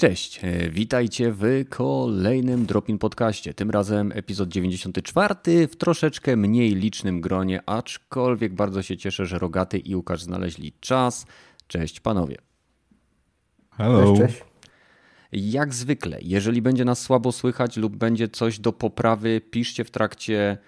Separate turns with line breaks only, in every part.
Cześć, e, witajcie w kolejnym Dropin Podcaście. Tym razem epizod 94 w troszeczkę mniej licznym gronie, aczkolwiek bardzo się cieszę, że Rogaty i Łukasz znaleźli czas. Cześć panowie.
Hello.
Cześć, cześć.
Jak zwykle, jeżeli będzie nas słabo słychać lub będzie coś do poprawy, piszcie w trakcie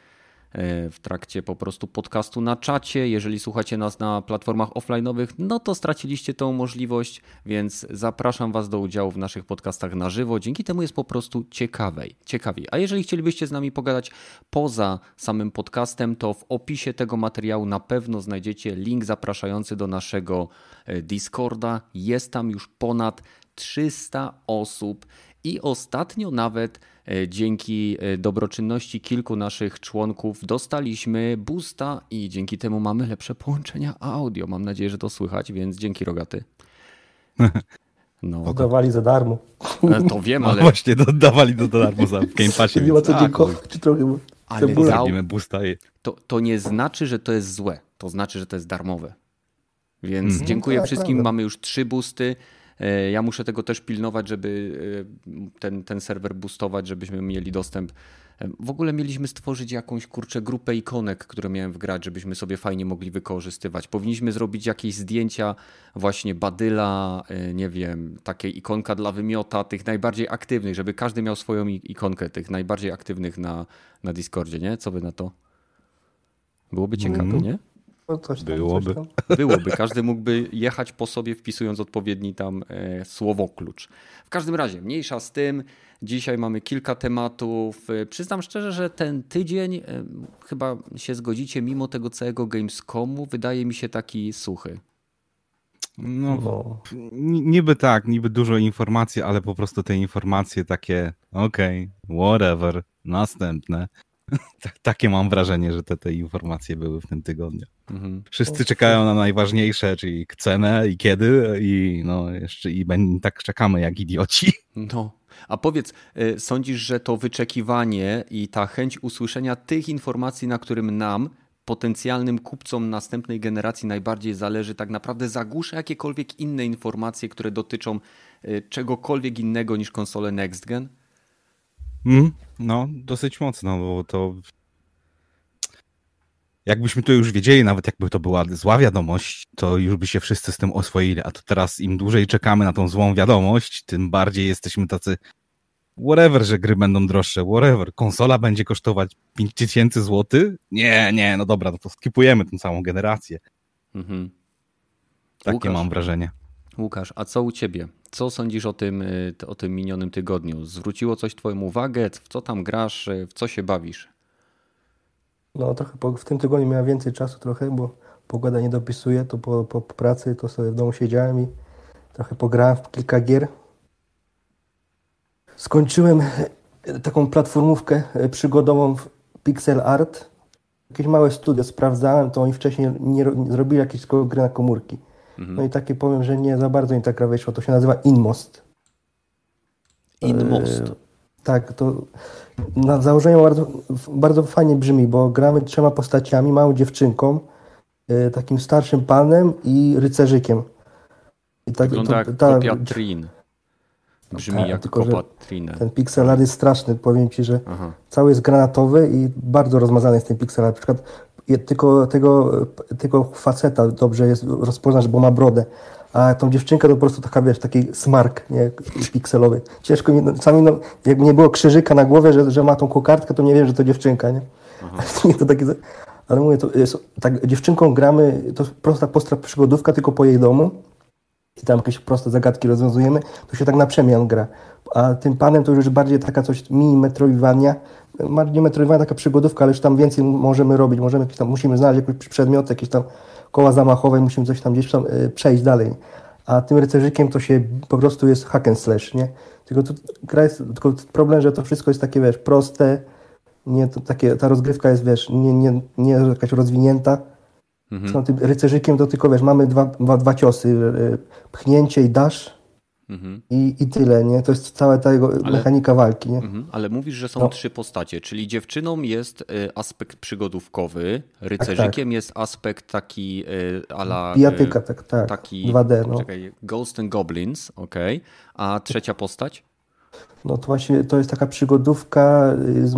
w trakcie po prostu podcastu na czacie. Jeżeli słuchacie nas na platformach offline'owych, no to straciliście tą możliwość, więc zapraszam Was do udziału w naszych podcastach na żywo. Dzięki temu jest po prostu ciekawej, ciekawiej. A jeżeli chcielibyście z nami pogadać poza samym podcastem, to w opisie tego materiału na pewno znajdziecie link zapraszający do naszego e, Discorda. Jest tam już ponad 300 osób i ostatnio nawet e, dzięki e, dobroczynności kilku naszych członków dostaliśmy boosta i dzięki temu mamy lepsze połączenia audio. Mam nadzieję, że to słychać, więc dzięki Rogaty. No,
Dawali za darmo.
e, to wiem,
No
ale,
właśnie, dodawali do darmo za w Game Passie.
Nie ma co dziękować, czy trochę
Ale
i...
to, to nie znaczy, że to jest złe. To znaczy, że to jest darmowe. Więc
Mhm.
dziękuję
tak,
wszystkim.
prawda.
Mamy już trzy boosty. E, Ja muszę tego też pilnować, żeby e, ten, ten serwer boostować, żebyśmy mieli dostęp. E, W ogóle mieliśmy stworzyć jakąś kurczę grupę ikonek, które miałem wgrać, żebyśmy sobie fajnie mogli wykorzystywać. Powinniśmy zrobić jakieś zdjęcia właśnie badyla, nie wiem, takiej ikonka dla wymiota, tych najbardziej aktywnych, żeby każdy miał swoją ikonkę tych najbardziej aktywnych na, na Discordzie, nie? Co wy na to? Byłoby ciekawe,
Mhm.
nie?
No, coś tam,
Byłoby.
Coś tam.
Byłoby. Każdy mógłby jechać po sobie, wpisując odpowiedni tam e, słowoklucz. W każdym razie, mniejsza z tym. Dzisiaj mamy kilka tematów. E, Przyznam szczerze, że ten tydzień, e, chyba się zgodzicie, mimo tego całego Gamescomu, wydaje mi się taki suchy.
No,
No.
ni- niby tak, niby dużo informacji, ale po prostu te informacje takie, okej, whatever, następne. Tak- Takie mam wrażenie, że te, te informacje były w tym tygodniu.
Mhm.
Wszyscy czekają na najważniejsze, czyli cenę i kiedy i no jeszcze i ben- tak czekamy jak idioci.
No. A powiedz, e, sądzisz, że to wyczekiwanie i ta chęć usłyszenia tych informacji, na którym nam, potencjalnym kupcom następnej generacji najbardziej zależy, tak naprawdę zagłusza jakiekolwiek inne informacje, które dotyczą e, czegokolwiek innego niż konsole Next Gen?
Mm, no, dosyć mocno, bo to. Jakbyśmy to już wiedzieli, nawet jakby to była zła wiadomość, to już by się wszyscy z tym oswoili. A to teraz im dłużej czekamy na tą złą wiadomość, tym bardziej jesteśmy tacy. Whatever, że gry będą droższe, whatever. Konsola będzie kosztować 5000 zł? Nie, nie, no dobra, no to skipujemy tę całą generację.
Mhm.
Takie
Łukasz.
mam wrażenie.
Łukasz, a co u ciebie? Co sądzisz o tym, e, o tym minionym tygodniu? Zwróciło coś twoją uwagę? W co tam grasz? E, W co się bawisz?
no trochę po, w tym tygodniu miałem więcej czasu trochę, bo pogoda nie dopisuje, to po, po pracy to sobie w domu siedziałem i trochę pograłem w kilka gier. Skończyłem e, taką platformówkę e, przygodową w Pixel Art. Jakieś małe studio sprawdzałem, to oni wcześniej nie, nie zrobili tylko gry na komórki. No i takie powiem, że nie za bardzo mi ta gra wyszła. To się nazywa Inmost.
Inmost.
E, Tak, to na założeniu bardzo, bardzo fajnie brzmi, bo gramy trzema postaciami, małą dziewczynką, e, takim starszym panem i rycerzykiem. I tak,
Wygląda jak
ta-
kopia Trin. Brzmi jak
tylko,
Trinę.
ten pixel art jest straszny, powiem Ci, że
Aha.
cały jest granatowy i bardzo rozmazany jest ten pixel art. Na przykład tylko tego, tego faceta dobrze jest rozpoznać, bo ma brodę. A tą dziewczynkę to po prostu taka, wiesz, taki smark, nie, pikselowy. Ciężko mi, no, czasami, no, jakby nie było krzyżyka na głowie, że, że ma tą kokardkę, to nie wiem, że to dziewczynka, nie? nie to taki, ale mówię, to jest, tak, dziewczynką gramy, to prosta postra przygodówka, tylko po jej domu i tam jakieś proste zagadki rozwiązujemy, to się tak na przemian gra. A tym panem to już bardziej taka coś mini metroidvania, bardziej metroidvania, taka przygodówka, ale już tam więcej możemy robić, możemy jakieś tam, musimy znaleźć jakiś przedmiot, jakieś tam koła zamachowe, musimy coś tam gdzieś tam y, przejść dalej. A tym rycerzykiem to się po prostu jest hack and slash, nie? Tylko, tu, gra jest, tylko problem, że to wszystko jest takie, wiesz, proste, nie, to takie, ta rozgrywka jest, wiesz, nie, nie, nie jakaś rozwinięta,
Mhm.
z tym rycerzykiem to tylko, wiesz, mamy dwa, dwa, dwa ciosy, y, pchnięcie i dash Mhm. I, I tyle, nie? To jest cała ta jego ale, mechanika walki, nie? Mhm.
Ale mówisz, że są no. trzy postacie, czyli dziewczyną jest y, aspekt przygodówkowy, rycerzykiem tak, tak. jest aspekt taki y, ala...
Bijatyka, y, tak, tak. Taki, 2D, no.
Czekaj, Ghost and Goblins, ok. A trzecia postać?
No to właśnie to jest taka przygodówka z,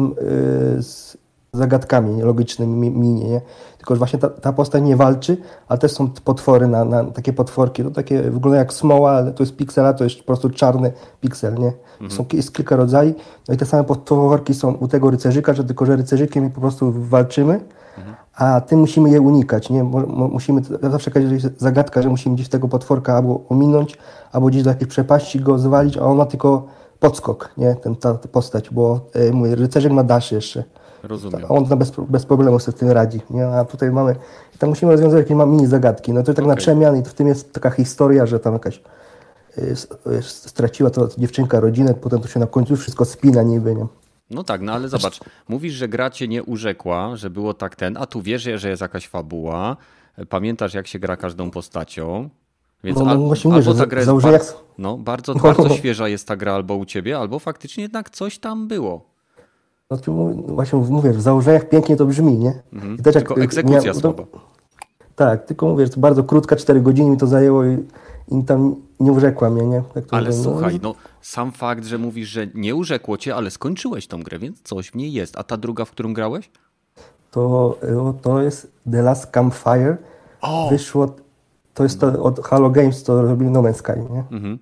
z zagadkami logicznymi minie, nie? Tylko właśnie ta, ta postać nie walczy, a też są potwory na, na takie potworki, to takie wygląda jak smoła, ale to jest piksela, to jest po prostu czarny piksel, nie? Mhm. Są, jest kilka rodzajów, no i te same potworki są u tego rycerzyka, że tylko, że rycerzykiem po prostu walczymy, mhm. a tym musimy je unikać, nie? Musimy, zawsze jakaś zagadka, że musimy gdzieś tego potworka albo ominąć, albo gdzieś do jakiejś przepaści go zwalić, a ona tylko podskok, nie? Ten, ta, ta postać, bo e, mój rycerzyk ma dash jeszcze.
Rozumiem.
On bez, bez problemu sobie z tym radzi. Nie? A tutaj mamy, tam musimy rozwiązać jakieś mini zagadki. No to tak okay. na przemian i w tym jest taka historia, że tam jakaś y, straciła to dziewczynka rodzinę, potem to się na końcu wszystko spina niby, nie?
No tak, no ale zobacz, mówisz, że gra cię nie urzekła, że było tak ten, a tu wiesz, że jest jakaś fabuła, pamiętasz jak się gra każdą postacią, więc no, no, właśnie mówię, albo ta gra jest bardzo, no, bardzo, bardzo świeża jest ta gra albo u ciebie, albo faktycznie jednak coś tam było.
No, właśnie mówię, w założeniach pięknie to brzmi, nie?
Mhm. Też tylko jak, egzekucja miał, słaba.
Tak, tylko mówię, to bardzo krótka, 4 godziny mi to zajęło i, i tam nie urzekła mnie, nie?
Tak ale mówię, no słuchaj, no sam fakt, że mówisz, że nie urzekło cię, ale skończyłeś tą grę, więc coś w niej jest. A ta druga, w którą grałeś?
To, to jest The Last Campfire. O! Wyszło, to jest to od Halo Games, to robili No Man's Sky, nie? Mhm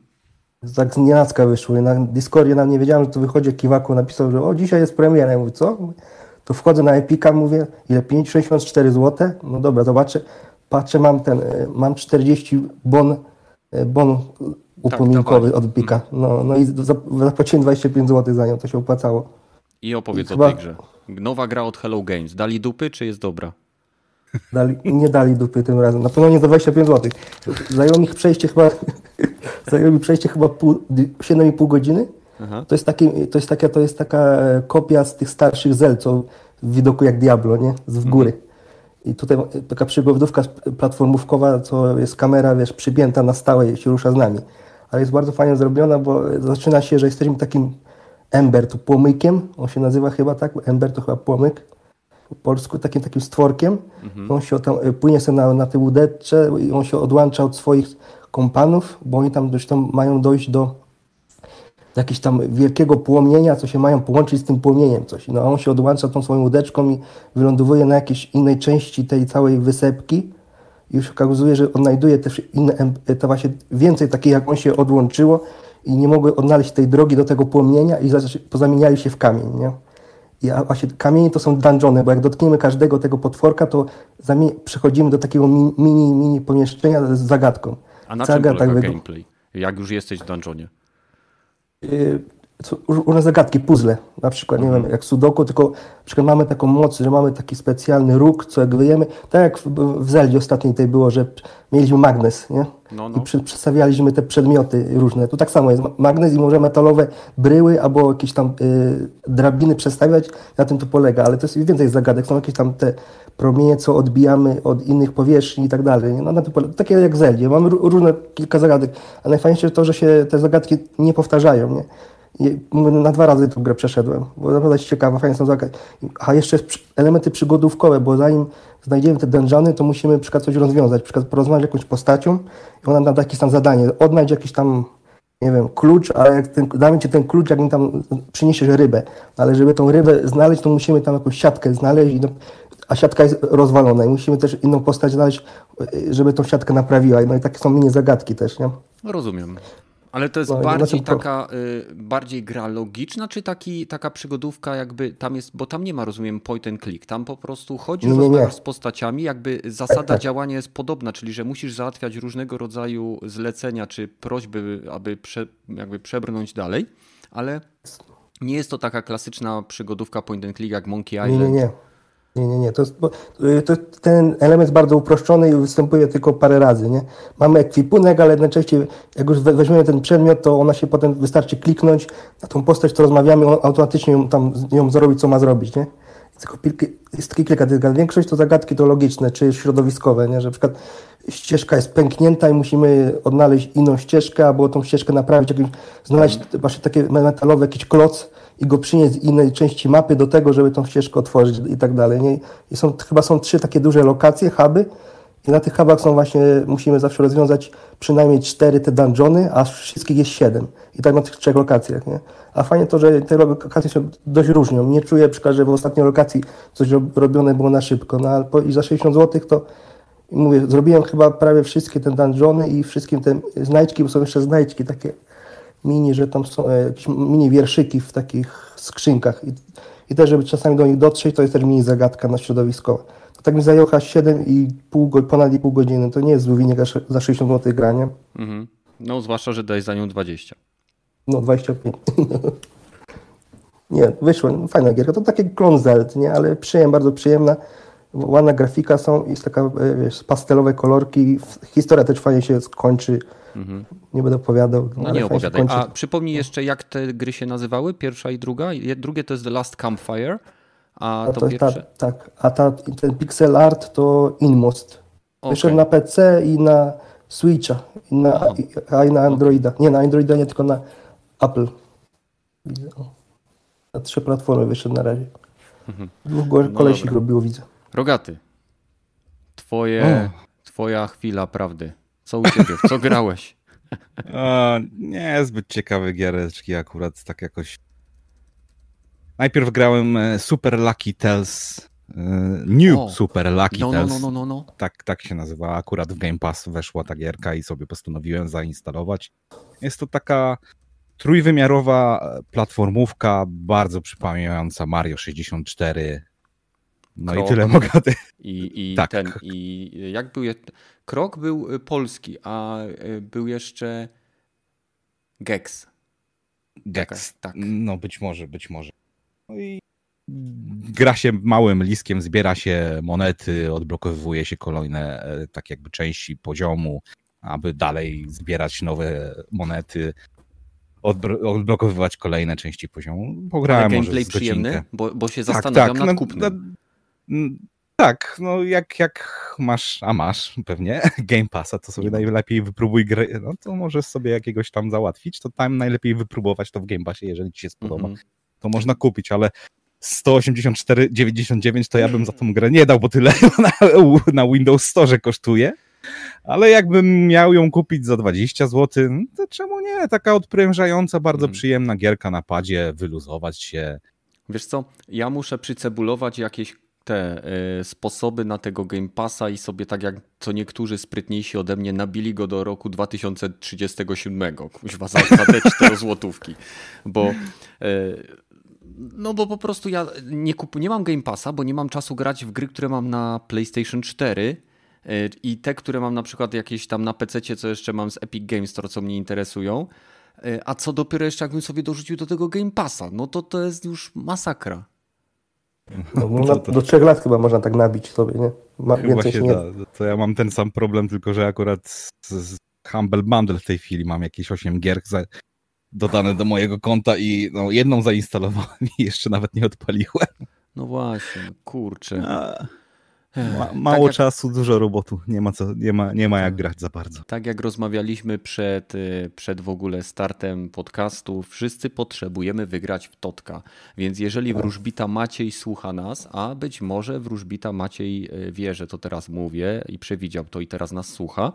tak z nienacka wyszły. Na Discordzie nam nie wiedziałem, że to wychodzi Kiwaku napisał, że o, dzisiaj jest premiera. Ja mówię, co? To wchodzę na Epika, mówię, ile? 5, 64 zł? No dobra, zobaczę. Patrzę, mam ten, e, mam 40 bon, e, bon upominkowy tak, od Epika. No, no i zapłaciłem 25 zł za nią, to się opłacało.
I opowiedz I o chyba... tej grze. Nowa gra od Hello Games. Dali dupy, czy jest dobra?
Dali, nie dali dupy tym razem. Na pewno nie za 25 zł. Zajęło mi przejście chyba, zajęło mi przejście chyba 7,5 godziny. To jest, taki, to, jest taka, to jest taka e, kopia z tych starszych zel, co w widoku jak Diablo, nie? Z góry. Mhm. I tutaj taka przygodówka platformówkowa, co jest kamera, wiesz, przypięta na stałe i się rusza z nami. Ale jest bardzo fajnie zrobiona, bo zaczyna się, że jesteśmy takim Ember, tu płomykiem, on się nazywa chyba tak, Ember to chyba płomyk po polsku, takim takim stworkiem. Mhm. On się tam, e, płynie sobie na, na tej łódeczce i on się odłącza od swoich kompanów, bo oni tam zresztą mają dojść do jakiegoś tam wielkiego płomienia, co się mają połączyć z tym płomieniem coś. No a on się odłącza tą swoją łódeczką i wylądowuje na jakiejś innej części tej całej wysepki i już okazuje, że odnajduje też inne, to właśnie więcej takich jak on się odłączyło i nie mogły odnaleźć tej drogi do tego płomienia i pozamieniali się w kamień, nie? I właśnie kamienie to są dungeony, bo jak dotkniemy każdego tego potworka, to przechodzimy do takiego mini, mini pomieszczenia z zagadką.
A na czym polega tak gameplay? Jak już jesteś w dungeonie?
Różne zagadki, puzzle, na przykład, nie mhm. wiem, jak sudoku, tylko na przykład mamy taką moc, że mamy taki specjalny róg, co jak wyjemy, tak jak w, w Zeldzie ostatniej tej było, że mieliśmy magnes, nie? No, no. I przy, przedstawialiśmy te przedmioty różne. Tu tak samo jest magnes i może metalowe bryły albo jakieś tam y, drabiny przestawiać, na tym to polega, ale to jest więcej zagadek, są jakieś tam te promienie, co odbijamy od innych powierzchni i tak dalej. No, na tym polega. Takie jak w Zeldzie, mamy różne kilka zagadek, a najfajniejsze to, że się te zagadki nie powtarzają, nie? Na dwa razy tę grę przeszedłem, bo naprawdę jest ciekawa, fajnie są zagadki. A jeszcze elementy przygodówkowe, bo zanim znajdziemy te dungeony, to musimy przykład coś rozwiązać, przykład porozmawiać jakąś postacią i ona nam da jakieś tam zadanie, odnajdź jakiś tam, nie wiem, klucz, ale jak ten, damy ci ten klucz, jak mi tam przyniesiesz rybę, ale żeby tą rybę znaleźć, to musimy tam jakąś siatkę znaleźć, a siatka jest rozwalona i musimy też inną postać znaleźć, żeby tą siatkę naprawiła. No i takie są mini zagadki też, nie?
Rozumiem. Ale to jest no, bardziej taka, y, bardziej gra logiczna, czy taki, taka przygodówka jakby tam jest, bo tam nie ma, rozumiem, point and click, tam po prostu chodzisz, nie, nie, nie. z postaciami, jakby zasada tak, tak. działania jest podobna, czyli że musisz załatwiać różnego rodzaju zlecenia, czy prośby, aby prze, jakby przebrnąć dalej, ale nie jest to taka klasyczna przygodówka point and click jak Monkey Island.
Nie, nie, nie. Nie, nie, nie. To, jest, y, to ten element jest bardzo uproszczony i występuje tylko parę razy. Nie? Mamy ekwipunek, ale najczęściej jak już weźmiemy ten przedmiot, to ona się potem wystarczy kliknąć na tą postać, to rozmawiamy, on automatycznie ją, tam ją zrobi, co ma zrobić. Nie? jest takie kilka zagadek. Większość to zagadki to logiczne, czy środowiskowe, nie? że na przykład ścieżka jest pęknięta i musimy odnaleźć inną ścieżkę, albo tą ścieżkę naprawić, jakimś, znaleźć właśnie takie metalowe jakiś kloc i go przynieść z innej części mapy do tego, żeby tą ścieżkę otworzyć i tak dalej. Nie? I są, chyba są trzy takie duże lokacje, huby i na tych hubach są właśnie, musimy zawsze rozwiązać przynajmniej cztery te dungeony, a wszystkich jest siedem. I tak na tych trzech lokacjach, nie? A fajnie to, że te lokacje się dość różnią. Nie czuję przykład, że w ostatniej lokacji coś robione było na szybko. No, i za 60 zł to mówię, zrobiłem chyba prawie wszystkie te dungeony i wszystkim te znajdźki, bo są jeszcze znajdźki takie mini, że tam są e, jakieś mini wierszyki w takich skrzynkach. I, I też, żeby czasami do nich dotrzeć, to jest też mini zagadka na środowiskowa. To tak mi zajęło chyba 7,5, ponad pół godziny. To nie jest zły wynik za 60 zł granie. Mhm.
No, zwłaszcza, że daj za nią 20.
No, 25. nie, wyszło, fajna gierka. To takie klon Zeld, nie? Ale przyjemna, bardzo przyjemna. Ładna grafika są, jest taka, e, wiesz, pastelowe kolorki. Historia też fajnie się skończy. Mhm. Nie będę opowiadał.
No nie opowiadaj. A przypomnij jeszcze, jak te gry się nazywały? Pierwsza i druga? Drugie to jest The Last Campfire. A, to, to pierwsze?
Ta, tak, a ta, ten pixel art to Inmost. Okay. Wyszedł na PC i na Switcha, i na, a i na Androida. Nie, na Androida nie, tylko na Apple. Na trzy platformy wyszedł na razie. Mhm. Dwóch no kolesi robiło, widzę.
Rogaty, twoje, twoja chwila prawdy. Co u ciebie? Co grałeś?
O, nie, zbyt ciekawe giereczki akurat, tak jakoś. Najpierw grałem e, Super Lucky Tales, e, New o, Super Lucky no, no Tales. No, no, no, no. Tak, tak się nazywa. Akurat w Game Pass weszła ta gierka i sobie postanowiłem zainstalować. Jest to taka trójwymiarowa e, platformówka, bardzo przypominająca Mario 64. No Krok. i tyle mogę.
I, i tak. ten, i jak był. Krok był y, polski, a y, był jeszcze Gex.
Gex, tak. No być może, być może. No i gra się małym liskiem, zbiera się monety, odblokowuje się kolejne e, tak jakby części poziomu, aby dalej zbierać nowe monety, odblokowywać kolejne części poziomu.
Pograłem Ale gameplay przyjemny, bo, bo się tak, zastanawiam tak, nad no, kupnem.
No, tak, no jak, jak masz, a masz pewnie Game Passa, to sobie najlepiej wypróbuj gry, no to możesz sobie jakiegoś tam załatwić, to tam najlepiej wypróbować to w Game Passie, jeżeli ci się spodoba. Mm -hmm. To można kupić, ale 184,99 to ja bym za tą grę nie dał, bo tyle na, na Windows Store kosztuje. Ale jakbym miał ją kupić za 20 zł, no to czemu nie? Taka odprężająca, bardzo mm. przyjemna gierka na padzie, wyluzować się.
Wiesz co, ja muszę przycebulować jakieś te y, sposoby na tego Game Passa i sobie tak jak co niektórzy sprytniejsi ode mnie nabili go do roku 2037. Kuźwa za, za te 4 złotówki. Bo y, no bo po prostu ja nie, kup, nie mam Game Passa, bo nie mam czasu grać w gry, które mam na PlayStation 4 y, i te, które mam na przykład jakieś tam na PC, co jeszcze mam z Epic Games Store, co mnie interesują. A co dopiero jeszcze jakbym sobie dorzucił do tego Game Passa, no to to jest już masakra.
No, no, to, do trzech lat chyba można tak nabić sobie, nie?
Ma, chyba się nie... da. To ja mam ten sam problem, tylko że akurat z, z Humble Bundle w tej chwili mam jakieś 8 gier za, dodane do mojego konta i no, jedną zainstalowałem i jeszcze nawet nie odpaliłem.
No właśnie, kurczę. A...
Ma, tak mało tak czasu, jak, dużo robotu. Nie ma, co, nie, ma, nie ma jak grać za bardzo.
Tak jak rozmawialiśmy przed, y, przed w ogóle startem podcastu, wszyscy potrzebujemy wygrać w Totka. Więc jeżeli tak. wróżbita Maciej słucha nas, a być może wróżbita Maciej y, wie, że to teraz mówię i przewidział to i teraz nas słucha,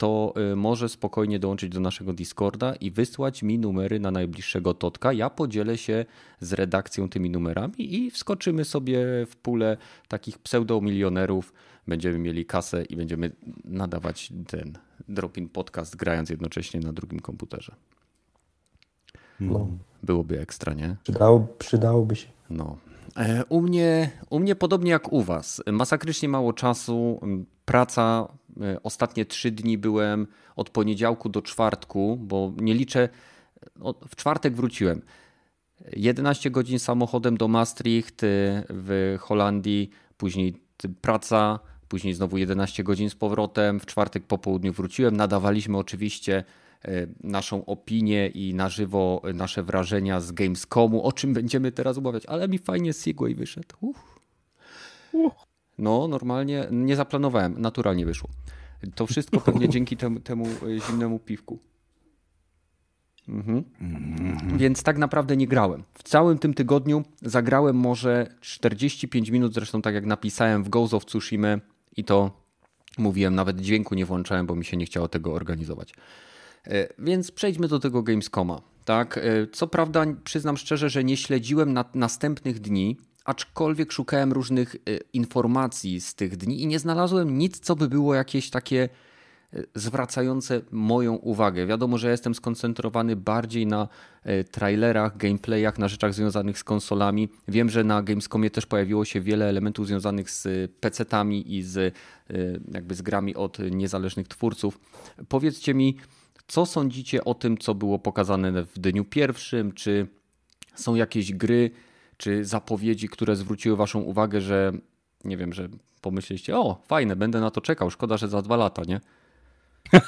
to y, może spokojnie dołączyć do naszego Discorda i wysłać mi numery na najbliższego Totka. Ja podzielę się z redakcją tymi numerami i wskoczymy sobie w pulę takich pseudomilionerów. Będziemy mieli kasę i będziemy nadawać ten Dropin Podcast, grając jednocześnie na drugim komputerze. No. Byłoby ekstra, nie?
Przydało, przydałoby się.
No. E, u mnie, u mnie podobnie jak u Was. Masakrycznie mało czasu. Praca ostatnie trzy dni byłem od poniedziałku do czwartku, bo nie liczę. W czwartek wróciłem. 11 godzin samochodem do Maastricht e, w Holandii, później praca, później znowu 11 godzin z powrotem. W czwartek po południu wróciłem. Nadawaliśmy oczywiście e, naszą opinię i na żywo nasze wrażenia z Gamescomu, o czym będziemy teraz obawiać, ale mi fajnie Segway wyszedł. Uff. No, normalnie nie zaplanowałem, naturalnie wyszło. To wszystko pewnie dzięki temu, temu e, zimnemu piwku. Mhm. Więc tak naprawdę nie grałem. W całym tym tygodniu zagrałem może 45 minut, zresztą tak jak napisałem w Ghost of Tsushima i to mówiłem, nawet dźwięku nie włączałem, bo mi się nie chciało tego organizować. E, więc przejdźmy do tego Gamescoma. Tak, e, co prawda przyznam szczerze, że nie śledziłem na następnych dni, aczkolwiek szukałem różnych informacji z tych dni i nie znalazłem nic, co by było jakieś takie zwracające moją uwagę. Wiadomo, że jestem skoncentrowany bardziej na e, trailerach, gameplayach, na rzeczach związanych z konsolami. Wiem, że na Gamescomie też pojawiło się wiele elementów związanych z PC-tami i z, jakby z grami od niezależnych twórców. Powiedzcie mi, co sądzicie o tym, co było pokazane w dniu pierwszym? Czy są jakieś gry, czy zapowiedzi, które zwróciły Waszą uwagę, że nie wiem, że pomyśleliście, o, fajne, będę na to czekał, szkoda, że za dwa lata, nie?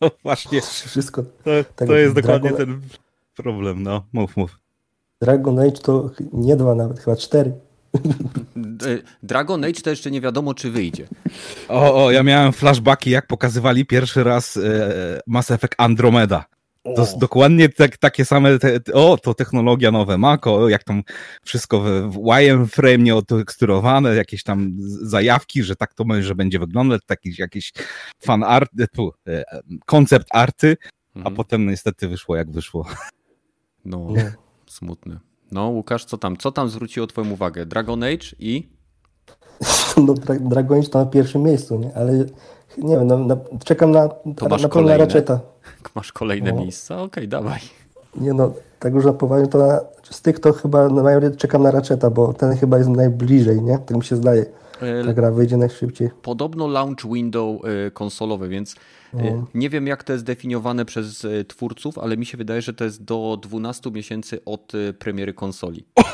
no właśnie.
Wszystko.
To, tak to jest dokładnie ten problem, no. Mów, mów.
Dragon Age to nie dwa nawet, chyba cztery.
Dragon Age to jeszcze nie wiadomo, czy wyjdzie.
O, o ja miałem flashbacki, jak pokazywali pierwszy raz e, Mass Effect Andromeda. To dokładnie tak, takie same, te, o, to technologia nowe Mako, jak tam wszystko w, w wireframe nie oteksturowane, jakieś tam zajawki, że tak to może będzie wyglądać, taki jakiś fan art, e, tu, e, koncept arty, mhm. a potem niestety wyszło jak wyszło.
No, no, smutne. No, Łukasz, co tam? Co tam zwróciło twoją uwagę? Dragon Age i?
No, Dragon Age to na pierwszym miejscu, nie? Ale nie wiem, no, na, czekam na, to na, na pełna raczeta.
Masz kolejne no. miejsca? Okej, okay, dawaj.
Nie no, tak już na poważnie, to na, z tych to chyba najbardziej czekam na Ratcheta, bo ten chyba jest najbliżej, nie? Tak mi się zdaje. E, Ta gra wyjdzie najszybciej.
Podobno launch window e, konsolowy, więc e, no. nie wiem jak to jest definiowane przez twórców, ale mi się wydaje, że to jest do 12 miesięcy od premiery konsoli.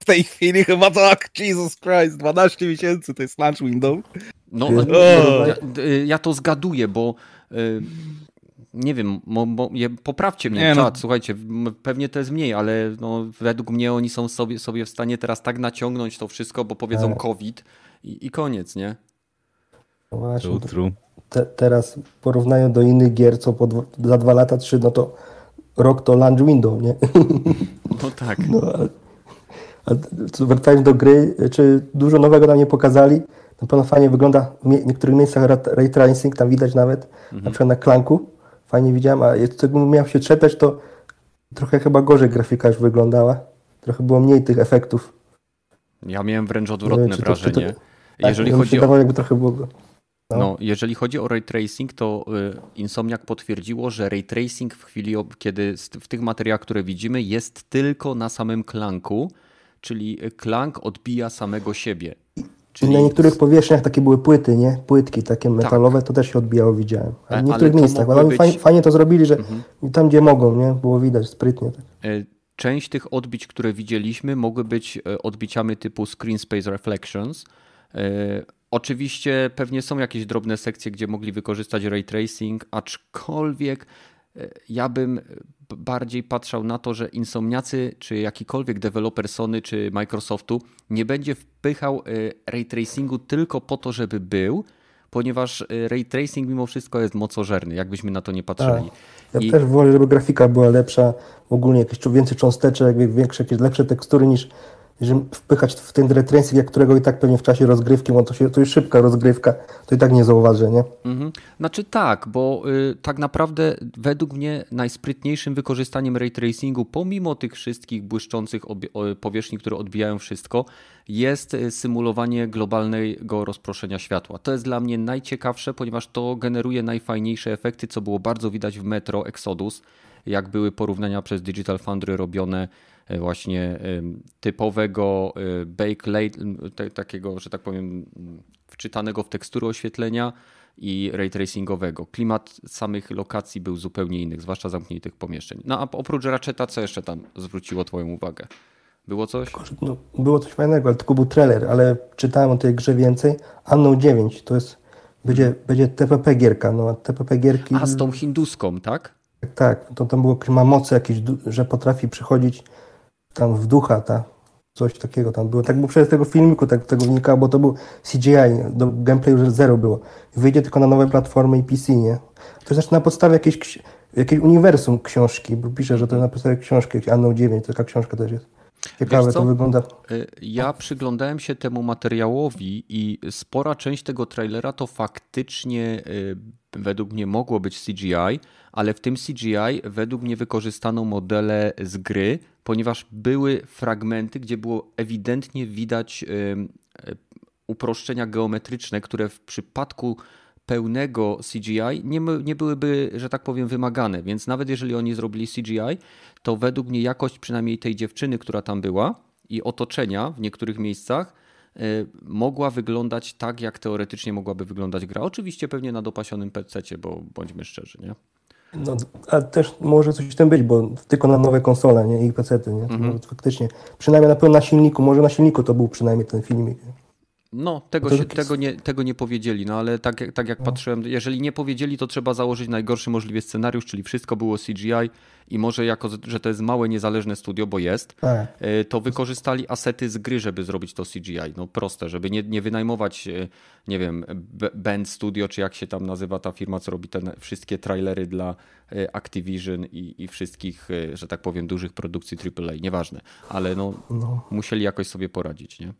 W tej chwili chyba tak, Jesus Christ, 12 miesięcy to jest launch window.
No, ja, ja, to zgaduję, bo nie wiem, mo, mo, poprawcie mnie, nie, czat, no. słuchajcie, pewnie to jest mniej, ale no, według mnie oni są sobie, sobie w stanie teraz tak naciągnąć to wszystko, bo powiedzą. COVID i, i koniec, nie?
No właśnie, true, te, teraz w porównaniu do innych gier, co po za dwa lata, trzy, no to rok to launch window, nie?
No tak. No, a,
a wracając do gry, czy dużo nowego nam nie pokazali? Na pewno fajnie wygląda w niektórych miejscach ray tracing, tam widać nawet, mhm. na przykład na klanku fajnie widziałem, a gdybym miał się czepiać, to trochę chyba gorzej grafika już wyglądała. Trochę było mniej tych efektów.
Ja miałem wręcz odwrotne wiem, wrażenie. To, to, tak, jeżeli chodzi o...
jakby trochę było...
No. no. jeżeli chodzi o ray tracing, to y, Insomniac potwierdziło, że ray tracing w chwili, kiedy w tych materiałach, które widzimy, jest tylko na samym klanku, czyli klank odbija samego siebie.
Czyli... Na niektórych powierzchniach takie były płyty, nie? Płytki takie tak. metalowe, tak. to też się odbijało, widziałem. A w niektórych miejscach, ale być... fajnie, fajnie, to zrobili, że mhm. tam gdzie mogą, nie? Było widać sprytnie. Tak.
E, część tych odbić, które widzieliśmy, mogły być e, odbiciami typu Screen Space Reflections. E, oczywiście pewnie są jakieś drobne sekcje, gdzie mogli wykorzystać ray tracing, aczkolwiek ja bym bardziej patrzał na to, że Insomniacy, czy jakikolwiek deweloper Sony, czy Microsoftu nie będzie wpychał y, ray tracingu tylko po to, żeby był, ponieważ y, ray tracing mimo wszystko jest mocożerny, jakbyśmy na to nie patrzyli.
Tak. Ja I... też wolę, żeby grafika była lepsza, ogólnie jakieś więcej cząsteczek, większe, jakieś lepsze tekstury niż jeżeli wpychać w ten retracing, którego i tak pewnie w czasie rozgrywki, bo to, się, to jest szybka rozgrywka, to i tak nie zauważę, nie?
Mhm. Znaczy tak, bo y, tak naprawdę według mnie najsprytniejszym wykorzystaniem ray tracingu, pomimo tych wszystkich błyszczących powierzchni, które odbijają wszystko, jest y, symulowanie globalnego rozproszenia światła. To jest dla mnie najciekawsze, ponieważ to generuje najfajniejsze efekty, co było bardzo widać w Metro Exodus, jak były porównania przez Digital Foundry robione właśnie typowego e, bakelate, takiego, że tak powiem, wczytanego w tekstury oświetlenia i ray tracingowego. Klimat samych lokacji był zupełnie inny, zwłaszcza zamkniętych pomieszczeń. No a oprócz Ratcheta, co jeszcze tam zwróciło Twoją uwagę? Było coś?
No, było coś fajnego, ale tylko był trailer, ale czytałem o tej grze więcej. Anno 9 to jest, będzie, będzie TPP gierka, no TPP gierki...
A z tą hinduską, tak?
Tak, to tam było, ma moce jakieś, że potrafi przychodzić tam w ducha ta Coś takiego tam było. Tak było przez tego filmiku tak tego wynikało, bo to był CGI, do gameplayu już zero było. Wyjdzie tylko na nowe platformy i PC, nie? To jest na podstawie jakiejś, jakiejś uniwersum książki, bo pisze, że to na podstawie książki, Anno 9, taka książka też jest. Ciekawe to wygląda.
Y, ja przyglądałem się temu materiałowi i spora część tego trailera to faktycznie y, według mnie mogło być CGI, ale w tym CGI według mnie wykorzystano modele z gry, ponieważ były fragmenty, gdzie było ewidentnie widać y, uproszczenia geometryczne, które w przypadku pełnego CGI nie, nie byłyby, że tak powiem, wymagane. Więc nawet jeżeli oni zrobili CGI, to według mnie jakość przynajmniej tej dziewczyny, która tam była i otoczenia w niektórych miejscach y, mogła wyglądać tak, jak teoretycznie mogłaby wyglądać gra. Oczywiście pewnie na dopasionym PC, bo bądźmy szczerzy, nie?
No, a też może coś w tym być, bo tylko na nowe konsole, nie? I PC, nie? Mhm. Faktycznie. Przynajmniej na pewno na silniku, może na silniku to był przynajmniej ten filmik. Nie?
No, tego, się, tego, nie, tego nie powiedzieli, no ale tak, tak jak no. patrzyłem, jeżeli nie powiedzieli, to trzeba założyć najgorszy możliwy scenariusz, czyli wszystko było CGI i może jako, że to jest małe, niezależne studio, bo jest, tak. E, to wykorzystali asety z gry, żeby zrobić to CGI. No proste, żeby nie, nie wynajmować, e, nie wiem, Band Studio, czy jak się tam nazywa ta firma, co robi te wszystkie trailery dla e, Activision i, i wszystkich, że tak powiem, dużych produkcji AAA, nieważne, ale no, no. musieli jakoś sobie poradzić, nie?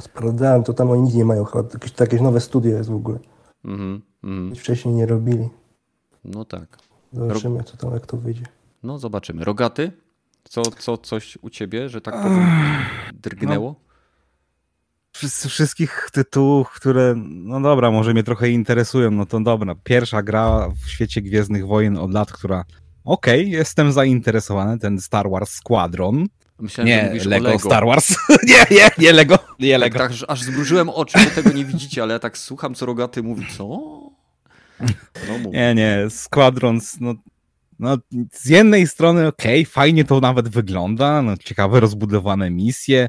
Sprawdzałem, to tam oni nic nie mają, chyba jakieś, jakieś nowe studio jest w ogóle. Mm -hmm. Wcześniej nie robili.
No tak.
Zobaczymy, co tam, jak to wyjdzie.
No zobaczymy. Rogaty? Co, co coś u ciebie, że tak powiem, drgnęło?
No, wszystkich tytułów, które, no dobra, może mnie trochę interesują, no to dobra. Pierwsza gra w świecie Gwiezdnych Wojen od lat, która okej, okay, jestem zainteresowany, ten Star Wars Squadron.
Myślałem, nie, że mówisz Lego, Lego
Star Wars. nie, nie, nie Lego. Nie Lego.
Tak, tak, aż zmrużyłem oczy, wy tego nie widzicie, ale ja tak słucham, co Rogaty mówi. Co?
No, nie, nie, Squadrons, no, no z jednej strony okej, okay, fajnie to nawet wygląda, no, ciekawe rozbudowane misje,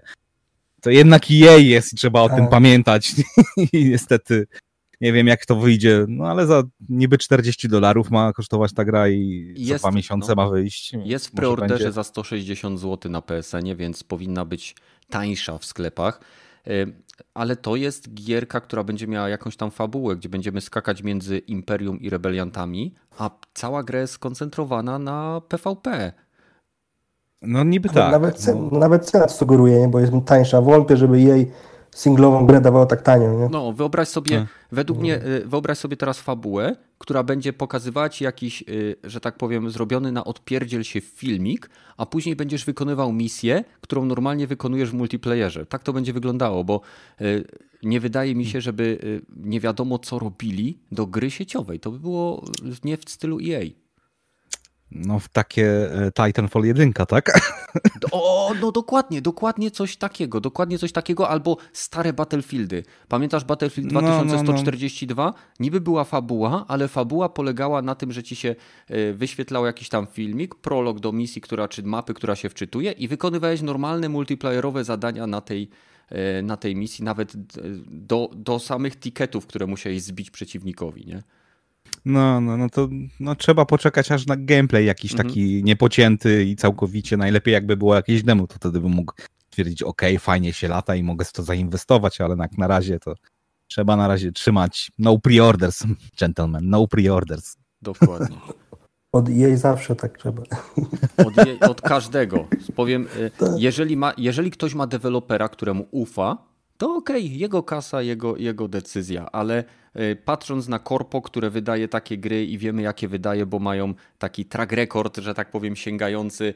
to jednak EA jest i trzeba o tym pamiętać i niestety nie wiem jak to wyjdzie, no ale za niby 40 dolarów ma kosztować ta gra i jest, za dwa miesiące no, ma wyjść.
Jest w preorderze będzie... za 160 zł na PSN, więc powinna być tańsza w sklepach. Y, ale to jest gierka, która będzie miała jakąś tam fabułę, gdzie będziemy skakać między Imperium i rebeliantami, a cała gra jest skoncentrowana na PvP.
No niby tak.
Nawet, cen, no. nawet cena sugeruje, bo jest tańsza. Wątpię, żeby jej singlową grę dawało tak tanio. Nie?
No, wyobraź sobie, tak. według mnie, y, wyobraź sobie teraz fabułę, która będzie pokazywać jakiś, y, że tak powiem, zrobiony na odpierdziel się filmik, a później będziesz wykonywał misję, którą normalnie wykonujesz w multiplayerze. Tak to będzie wyglądało, bo y, nie wydaje mi się, żeby nie wiadomo co robili do gry sieciowej. To by było nie w stylu EA.
No w takie e, Titanfall 1, tak?
O, no dokładnie, dokładnie coś takiego, dokładnie coś takiego, albo stare Battlefieldy. Pamiętasz Battlefield 2142? No, no, no. Niby była fabuła, ale fabuła polegała na tym, że ci się e, wyświetlał jakiś tam filmik, prolog do misji, która, czy mapy, która się wczytuje i wykonywałeś normalne multiplayerowe zadania na tej, e, na tej misji, nawet do, do samych ticketów, które musiałeś zbić przeciwnikowi, nie?
No, no, no to no, trzeba poczekać aż na gameplay jakiś mhm. taki niepocięty i całkowicie. Najlepiej jakby było jakieś demo, to wtedy bym mógł stwierdzić, ok, fajnie się lata i mogę w to zainwestować, ale jak na razie to trzeba na razie trzymać no pre-orders, gentlemen, no pre-orders.
Dokładnie.
Od jej zawsze tak trzeba.
Od, jej, od każdego. Powiem, y, tak. jeżeli, ma, jeżeli ktoś ma dewelopera, któremu ufa, to okej, okay, jego kasa, jego, jego decyzja, ale y, patrząc na korpo, które wydaje takie gry i wiemy jakie wydaje, bo mają taki track record, że tak powiem, sięgający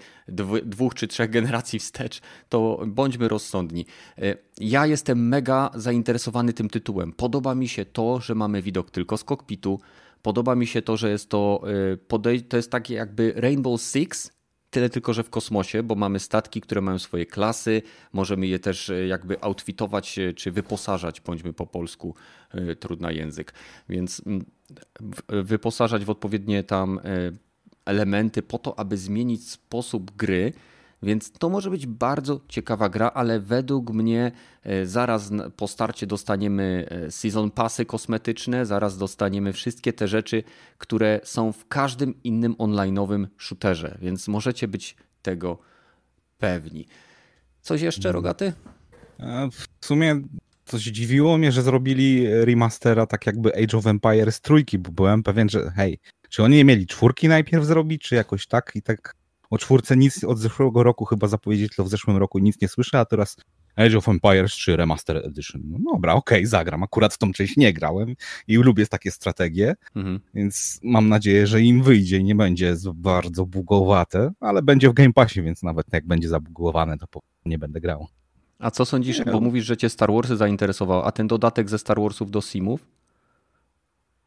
dwóch czy trzech generacji wstecz, to bądźmy rozsądni. Y, ja jestem mega zainteresowany tym tytułem. Podoba mi się to, że mamy widok tylko z kokpitu. Podoba mi się to, że jest to, y, to jest takie jakby Rainbow Six, Tyle tylko, że w kosmosie, bo mamy statki, które mają swoje klasy, możemy je też e, jakby outfitować czy wyposażać, bądźmy po polsku, e, trudny język. Więc mm, wyposażać w odpowiednie tam e, elementy po to, aby zmienić sposób gry, więc to może być bardzo ciekawa gra, ale według mnie e, zaraz po starcie dostaniemy e, season passy kosmetyczne, zaraz dostaniemy wszystkie te rzeczy, które są w każdym innym online'owym shooterze, więc możecie być tego pewni. Coś jeszcze, Rogaty?
W sumie coś dziwiło mnie, że zrobili remastera tak jakby Age of Empires trójki, bo byłem pewien, że hej, czy oni nie mieli czwórki najpierw zrobić, czy jakoś tak i tak o czwórce nic od zeszłego roku chyba zapowiedzieć to w zeszłym roku nic nie słyszę, a teraz Age of Empires 3 Remaster Edition. No dobra, okej, okay, zagram. Akurat w tą część nie grałem i lubię takie strategie, mhm. więc mam nadzieję, że im wyjdzie i nie będzie bardzo bugowate, ale będzie w Game Passie, więc nawet jak będzie zabugowane, to nie będę grał.
A co sądzisz, bo mówisz, że cię Star Warsy zainteresował, a ten dodatek ze Star Warsów do Simów?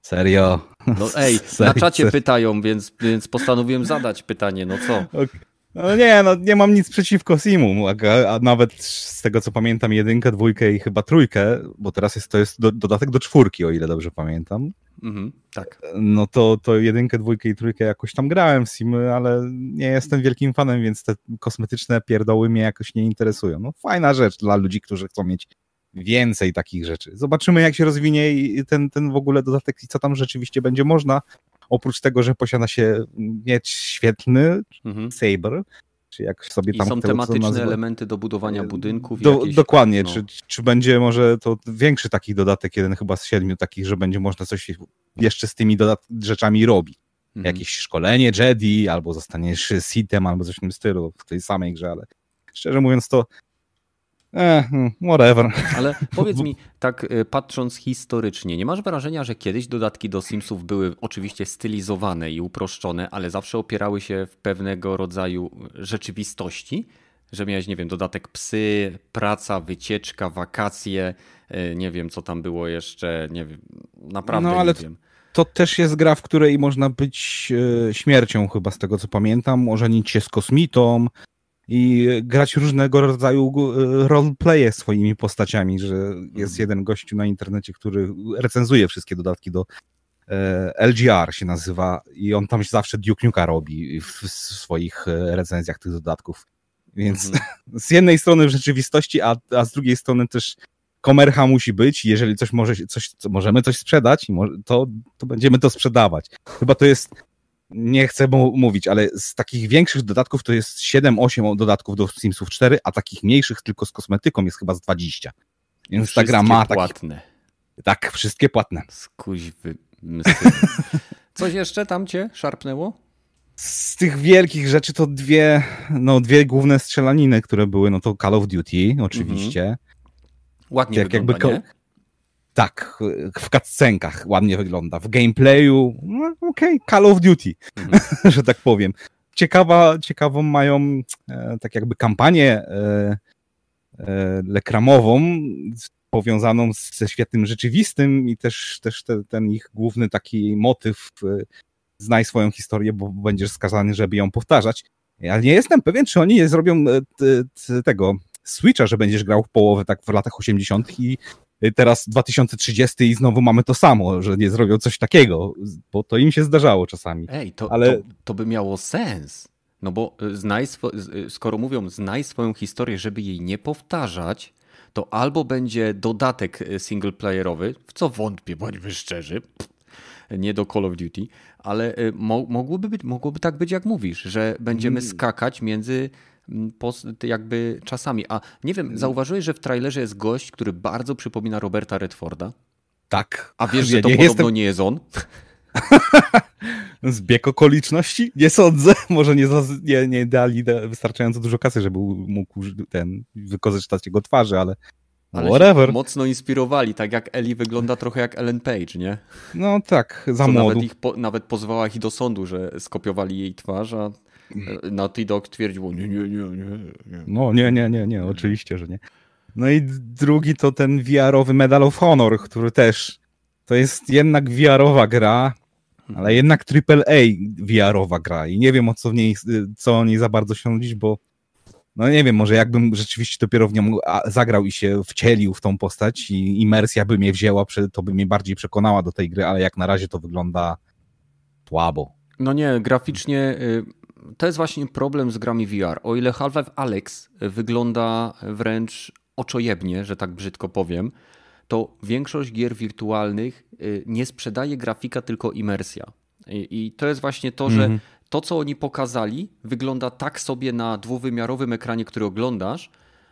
Serio?
No ej, Serio? na czacie pytają, więc, więc postanowiłem zadać pytanie, no co?
Okay. No nie, no nie mam nic przeciwko Simu, a, a, nawet z tego co pamiętam jedynkę, dwójkę i chyba trójkę, bo teraz jest to jest do, dodatek do czwórki, o ile dobrze pamiętam.
Mhm, tak.
No to, to jedynkę, dwójkę i trójkę jakoś tam grałem w Simy, ale nie jestem wielkim fanem, więc te kosmetyczne pierdoły mnie jakoś nie interesują. No fajna rzecz dla ludzi, którzy chcą mieć więcej takich rzeczy. Zobaczymy, jak się rozwinie ten, ten w ogóle dodatek i co tam rzeczywiście będzie można. Oprócz tego, że posiada się miecz świetlny, mhm. Saber, czy jak sobie tam...
I są tematyczne elementy do budowania budynków.
Do, jakieś, dokładnie, no. czy, czy będzie może to większy taki dodatek, jeden chyba z siedmiu takich, że będzie można coś jeszcze z tymi rzeczami robić. Mhm. Jakieś szkolenie Jedi, albo zostaniesz Sithem, albo coś w tym stylu, w tej samej grze, ale szczerze mówiąc to Eh, whatever.
Ale powiedz mi, tak y, patrząc historycznie, nie masz wrażenia, że kiedyś dodatki do Simsów były oczywiście stylizowane i uproszczone, ale zawsze opierały się w pewnego rodzaju rzeczywistości? Że miałeś, nie wiem, dodatek psy, praca, wycieczka, wakacje, y, nie wiem, co tam było jeszcze, nie wiem, naprawdę no, ale nie wiem.
To też jest gra, w której można być śmiercią, chyba z tego co pamiętam, ożenić się z kosmitą, i grać różnego rodzaju e, roleplaye swoimi postaciami, że jest mhm. jeden gościu na internecie, który recenzuje wszystkie dodatki do e, LGR się nazywa i on tam zawsze Duke Nuka robi w swoich e, recenzjach tych dodatków. Więc mhm. z jednej strony w rzeczywistości, a, a z drugiej strony też komercha musi być. Jeżeli coś może, coś, możemy coś sprzedać, to, to będziemy to sprzedawać. Chyba to jest nie chcę mówić, ale z takich większych dodatków to jest 7-8 dodatków do Simsów 4, a takich mniejszych tylko z kosmetyką jest chyba z 20. Więc wszystkie ta gra ma takie...
płatne.
Tak, wszystkie płatne.
Skuźwy. Coś jeszcze tam cię szarpnęło?
Z tych wielkich rzeczy to dwie, no dwie główne strzelaniny, które były, no to Call of Duty oczywiście. Mhm.
Ładnie Jak wygląda, jakby, nie?
Tak, w cutscenkach ładnie wygląda. W gameplayu, no, okej, okay, Call of Duty, mhm. że tak powiem. Ciekawa, ciekawą mają e, tak jakby kampanię e, e, lekramową powiązaną ze światem rzeczywistym i też, też te, ten ich główny taki motyw e, znaj swoją historię, bo będziesz skazany, żeby ją powtarzać. Ale nie jestem pewien, czy oni zrobią e, tego Switcha, że będziesz grał w połowę tak w latach 80. i teraz 2030 i znowu mamy to samo, że nie zrobią coś takiego, bo to im się zdarzało czasami.
Ej, to, Ale... to, to by miało sens. No bo y, znaj y, skoro mówią, znaj swoją historię, żeby jej nie powtarzać, to albo będzie dodatek y, singleplayerowy, w co wątpię, bądźmy szczerzy, nie do Call of Duty, ale mo- mogłoby, być, mogłoby tak być, jak mówisz, że będziemy mm. skakać między jakby czasami. A nie wiem, zauważyłeś, że w trailerze jest gość, który bardzo przypomina Roberta Redforda?
Tak.
A wiesz, że to nie podobno jestem... nie jest on?
Zbieg okoliczności? Nie sądzę. Może nie, nie, nie dali wystarczająco dużo kasy, żeby mógł ten wykorzystać jego twarzy, ale ale Whatever.
mocno inspirowali, tak jak Eli wygląda trochę jak Ellen Page, nie?
No tak, za Co Nawet,
ich po, nawet pozwała ich do sądu, że skopiowali jej twarz, a Naughty Dog twierdził, nie, nie, nie, nie,
nie. No nie, nie, nie, nie, oczywiście, że nie. No i drugi to ten VR-owy Medal of Honor, który też to jest jednak VR-owa gra, ale jednak AAA VR-owa gra i nie wiem o co w niej, co o niej za bardzo się mówić, bo no nie wiem, może jakbym rzeczywiście dopiero w nią zagrał i się wcielił w tą postać i imersja by mnie wzięła, to by mnie bardziej przekonała do tej gry, ale jak na razie to wygląda słabo.
No nie, graficznie y, to jest właśnie problem z grami VR. O ile Half-Life Alex wygląda wręcz oczojebnie, że tak brzydko powiem, to większość gier wirtualnych y, nie sprzedaje grafika, tylko imersja. I, to jest właśnie to, że mhm. to, co oni pokazali, wygląda tak sobie na dwuwymiarowym ekranie, który oglądasz,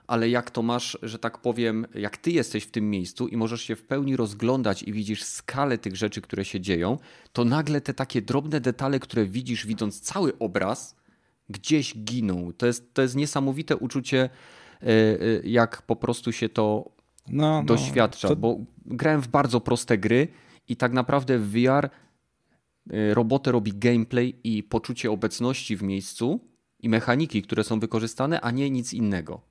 ale jak to masz, że tak powiem, jak ty jesteś w tym miejscu i możesz się w pełni rozglądać i widzisz skalę tych rzeczy, które się dzieją, to nagle te takie drobne detale, które widzisz, widząc cały obraz, gdzieś giną. To jest, to jest niesamowite uczucie, e, e, jak po prostu się to no, no doświadcza, no, to... bo grałem w bardzo proste gry i tak naprawdę w VR e, robotę robi gameplay i poczucie obecności w miejscu i mechaniki, które są wykorzystane, a nie nic innego.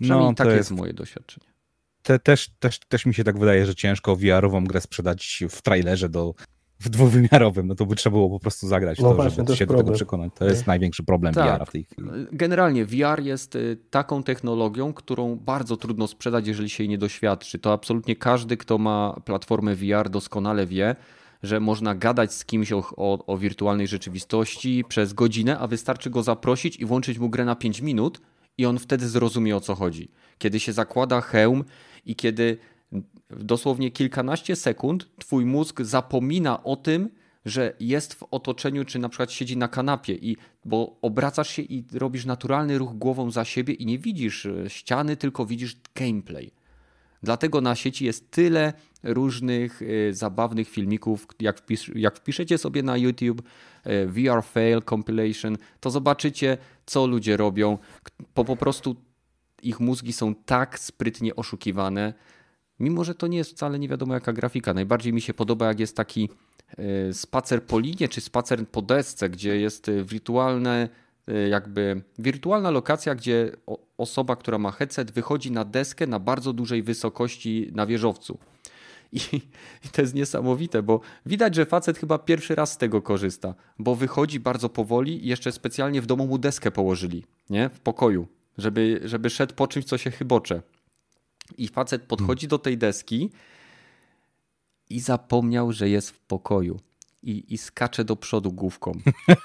Przynajmniej no, takie jest... jest moje doświadczenie.
Te, też, też, też mi się tak wydaje, że ciężko VR-ową grę sprzedać w trailerze do, w dwuwymiarowym, no to by trzeba było po prostu zagrać no to, właśnie, żeby to się do tego przekonać. To jest największy problem tak. VR w tej chwili.
Generalnie VR jest y, taką technologią, którą bardzo trudno sprzedać, jeżeli się jej nie doświadczy. To absolutnie każdy, kto ma platformę VR doskonale wie, że można gadać z kimś o, o, o wirtualnej rzeczywistości przez godzinę, a wystarczy go zaprosić i włączyć mu grę na 5 minut i on wtedy zrozumie o co chodzi. Kiedy się zakłada hełm i kiedy dosłownie kilkanaście sekund twój mózg zapomina o tym, że jest w otoczeniu, czy na przykład siedzi na kanapie, i, bo obracasz się i robisz naturalny ruch głową za siebie i nie widzisz e, ściany, tylko widzisz gameplay. Dlatego na sieci jest tyle różnych y, zabawnych filmików. Jak, wpis, jak wpiszecie sobie na YouTube VR Fail Compilation, to zobaczycie, co ludzie robią. Po, po prostu ich mózgi są tak sprytnie oszukiwane, mimo że to nie jest wcale nie wiadomo jaka grafika. Najbardziej mi się podoba, jak jest taki y, spacer po linie, czy spacer po desce, gdzie jest wirtualne jakby wirtualna lokacja, gdzie osoba, która ma headset, wychodzi na deskę na bardzo dużej wysokości na wieżowcu. I, I, to jest niesamowite, bo widać, że facet chyba pierwszy raz z tego korzysta, bo wychodzi bardzo powoli i jeszcze specjalnie w domu mu deskę położyli, nie? W pokoju, żeby, żeby szedł po czymś, co się chybocze. I facet podchodzi do tej deski i zapomniał, że jest w pokoju. I, i skacze do przodu główką.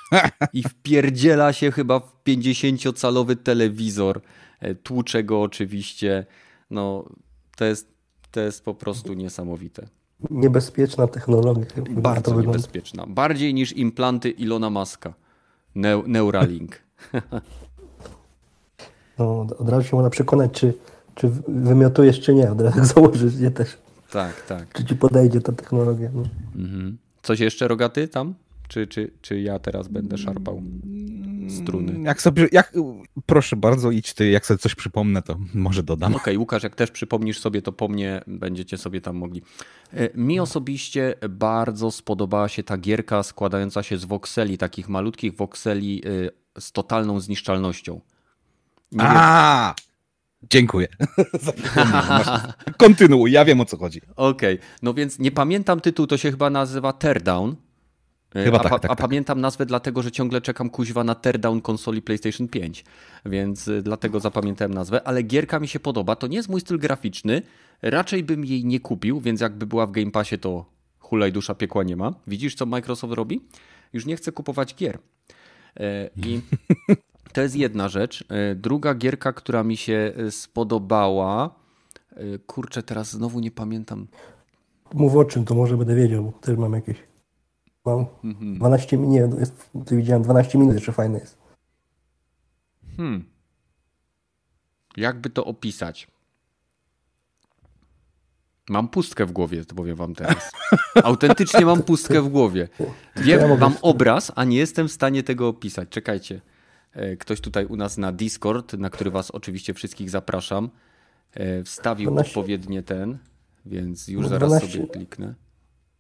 I wpierdziela się chyba w 50-calowy telewizor. E, tłucze go oczywiście. No, to jest to jest po prostu niesamowite.
Niebezpieczna technologia.
Bardzo niebezpieczna. Bardziej niż implanty Ilona Maska. Neu Neuralink.
No, od razu się można przekonać, czy, czy wymiotujesz, czy nie. Od razu założysz je też.
Tak, tak.
Czy ci podejdzie ta technologia. No.
Mhm. Coś jeszcze rogaty tam? Czy, czy, czy ja teraz będę szarpał struny?
Jak sobie, jak, proszę bardzo, idź ty, jak sobie coś przypomnę, to może dodam.
Okej, okay, Łukasz, jak też przypomnisz sobie, to po mnie będziecie sobie tam mogli. E, mi osobiście bardzo spodobała się ta gierka składająca się z wokseli, takich malutkich wokseli e, z totalną zniszczalnością.
Nie A! Wiem. Dziękuję. Kontynuuj, ja wiem o co chodzi.
Okej, okay. no więc nie pamiętam tytułu, to się chyba nazywa Teardown.
E, Chyba
a,
tak, tak,
a tak. pamiętam nazwę dlatego, że ciągle czekam kuźwa na teardown konsoli PlayStation 5, więc e, dlatego zapamiętałem nazwę, ale gierka mi się podoba. To nie jest mój styl graficzny, raczej bym jej nie kupił, więc jakby była w Game Passie to hulaj dusza piekła nie ma. Widzisz co Microsoft robi? Już nie chce kupować gier. E, I to jest jedna rzecz. Druga gierka, która mi się spodobała, kurczę teraz znowu nie pamiętam.
Mów o czym, to może będę wiedział, bo też mam jakieś Mam mhm. 12 minut, nie, jest, widziałem 12 minut, jeszcze fajne jest.
Hmm. Jakby to opisać? Mam pustkę w głowie, to powiem wam teraz. Autentycznie mam pustkę w głowie. Wiem, mam obraz, a nie jestem w stanie tego opisać. Czekajcie. E, ktoś tutaj u nas na Discord, na który was oczywiście wszystkich zapraszam, e, wstawił 12... odpowiednie ten, więc już zaraz 12... sobie kliknę.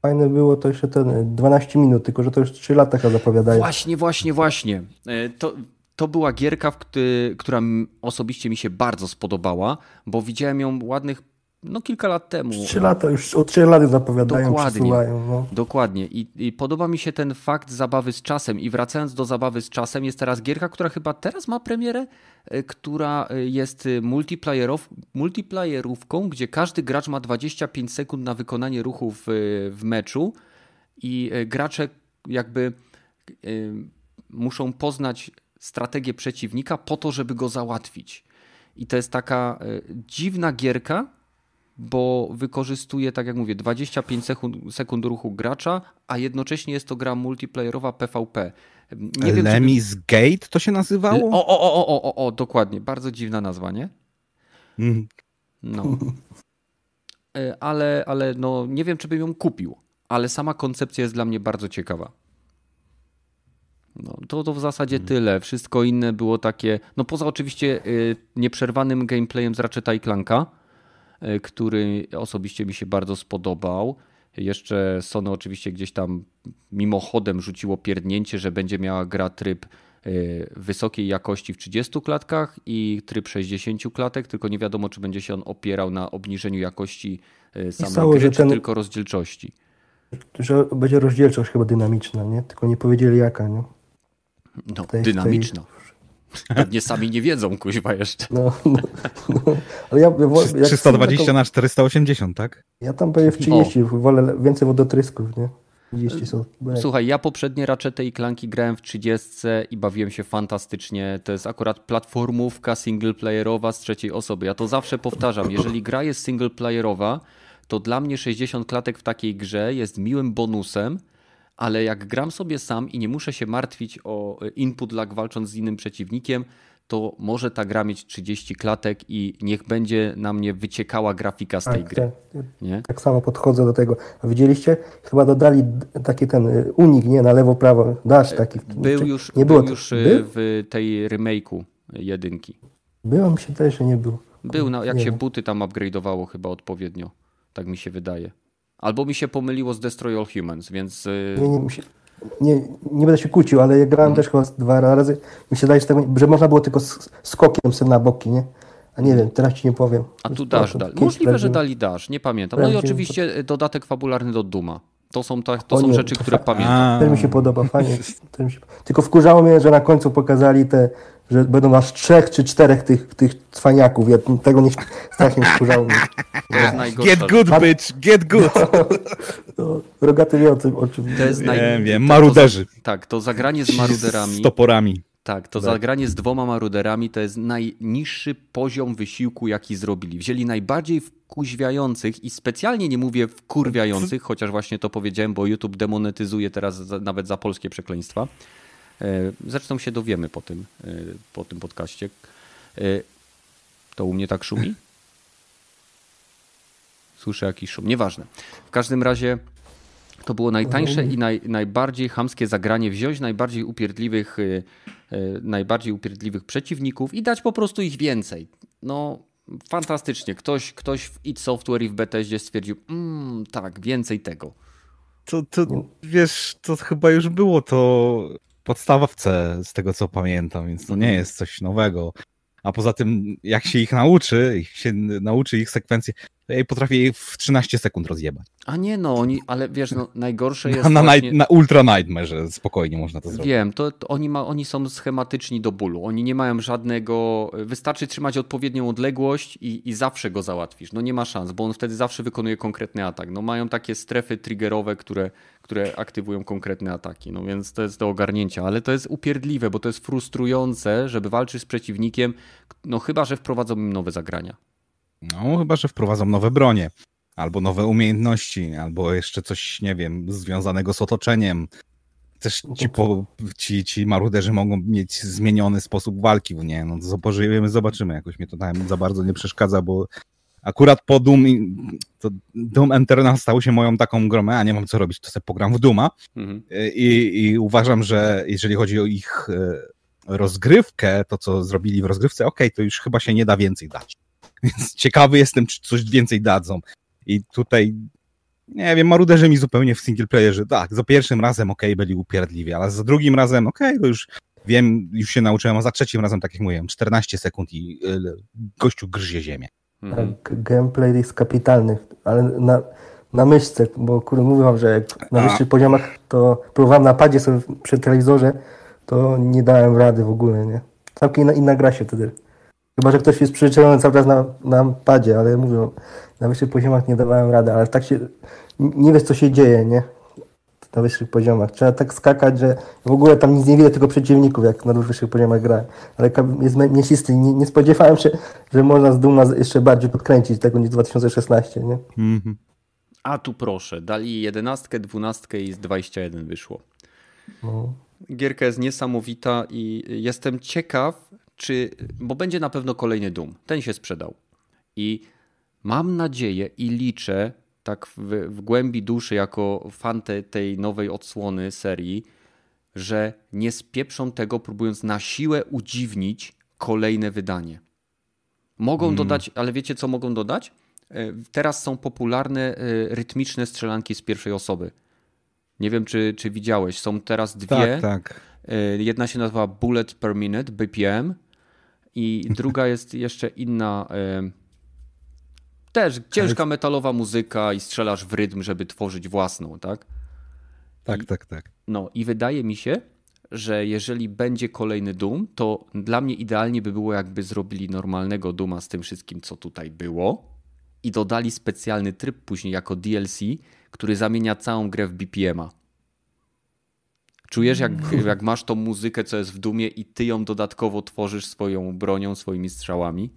Fajne było to jeszcze ten 12 minut, tylko że to już 3 lata zapowiadają.
Właśnie, właśnie, właśnie. E, to, to była gierka, która osobiście mi się bardzo spodobała, bo widziałem ją ładnych no kilka lat temu.
Trzy lata, już od trzech lat zapowiadają, Dokładnie, no.
dokładnie. I, I, podoba mi się ten fakt zabawy z czasem. I wracając do zabawy z czasem, jest teraz gierka, która chyba teraz ma premierę, e, która e, jest multiplayerów, multiplayerówką, gdzie każdy gracz ma 25 sekund na wykonanie ruchów w, meczu i e, gracze jakby muszą poznać strategię przeciwnika po to, żeby go załatwić. I to jest taka dziwna gierka, bo wykorzystuje, tak jak mówię, 25 sekund, sekund ruchu gracza, a jednocześnie jest to gra multiplayerowa PvP.
Nie wiem, Lemis. Gate to się nazywało?
O, o, o, o, o, o, dokładnie. Bardzo dziwna nazwa, nie? Mm. No. E, ale, ale no, nie wiem, czy bym ją kupił, ale sama koncepcja jest dla mnie bardzo ciekawa. No, to, to w zasadzie hmm. tyle. Wszystko inne było takie, no poza oczywiście y, nieprzerwanym gameplayem z Ratcheta i Clanka, który osobiście mi się bardzo spodobał. Jeszcze Sony oczywiście gdzieś tam mimochodem rzuciło pierdnięcie, że będzie miała gra tryb y, wysokiej jakości w 30 klatkach i tryb 60 klatek, tylko nie wiadomo, czy będzie się on opierał na obniżeniu jakości samej gry, czy ten... tylko rozdzielczości.
Że będzie rozdzielczość chyba dynamiczna, nie? Tylko nie powiedzieli jaka, nie?
No, tej, dynamiczna. Tej... Pewnie sami nie wiedzą, kuźwa jeszcze. No,
no, no. Ale ja, ja, 320 to... na 480, tak?
Ja tam pewnie w 30, o. wolę więcej wodotrysków, nie? 30
są. Słuchaj, ja poprzednie raczety i klanki grałem w 30 i bawiłem się fantastycznie. To jest akurat platformówka singleplayerowa z trzeciej osoby. Ja to zawsze powtarzam. Jeżeli gra jest singleplayerowa, to dla mnie 60 klatek w takiej grze jest miłym bonusem, ale jak gram sobie sam i nie muszę się martwić o input lag walcząc z innym przeciwnikiem, to może ta gra mieć 30 klatek i niech będzie na mnie wyciekała grafika z tej tak, gry.
Tak, nie? tak samo podchodzę do tego. Widzieliście? Chyba dodali taki ten y, unik, nie? Na lewo, prawo. Dasz taki.
Był już, nie było był już był? w tej remake'u jedynki.
Było mi się też, że nie był.
Był, no, jak nie się wiem. buty tam upgrade'owało chyba odpowiednio. Tak mi się wydaje. Albo mi się pomyliło z Destroy All Humans, więc... Y,
nie, nie, nie, nie będę się kłócił, ale ja grałem hmm. też chyba dwa razy. Mi się daje, że można było tylko skokiem sobie na boki, nie? A nie wiem, teraz ci nie powiem.
A tu dasz, dali. Możliwe, że dali dasz, nie pamiętam. No i oczywiście to... dodatek fabularny do Duma. To są, to, to są nie, rzeczy, które pamiętam.
To mi się podoba, fajnie. Się... Tylko wkurzało mnie, że na końcu pokazali te że będą aż trzech czy czterech tych, tych cwaniaków. Ja tego nie strasznie wkurzało mnie.
Get good, bitch, get good.
No, no, rogaty wie o tym, o czym.
To jest naj... Nie wiem, maruderzy.
To, tak, to zagranie z maruderami.
Z toporami.
Tak, to tak. zagranie z dwoma maruderami to jest najniższy poziom wysiłku, jaki zrobili. Wzięli najbardziej wkuźwiających i specjalnie nie mówię wkurwiających, chociaż właśnie to powiedziałem, bo YouTube demonetyzuje teraz za, nawet za polskie przekleństwa. E, zresztą się dowiemy po tym, e, po tym podcaście. E, to u mnie tak szumi? Słyszę jakiś szum. Nieważne. W każdym razie to było najtańsze i naj, najbardziej hamskie zagranie. Wziąć najbardziej upierdliwych, najbardziej upierdliwych przeciwników i dać po prostu ich więcej. No, fantastycznie. Ktoś, ktoś w id Software i w Bethesdzie stwierdził, mmm, tak, więcej tego.
To, to wiesz, to chyba już było to podstawowce, z tego co pamiętam, więc to nie mhm. jest coś nowego. A poza tym, jak się ich nauczy, jak się nauczy ich ja potrafię je w 13 sekund rozjebać.
A nie no, oni, ale wiesz, no, najgorsze jest.
Na,
właśnie...
na Ultra Nightmare spokojnie można to zrobić.
Wiem, to, to, oni, ma, oni są schematyczni do bólu. Oni nie mają żadnego. Wystarczy trzymać odpowiednią odległość i, i zawsze go załatwisz. No nie ma szans, bo on wtedy zawsze wykonuje konkretny atak. No mają takie strefy triggerowe, które, które aktywują konkretne ataki. No więc to jest do ogarnięcia, ale to jest upierdliwe, bo to jest frustrujące, żeby walczyć z przeciwnikiem, no chyba, że wprowadzą im nowe zagrania.
No, chyba, że wprowadzą nowe bronie, albo nowe umiejętności, albo jeszcze coś, nie wiem, związanego z otoczeniem. Też ci, po, ci, ci maruderzy mogą mieć zmieniony sposób walki, nie? No to pożyjemy, zobaczymy. Jakoś mnie to tam za bardzo nie przeszkadza, bo akurat po Doom, to Doom Eternal stał się moją taką gromę, a nie mam co robić, to sobie pogram w Duma mhm. I, I, uważam, że jeżeli chodzi o ich e, rozgrywkę, to co zrobili w rozgrywce, ok, to już chyba się nie da więcej dać. Więc ciekawy jestem, czy coś więcej dadzą. I tutaj, nie wiem, maruderzy mi zupełnie w single playerze, tak, za pierwszym razem ok, byli upierdliwi, ale za drugim razem ok, to już wiem, już się nauczyłem, a za trzecim razem, tak jak mówiłem, 14 sekund i y, gościu grzzie ziemię.
Mhm. Tak, gameplay jest kapitalny, ale na, na myszce, bo kurde, mówię wam, że jak na wyższych poziomach to próbowałem na padzie sobie przy telewizorze, to nie dałem rady w ogóle, nie? Całkiem inna, inna gra się wtedy. Chyba, że ktoś jest przyczepiony cały czas na, na padzie, ale mówię, na wyższych poziomach nie dawałem rady, ale tak się, nie wiesz co się dzieje, nie? na wyższych poziomach. Trzeba tak skakać, że w ogóle tam nic nie widać tylko przeciwników, jak na wyższych poziomach grałem. Ale jest mięsisty nie, nie spodziewałem się, że można z Duma jeszcze bardziej podkręcić tego niż 2016, nie? Mm -hmm.
A tu proszę, dali 11, 12 i z 21 wyszło. No. Gierka jest niesamowita i jestem ciekaw, czy, bo będzie na pewno kolejny Doom. Ten się sprzedał. I mam nadzieję i liczę tak w, w głębi duszy jako fan te, tej nowej odsłony serii, że nie spieprzą tego, próbując na siłę udziwnić kolejne wydanie. Mogą hmm. dodać, ale wiecie co mogą dodać? E, teraz są popularne e, rytmiczne strzelanki z pierwszej osoby. Nie wiem, czy, czy widziałeś. Są teraz dwie.
Tak, tak.
E, jedna się nazywa Bullet per Minute, BPM, i druga jest jeszcze inna. Też ciężka metalowa muzyka i strzelasz w rytm, żeby tworzyć własną, tak?
Tak, I, tak, tak.
No i wydaje mi się, że jeżeli będzie kolejny Doom, to dla mnie idealnie by było, jakby zrobili normalnego Duma z tym wszystkim, co tutaj było i dodali specjalny tryb później jako DLC, który zamienia całą grę w BPM-a. Czujesz, jak, mm. jak masz tą muzykę, co jest w dumie, i ty ją dodatkowo tworzysz swoją bronią, swoimi strzałami?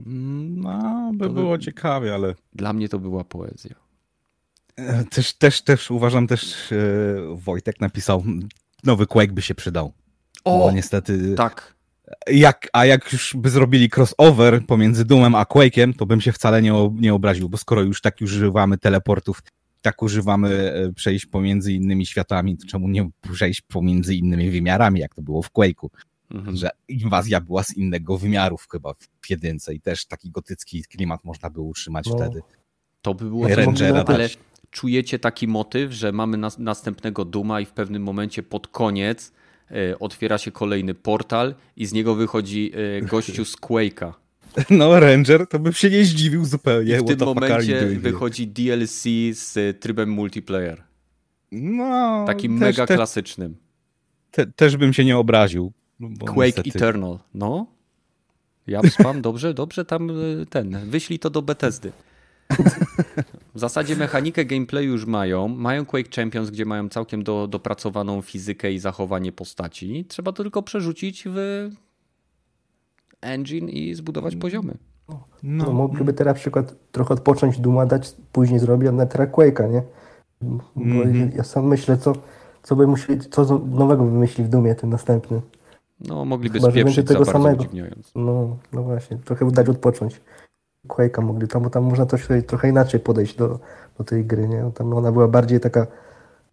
No, by to było by... ciekawie, ale.
Dla mnie to była poezja.
E, też, też, też uważam, też e, Wojtek napisał, nowy Quake by się przydał. O! Bo niestety.
Tak.
Jak, a jak już by zrobili crossover pomiędzy Doomem a Quake'em, to bym się wcale nie, nie obraził, bo skoro już tak używamy teleportów, tak używamy e, przejść pomiędzy innymi światami, to czemu nie przejść pomiędzy innymi wymiarami, jak to było w Quake'u? Mhm. Że inwazja była z innego wymiaru chyba w jedynce i też taki gotycki klimat można było utrzymać no. wtedy.
To by było Rangera ale czujecie taki motyw, że mamy nas, następnego Duma i w pewnym momencie pod koniec e, otwiera się kolejny portal i z niego wychodzi e, gościu z Quake'a.
No, Ranger to bym się nie zdziwił zupełnie.
I w tym momencie wychodzi DLC z trybem multiplayer.
No,
Takim mega klasycznym.
Te, też bym się nie obraził.
Quake niestety... Eternal, no. Ja spam, dobrze, dobrze, tam e, ten, wyślij to do Bethesdy. W zasadzie mechanikę gameplayu już mają. Mają Quake Champions, gdzie mają całkiem do, dopracowaną fizykę i zachowanie postaci. Trzeba to tylko przerzucić w engine i zbudować poziomy.
No, no mogliby teraz na przykład trochę odpocząć, Duma dać, później zrobić na teraz Quake'a, nie? Bo mm -hmm. ja sam myślę, co, co by musieli, co nowego wymyślić w Dumie ten następny.
No, mogliby Chyba, spieprzyć tego samego.
No, no właśnie, trochę dać odpocząć. Quake'a mogli tam, bo tam można też trochę inaczej podejść do, do tej gry, nie? Tam ona była bardziej taka,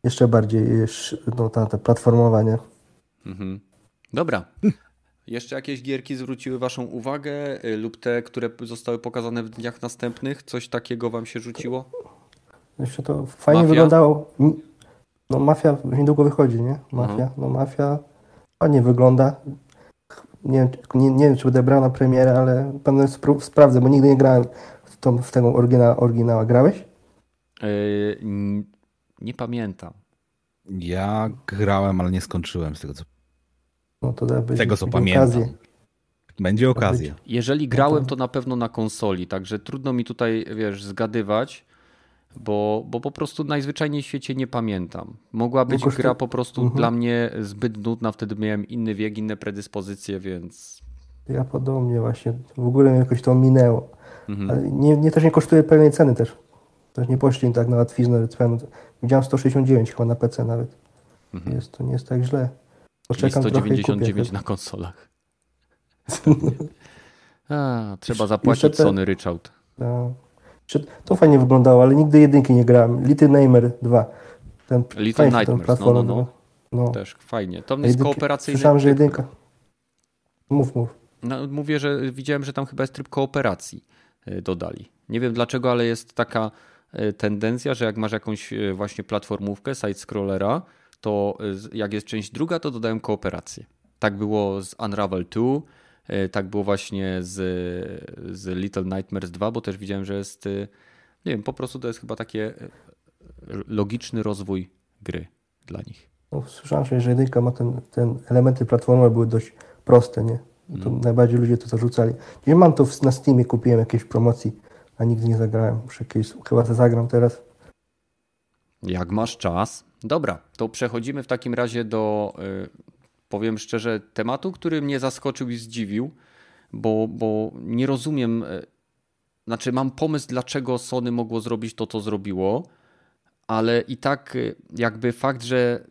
jeszcze bardziej no, ta, ta platformowa, nie? Mhm.
Dobra. Jeszcze jakieś gierki zwróciły Waszą uwagę y, lub te, które zostały pokazane w dniach następnych? Coś takiego Wam się rzuciło?
Jeszcze to fajnie Mafia? wyglądało. No Mafia niedługo wychodzi, nie? Mafia. Mhm. No Mafia ładnie wygląda. Nie, nie, nie wiem, czy będę brał na premierę, ale pewnie sprawdzę, bo nigdy nie grałem w, tą, w tego oryginał, oryginała. Grałeś?
Yy, nie pamiętam.
Ja grałem, ale nie skończyłem z tego, co
no to da
Tego co pamiętam. Okazję. Będzie okazja.
Jeżeli grałem, to na pewno na konsoli, także trudno mi tutaj, wiesz, zgadywać, bo, bo po prostu najzwyczajniej w świecie nie pamiętam. Mogła być no, gra po prostu mhm. dla mnie zbyt nudna, wtedy miałem inny wiek, inne predyspozycje, więc...
Ja podobnie właśnie, w ogóle jakoś to minęło. Mhm. Ale nie, nie, też nie kosztuje pełnej ceny też. Też nie poszli tak na łatwiznę. Widziałem 169 chyba na PC nawet. Mhm. Jest, to nie jest tak źle.
Poczekam 199 na konsolach. A, trzeba zapłacić te... Sony Ryczałt.
To fajnie wyglądało, ale nigdy jedynki nie grałem. Little Nightmare 2.
Ten, Little Nightmares, no, no, no, no. Też fajnie. To jest kooperacyjny.
Słyszałem, że jedynka. Mów, mów.
No, mówię, że widziałem, że tam chyba jest tryb kooperacji y, dodali. Nie wiem dlaczego, ale jest taka y, tendencja, że jak masz jakąś y, właśnie platformówkę, side-scrollera, to jak jest część druga, to dodają kooperację. Tak było z Unravel 2, e, tak było właśnie z, z Little Nightmares 2, bo też widziałem, że jest, e, nie wiem, po prostu to jest chyba takie logiczny rozwój gry dla nich.
No, słyszałem, że jedynka ma ten, ten elementy platformy były dość proste, nie? To mm. Najbardziej ludzie to zarzucali. Nie mam to na Steamie, kupiłem jakieś promocji, a nigdy nie zagrałem. Muszę jakieś, chyba to zagram teraz.
Jak masz czas. Dobra, to przechodzimy w takim razie do, y, powiem szczerze, tematu, który mnie zaskoczył i zdziwił, bo, bo nie rozumiem, y, znaczy mam pomysł, dlaczego Sony mogło zrobić to, co zrobiło, ale i tak y, jakby fakt, że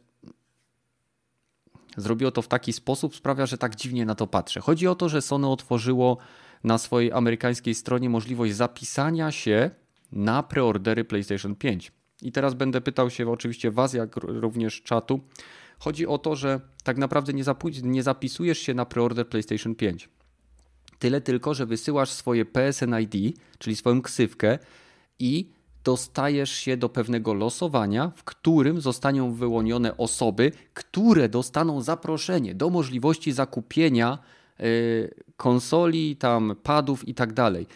zrobiło to w taki sposób sprawia, że tak dziwnie na to patrzę. Chodzi o to, że Sony otworzyło na swojej amerykańskiej stronie możliwość zapisania się na preordery PlayStation 5. I teraz będę pytał się oczywiście Was, jak również czatu. Chodzi o to, że tak naprawdę nie, nie zapisujesz się na preorder PlayStation 5. Tyle tylko, że wysyłasz swoje PSN ID, czyli swoją ksywkę i dostajesz się do pewnego losowania, w którym zostaną wyłonione osoby, które dostaną zaproszenie do możliwości zakupienia y, konsoli, tam padów i tak dalej.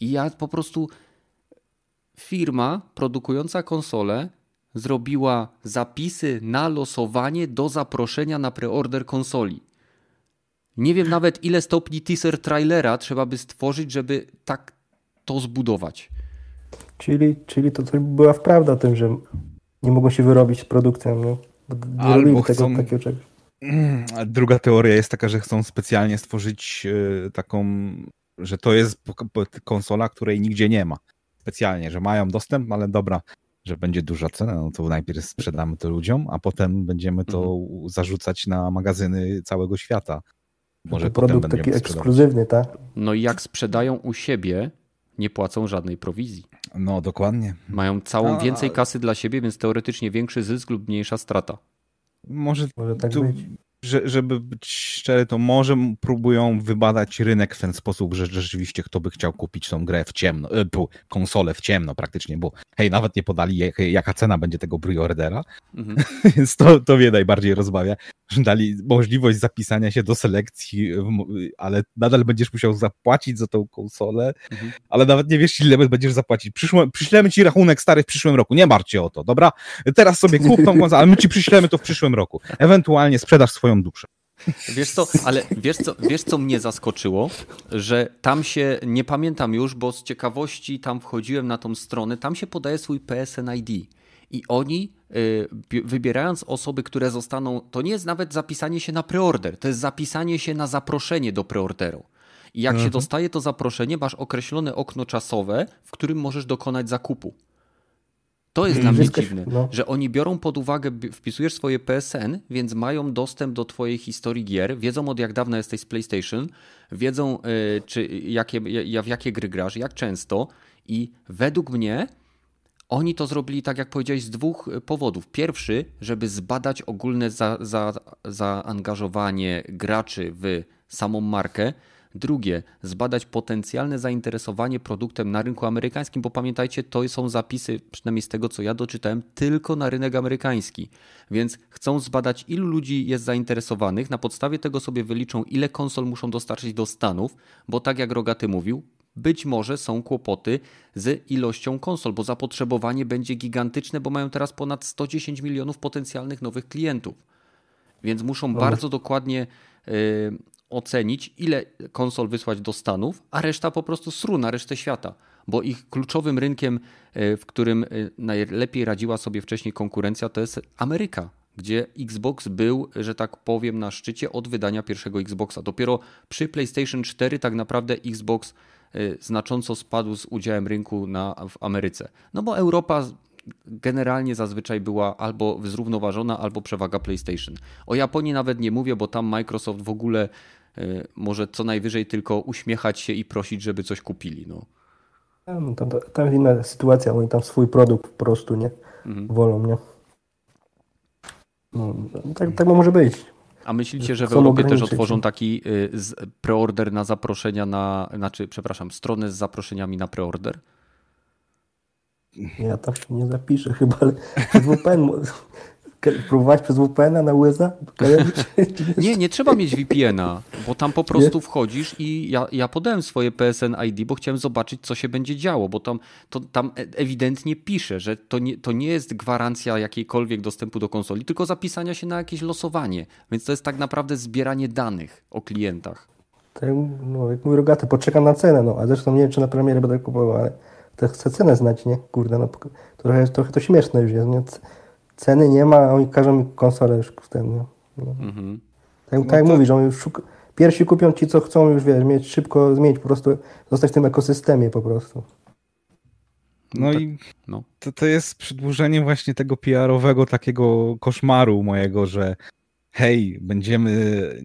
I ja po prostu firma produkująca konsole zrobiła zapisy na losowanie do zaproszenia na preorder konsoli. Nie wiem nawet ile stopni teaser trailera trzeba by stworzyć, żeby tak to zbudować.
Czyli, czyli to, była prawda o tym, że nie mogą się wyrobić z produkcją. No.
Nie Albo chcą... tego takiego czegoś. Druga teoria jest taka, że chcą specjalnie stworzyć e, taką, że to jest konsola, której nigdzie nie ma specjalnie, że mają dostęp, ale dobra, że będzie duża cena, no to najpierw sprzedamy to ludziom, a potem będziemy to mhm. zarzucać na magazyny całego świata.
Może to produkt taki ekskluzywny, tak?
No i jak sprzedają u siebie, nie płacą żadnej prowizji.
No, dokładnie.
Mają całą a... więcej kasy dla siebie, więc teoretycznie większy zysk lub mniejsza strata.
Może, Może tak tu, być że, żeby być szczery, to może próbują wybadać rynek w ten sposób, że rzeczywiście kto by chciał kupić tą grę w ciemno, e, konsolę w ciemno praktycznie, bo hej, nawet nie podali jak, jaka cena będzie tego preordera, mhm. więc to, to mnie najbardziej rozbawia, że dali możliwość zapisania się do selekcji, ale nadal będziesz musiał zapłacić za tą konsolę, mhm. ale nawet nie wiesz ile będziesz zapłacić. Przyszło, przyślemy ci rachunek stary w przyszłym roku, nie martw się o to, dobra? Teraz sobie kup tą konsolę, ale my ci przyślemy to w przyszłym roku. Ewentualnie sprzedasz swoją duszę.
Wiesz co, ale wiesz co, wiesz co mnie zaskoczyło? Że tam się, nie pamiętam już, bo z ciekawości tam wchodziłem na tą stronę, tam się podaje swój PSN ID. I oni, y, wybierając osoby, które zostaną, to nie jest nawet zapisanie się na preorder, to jest zapisanie się na zaproszenie do preorderu. I jak mhm. się dostaje to zaproszenie, masz określone okno czasowe, w którym możesz dokonać zakupu. To jest dla mnie dziwne, no. że oni biorą pod uwagę, wpisujesz swoje PSN, więc mają dostęp do twojej historii gier, wiedzą od jak dawna jesteś z PlayStation, wiedzą y, czy jakie, w jakie gry grasz, jak często i według mnie oni to zrobili, tak jak powiedziałeś, z dwóch y, powodów. Pierwszy, żeby zbadać ogólne za, za, zaangażowanie graczy w samą markę, Drugie, zbadać potencjalne zainteresowanie produktem na rynku amerykańskim, bo pamiętajcie, to są zapisy, przynajmniej z tego co ja doczytałem, tylko na rynek amerykański. Więc chcą zbadać, ilu ludzi jest zainteresowanych. Na podstawie tego sobie wyliczą, ile konsol muszą dostarczyć do Stanów, bo tak jak Rogaty mówił, być może są kłopoty z ilością konsol, bo zapotrzebowanie będzie gigantyczne, bo mają teraz ponad 110 milionów potencjalnych nowych klientów. Więc muszą bardzo dokładnie yy, ocenić, ile konsol wysłać do Stanów, a reszta po prostu sru na resztę świata. Bo ich kluczowym rynkiem, e, w którym e, najlepiej radziła sobie wcześniej konkurencja, to jest Ameryka, gdzie Xbox był, że tak powiem, na szczycie od wydania pierwszego Xboxa. Dopiero przy PlayStation 4 tak naprawdę Xbox e, znacząco spadł z udziałem rynku na, w Ameryce. No bo Europa generalnie zazwyczaj była albo zrównoważona, albo przewaga PlayStation. O Japonii nawet nie mówię, bo tam Microsoft w ogóle może co najwyżej tylko uśmiechać się i prosić, żeby coś kupili. No.
no tam, tam jest inna sytuacja, oni tam swój produkt po prostu nie mhm. wolą, nie? No, tak, tak może być.
A myślicie, że w Europie też otworzą taki y, preorder na zaproszenia na, znaczy, przepraszam, stronę z zaproszeniami na preorder?
Ja tam się nie zapiszę chyba, ale VPN próbować przez VPN-a na USA?
nie, nie trzeba mieć VPN-a, bo tam po prostu nie? wchodzisz i ja, ja podałem swoje PSN ID, bo chciałem zobaczyć, co się będzie działo, bo tam, to, tam e, ewidentnie pisze, że to nie, to nie jest gwarancja jakiejkolwiek dostępu do konsoli, tylko zapisania się na jakieś losowanie. Więc to jest tak naprawdę zbieranie danych o klientach.
Tak, no, jak mój rogaty, poczekam na cenę, no, a zresztą nie wiem, czy na premierę będę kupował, ale to chcę cenę znać, nie? Kurde, no trochę, trochę to śmieszne już jest, nie? Ceny nie ma, a oni każą mi konsolę już w ten, nie? No. Mhm. Tak, no tak jak to... mówisz, oni już szuka... pierwsi kupią ci, co chcą już, wiesz, mieć szybko, zmienić po prostu, zostać w tym ekosystemie po prostu.
No, no tak, i no. To, to jest przedłużenie właśnie tego PR-owego takiego koszmaru mojego, że hej, będziemy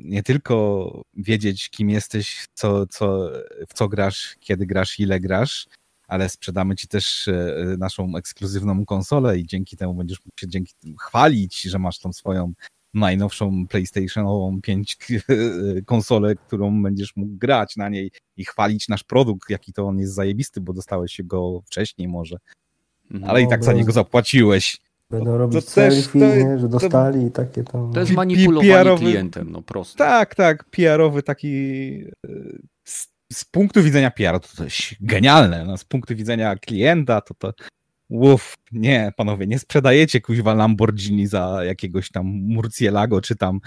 nie tylko wiedzieć, kim jesteś, co, co, w co grasz, kiedy grasz, ile grasz, ale sprzedamy ci też e, naszą ekskluzywną konsolę i dzięki temu będziesz mógł się dzięki chwalić, że masz tą swoją najnowszą PlayStationową 5 konsolę, którą będziesz mógł grać na niej i chwalić nasz produkt, jaki to on jest zajebisty, bo dostałeś go wcześniej może. Mhm. Ale no, i tak za niego zapłaciłeś.
Będą robić to selfie, też, to, nie, że dostali to, i takie tam.
To jest manipulowanie klientem, no prosto.
Tak, tak, PR-owy taki e, z, punktu widzenia PR to, jest genialne, no, z punktu widzenia klienta to to Uff, nie, panowie, nie sprzedajecie kuźwa Lamborghini za jakiegoś tam Murcielago, czy tam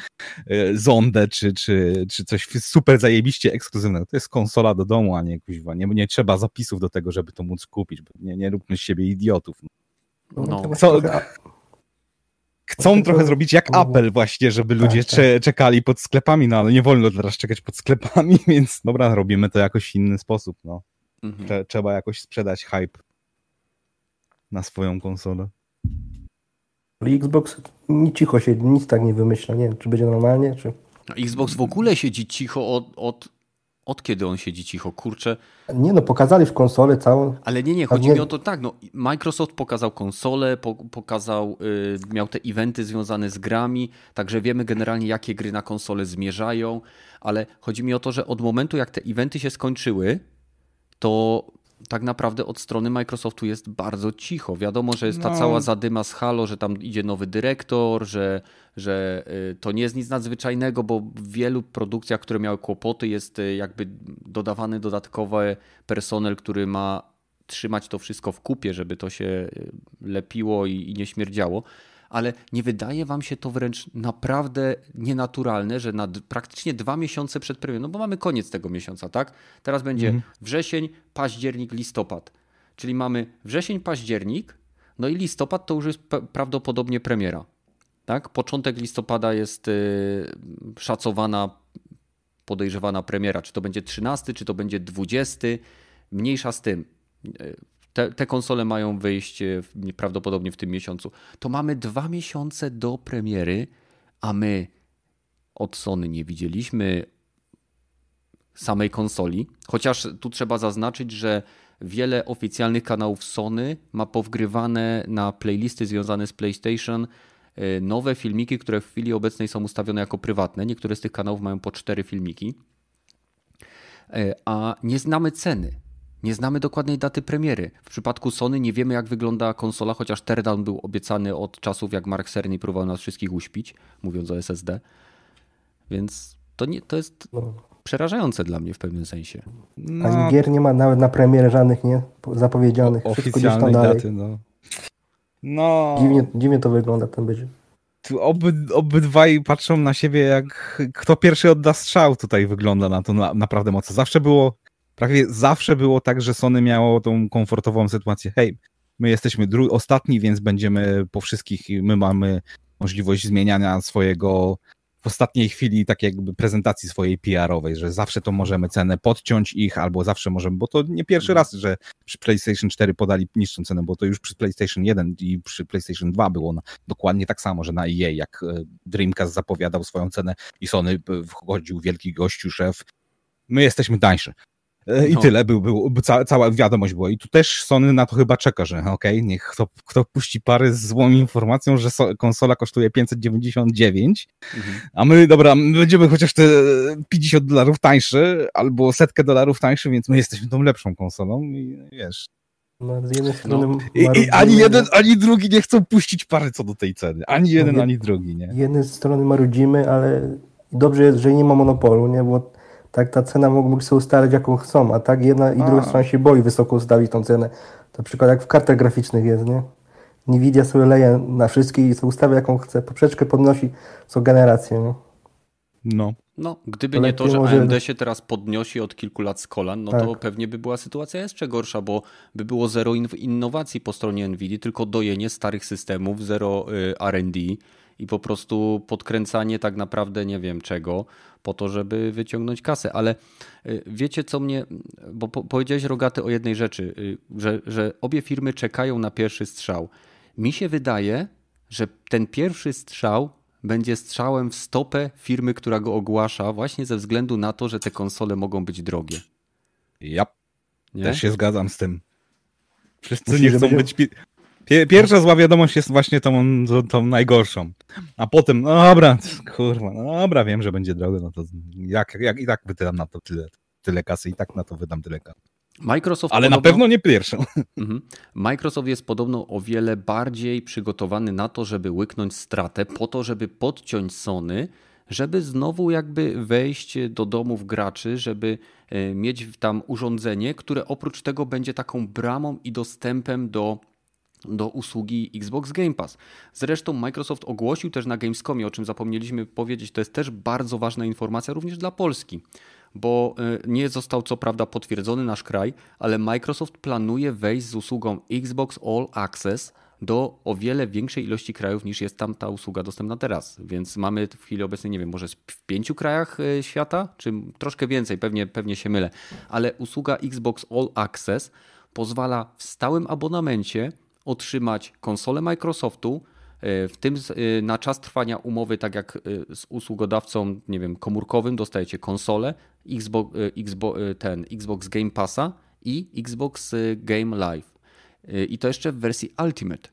y, Zondę, czy, czy, czy coś super zajebiście ekskluzywnego. To jest konsola do domu, a nie kuźwa. Nie, nie trzeba zapisów do tego, żeby to móc kupić. Nie, nie róbmy z siebie idiotów. No. no. Co, chcą trochę zrobić jak apel właśnie, żeby tak, ludzie tak. czekali pod sklepami, no ale nie wolno teraz czekać pod sklepami, więc dobra, robimy to jakoś w inny sposób, no. Mhm. Trzeba jakoś sprzedać hype na swoją konsolę.
Xbox cicho siedzi, nic tak nie wymyśla. Nie wiem, czy będzie normalnie, czy...
Xbox w ogóle siedzi cicho od, od, od kiedy on siedzi cicho? Kurczę.
Nie no, pokazali w konsolę całą.
Ale nie, nie, chodzi nie... mi o to tak, no Microsoft pokazał konsolę, po, pokazał, yy, miał te eventy związane z grami, także wiemy generalnie jakie gry na konsolę zmierzają, ale chodzi mi o to, że od momentu jak te eventy się skończyły, to tak naprawdę od strony Microsoftu jest bardzo cicho. Wiadomo, że jest ta no. cała zadyma z Halo, że tam idzie nowy dyrektor, że, że y, to nie jest nic nadzwyczajnego, bo w wielu produkcjach, które miały kłopoty, jest y, jakby dodawany dodatkowy personel, który ma trzymać to wszystko w kupie, żeby to się y, lepiło i, i nie śmierdziało ale nie wydaje wam się to wręcz naprawdę nienaturalne, że na praktycznie dwa miesiące przed premierą, no bo mamy koniec tego miesiąca, tak? Teraz będzie mhm. wrzesień, październik, listopad. Czyli mamy wrzesień, październik, no i listopad to już jest prawdopodobnie premiera. Tak? Początek listopada jest yy, szacowana, podejrzewana premiera. Czy to będzie 13, czy to będzie 20, mniejsza z tym. Te, te konsole mają wyjść e, prawdopodobnie w tym miesiącu. To mamy dwa miesiące do premiery, a my od Sony nie widzieliśmy samej konsoli. Chociaż tu trzeba zaznaczyć, że wiele oficjalnych kanałów Sony ma powgrywane na playlisty związane z PlayStation e, nowe filmiki, które w chwili obecnej są ustawione jako prywatne. Niektóre z tych kanałów mają po cztery filmiki. E, a nie znamy ceny. Nie znamy dokładnej daty premiery. W przypadku Sony nie wiemy, jak wygląda konsola, chociaż teardown był obiecany od czasów, jak Mark Cerny próbował nas wszystkich uśpić, mówiąc o SSD. Więc to, nie, to jest no. przerażające dla mnie w pewnym sensie.
No. Ani gier nie ma nawet na premierę żadnych nie zapowiedzianych. O,
oficjalnej daty, no. no.
Dziwnie, dziwnie to wygląda ten.
Tu oby, obydwaj patrzą na siebie, jak kto pierwszy odda strzał tutaj wygląda na to na, naprawdę mocno. Zawsze było prawie zawsze było tak, że Sony miało tą komfortową sytuację. Hej, my jesteśmy ostatni, więc będziemy po wszystkich, my mamy możliwość zmieniania swojego w ostatniej chwili tak jakby prezentacji swojej PR-owej, że zawsze to możemy cenę podciąć ich, albo zawsze możemy, bo to nie pierwszy raz, że przy PlayStation 4 podali niższą cenę, bo to już przy PlayStation 1 i przy PlayStation 2 było na, dokładnie tak samo, że na EA, jak e, Dreamcast zapowiadał swoją cenę i Sony wchodził wielki gościu, szef, my jesteśmy tańszy. E, I no. tyle, był, był, ca, cała wiadomość była. I tu też Sony na to chyba czeka, że okej, okay, niech kto, kto puści pary z złą informacją, że so, konsola kosztuje 599, mhm. a my, dobra, my będziemy chociaż te 50 dolarów tańszy, albo setkę dolarów tańszy, więc my jesteśmy tą lepszą konsolą i wiesz.
No, z jednej strony no.
I, I, ani jeden, ani drugi nie chcą puścić pary co do tej ceny. Ani jeden, no, ani drugi, nie?
Z jednej strony marudzimy, ale dobrze jest, że nie ma monopolu, nie? Bo tak ta cena mógłby sobie ustalać jaką chcą, a tak jedna i a. druga strona się boi wysoko ustawić tą cenę. To przykład jak w kartach graficznych jest, nie? Nvidia sobie leje na wszystkie i sobie ustawia jaką chce. Poprzeczkę podnosi co generację, nie?
No.
No, gdyby nie to, że AMD się teraz podnosi od kilku lat z kolan, no tak. to pewnie by była sytuacja jeszcze gorsza, bo by było zero innowacji po stronie Nvidia, tylko dojenie starych systemów, zero y, R&D i po prostu podkręcanie tak naprawdę nie wiem czego po to, żeby wyciągnąć kasę. Ale y, wiecie co mnie, bo powiedziałeś Rogaty o jednej rzeczy, y, że, że obie firmy czekają na pierwszy strzał. Mi się wydaje, że ten pierwszy strzał będzie strzałem w stopę firmy, która go ogłasza, właśnie ze względu na to, że te konsole mogą być drogie.
Ja yep. też się zgadzam z tym. Wszyscy nie chcą będzie... być. Pierwsza zła wiadomość jest właśnie tą, tą najgorszą. A potem, no dobra, kurwa, no dobra, wiem, że będzie drogo, no to jak, jak i tak wydam na to tyle, tyle kasy, i tak na to wydam tyle kasy.
Microsoft
Ale podobno, na pewno nie pierwszą.
Mhm. Microsoft jest podobno o wiele bardziej przygotowany na to, żeby łyknąć stratę, po to, żeby podciąć Sony, żeby znowu jakby wejść do domów graczy, żeby e, mieć tam urządzenie, które oprócz tego będzie taką bramą i dostępem do do usługi Xbox Game Pass. Zresztą Microsoft ogłosił też na Gamescomie, o czym zapomnieliśmy powiedzieć, to jest też bardzo ważna informacja również dla Polski, bo e, nie został co prawda potwierdzony nasz kraj, ale Microsoft planuje wejść z usługą Xbox All Access do o wiele większej ilości krajów niż jest tam ta usługa dostępna teraz. Więc mamy w chwili obecnej, nie wiem, może w pięciu krajach e, świata, czy troszkę więcej, pewnie, pewnie się mylę, ale usługa Xbox All Access pozwala w stałym abonamencie otrzymać konsolę Microsoftu, e, w tym e, na czas trwania umowy, tak jak e, z usługodawcą, nie wiem, komórkowym, dostajecie konsolę, Xbox, Xbox, ten Xbox Game Passa i Xbox Game Live. I to jeszcze w wersji Ultimate.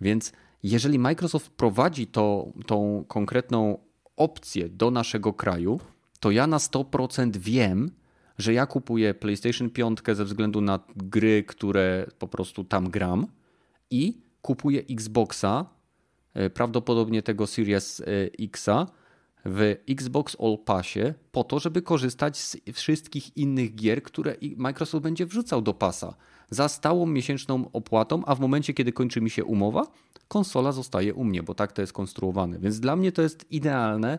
Więc jeżeli Microsoft prowadzi to, tą konkretną opcję do naszego kraju, to ja na 100% wiem, że ja kupuję PlayStation 5 ze względu na gry, które po prostu tam gram i kupuję Xboxa, e, prawdopodobnie tego Series e, Xa w Xbox All Passie po to, żeby korzystać z wszystkich innych gier, które Microsoft będzie wrzucał do pasa za stałą miesięczną opłatą, a w momencie, kiedy kończy mi się umowa, konsola zostaje u mnie, bo tak to jest konstruowane. Więc dla mnie to jest idealne,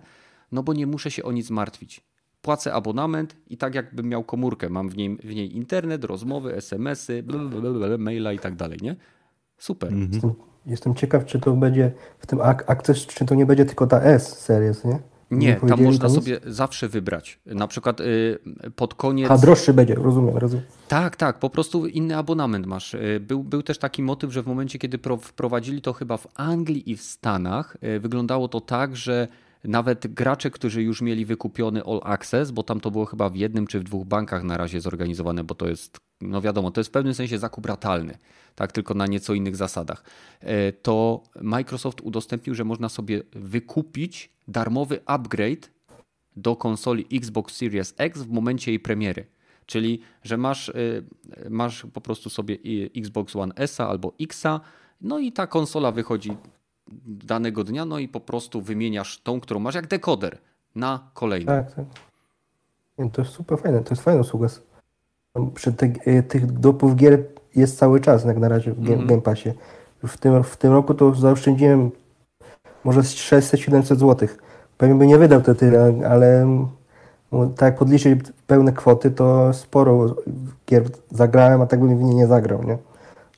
no bo nie muszę się o nic martwić. Płacę abonament i tak jakbym miał komórkę, mam w niej, w niej internet, rozmowy, SMS-y, maila i tak dalej, nie? Super. Mhm.
Jestem, jestem, ciekaw, czy to będzie w tym Access, czy to nie będzie tylko ta S series, nie?
Nie, tam można sobie zawsze wybrać. Na przykład y, pod koniec.
A droższy będzie, rozumiem, rozumiem.
Tak, tak, po prostu inny abonament masz. Y, był, był też taki motyw, że w momencie, kiedy wprowadzili to chyba w Anglii i w Stanach, y, wyglądało to tak, że nawet gracze, którzy już mieli wykupiony All Access, bo tam to było chyba w jednym czy w dwóch bankach na razie zorganizowane, bo to jest, no wiadomo, to jest w pewnym sensie zakup ratalny, tak, tylko na nieco innych zasadach. E, to Microsoft udostępnił, że można sobie wykupić darmowy upgrade do konsoli Xbox Series X w momencie jej premiery. Czyli, że masz, e, masz po prostu sobie Xbox One S albo Xa, no i ta konsola wychodzi danego dnia, no i po prostu wymieniasz tą, którą masz, jak dekoder na kolejną. Tak, tak.
To jest super fajne, to jest fajna usługa. Przy te, tych dopów gier jest cały czas, jak na razie w mm. Game Passie. W tym, w tym roku to zaoszczędziłem może 600-700 zł. Pewnie by nie wydał to tyle, ale tak jak podliczyć pełne kwoty, to sporo gier zagrałem, a tak bym w nie nie zagrał, nie?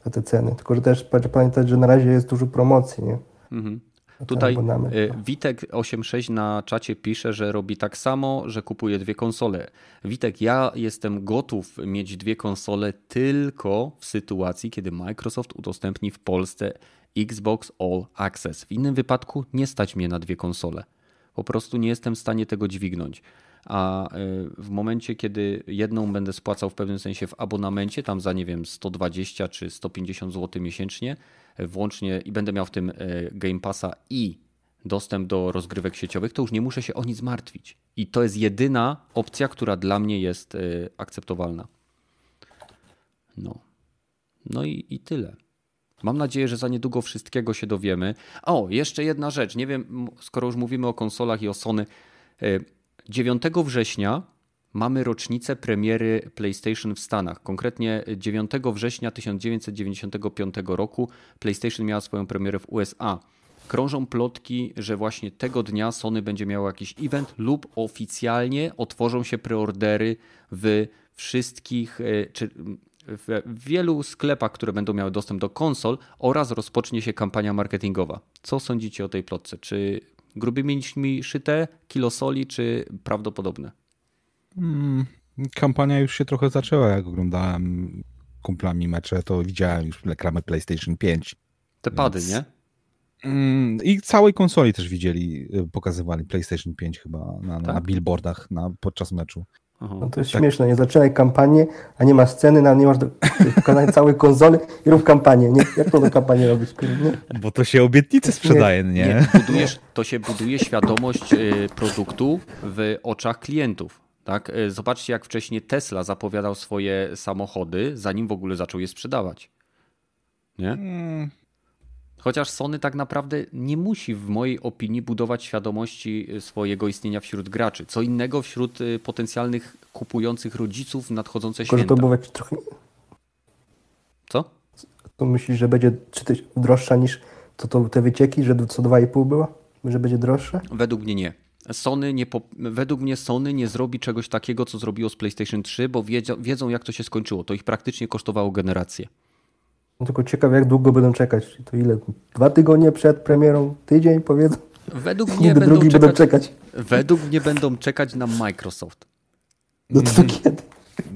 Za te ceny. Tylko, że też pamiętać, że na razie jest dużo promocji, nie? Mhm.
Tutaj y, Witek86 na czacie pisze, że robi tak samo, że kupuje dwie konsole. Witek, ja jestem gotów mieć dwie konsole tylko w sytuacji, kiedy Microsoft udostępni w Polsce Xbox All Access. W innym wypadku nie stać mnie na dwie konsole. Po prostu nie jestem w stanie tego dźwignąć. A y, w momencie, kiedy jedną będę spłacał w pewnym sensie w abonamencie, tam za nie wiem 120 czy 150 zł miesięcznie, włącznie i będę miał w tym e, Game Passa i dostęp do rozgrywek sieciowych, to już nie muszę się o nic martwić. I to jest jedyna opcja, która dla mnie jest e, akceptowalna. No. No i, i tyle. Mam nadzieję, że za niedługo wszystkiego się dowiemy. O, jeszcze jedna rzecz. Nie wiem, skoro już mówimy o konsolach i o Sony. 9 e, września mamy rocznicę premiery PlayStation w Stanach. Konkretnie 9 września 1995 roku PlayStation miała swoją premierę w USA. krążą plotki, że właśnie tego dnia Sony będzie miało jakiś event lub oficjalnie otworzą się preordery w wszystkich, e, czy w wielu sklepach, które będą miały dostęp do konsol oraz rozpocznie się kampania marketingowa. Co sądzicie o tej plotce? Czy grubymi nićmi szyte, kilo soli, czy prawdopodobne?
Hmm, kampania już się trochę zaczęła, jak oglądałem kumplami mecze, to widziałem już reklamę PlayStation 5.
Te pady, Więc... nie?
Mm, I całej konsoli też widzieli, y, pokazywali PlayStation 5 chyba na, tak? na billboardach na, podczas meczu.
No to jest tak. śmieszne, nie zaczynaj kampanię, a nie ma sceny, nie masz pokazania całej konsoli i rób kampanię, nie? Jak to do kampanii robisz? Nie?
Bo to się obietnice sprzedaje, nie? nie?
Budujesz, to się buduje świadomość y, produktu w oczach klientów. Tak? Y, zobaczcie, jak wcześniej Tesla zapowiadał swoje samochody, zanim w ogóle zaczął je sprzedawać. Nie? Hmm. Chociaż Sony tak naprawdę nie musi, w mojej opinii, budować świadomości y, swojego istnienia wśród graczy. Co innego wśród y, potencjalnych kupujących rodziców nadchodzące Tylko, święta.
Że to było trochę...
Co?
To myślisz, że będzie czy droższa niż to, to te wycieki, że co 2,5 była? Że będzie droższa?
Według mnie nie. Sony nie po... według mnie Sony nie zrobi czegoś takiego, co zrobiło z PlayStation 3, bo wiedzą, wiedzą jak to się skończyło. To ich praktycznie kosztowało generację.
No tylko ciekaw, jak długo będą czekać. To ile? Dwa tygodnie przed premierą? Tydzień powiedzą?
Według mnie będą czekać, będą czekać. Według mnie będą czekać na Microsoft.
No to mm. kiedy?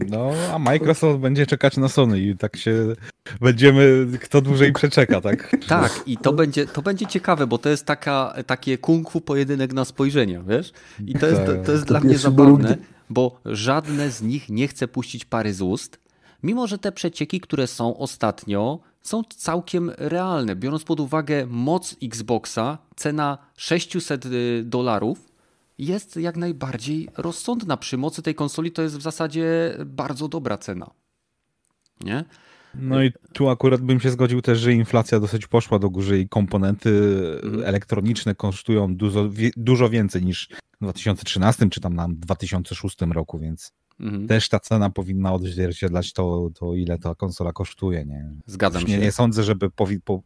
No, a Microsoft będzie czekać na Sony i tak się będziemy, kto dłużej przeczeka, tak?
Tak, i to będzie, to będzie ciekawe, bo to jest taka, takie kung fu pojedynek na spojrzenia, wiesz? I to jest, to, to jest to dla mnie zabawne, bo żadne z nich nie chce puścić pary z ust, mimo że te przecieki, które są ostatnio, są całkiem realne. Biorąc pod uwagę moc Xboxa, cena 600 y, dolarów jest jak najbardziej rozsądna. Przy mocy tej konsoli to jest w zasadzie bardzo dobra cena. Nie?
No i tu akurat bym się zgodził też, że inflacja dosyć poszła do góry i komponenty mhm. elektroniczne kosztują dużo, dużo więcej niż w 2013 czy tam na 2006 roku, więc Mhm. Też ta cena powinna odzwierciedlać to, to, ile ta konsola kosztuje. Nie?
Zgadzam się.
Nie sądzę, żeby powi, po,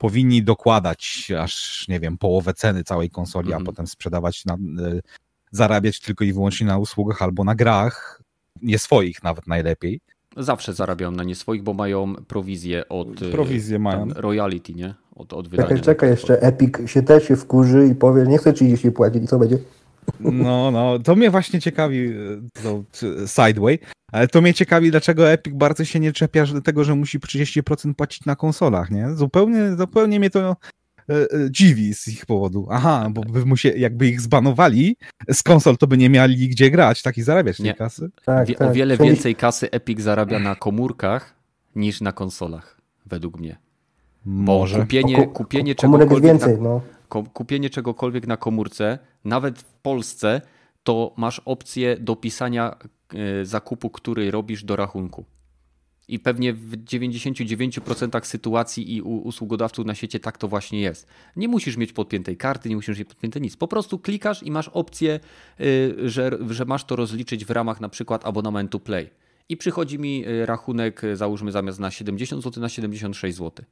powinni dokładać aż, nie wiem, połowę ceny całej konsoli, mhm. a potem sprzedawać, na, y, zarabiać tylko i wyłącznie na usługach albo na grach, nie swoich nawet najlepiej.
Zawsze zarabiają na nie swoich, bo mają prowizję od
y, Prowizję mają.
royalty, nie? Od, od wydania.
Czekaj, czekaj jeszcze, Epic się też się wkurzy i powie, nie chcę 30 płacić i co będzie?
No, no, to mnie właśnie ciekawi, e, to Sideway, ale to mnie ciekawi, dlaczego Epic bardzo się nie czepia do tego, że musi 30% płacić na konsolach, nie? Zupełnie, zupełnie mnie to e, e, dziwi z ich powodu. Aha, bo by mu się, jakby ich zbanowali z konsol, to by nie mieli gdzie grać, tak i zarabiać tej kasy.
Tak, tak. O wiele więcej kasy Epic zarabia na komórkach niż na konsolach, według mnie.
Może.
Kupienie, kupienie czegokolwiek więcej, na, no. Kupienie czegokolwiek na komórce, nawet w Polsce, to masz opcję dopisania e, zakupu, który robisz do rachunku. I pewnie w 99% sytuacji i u usługodawców na świecie tak to właśnie jest. Nie musisz mieć podpiętej karty, nie musisz mieć podpięte nic. Po prostu klikasz i masz opcję, e, że, że masz to rozliczyć w ramach na przykład abonamentu Play. I przychodzi mi e, rachunek, załóżmy zamiast na 70 zł, na 76 zł.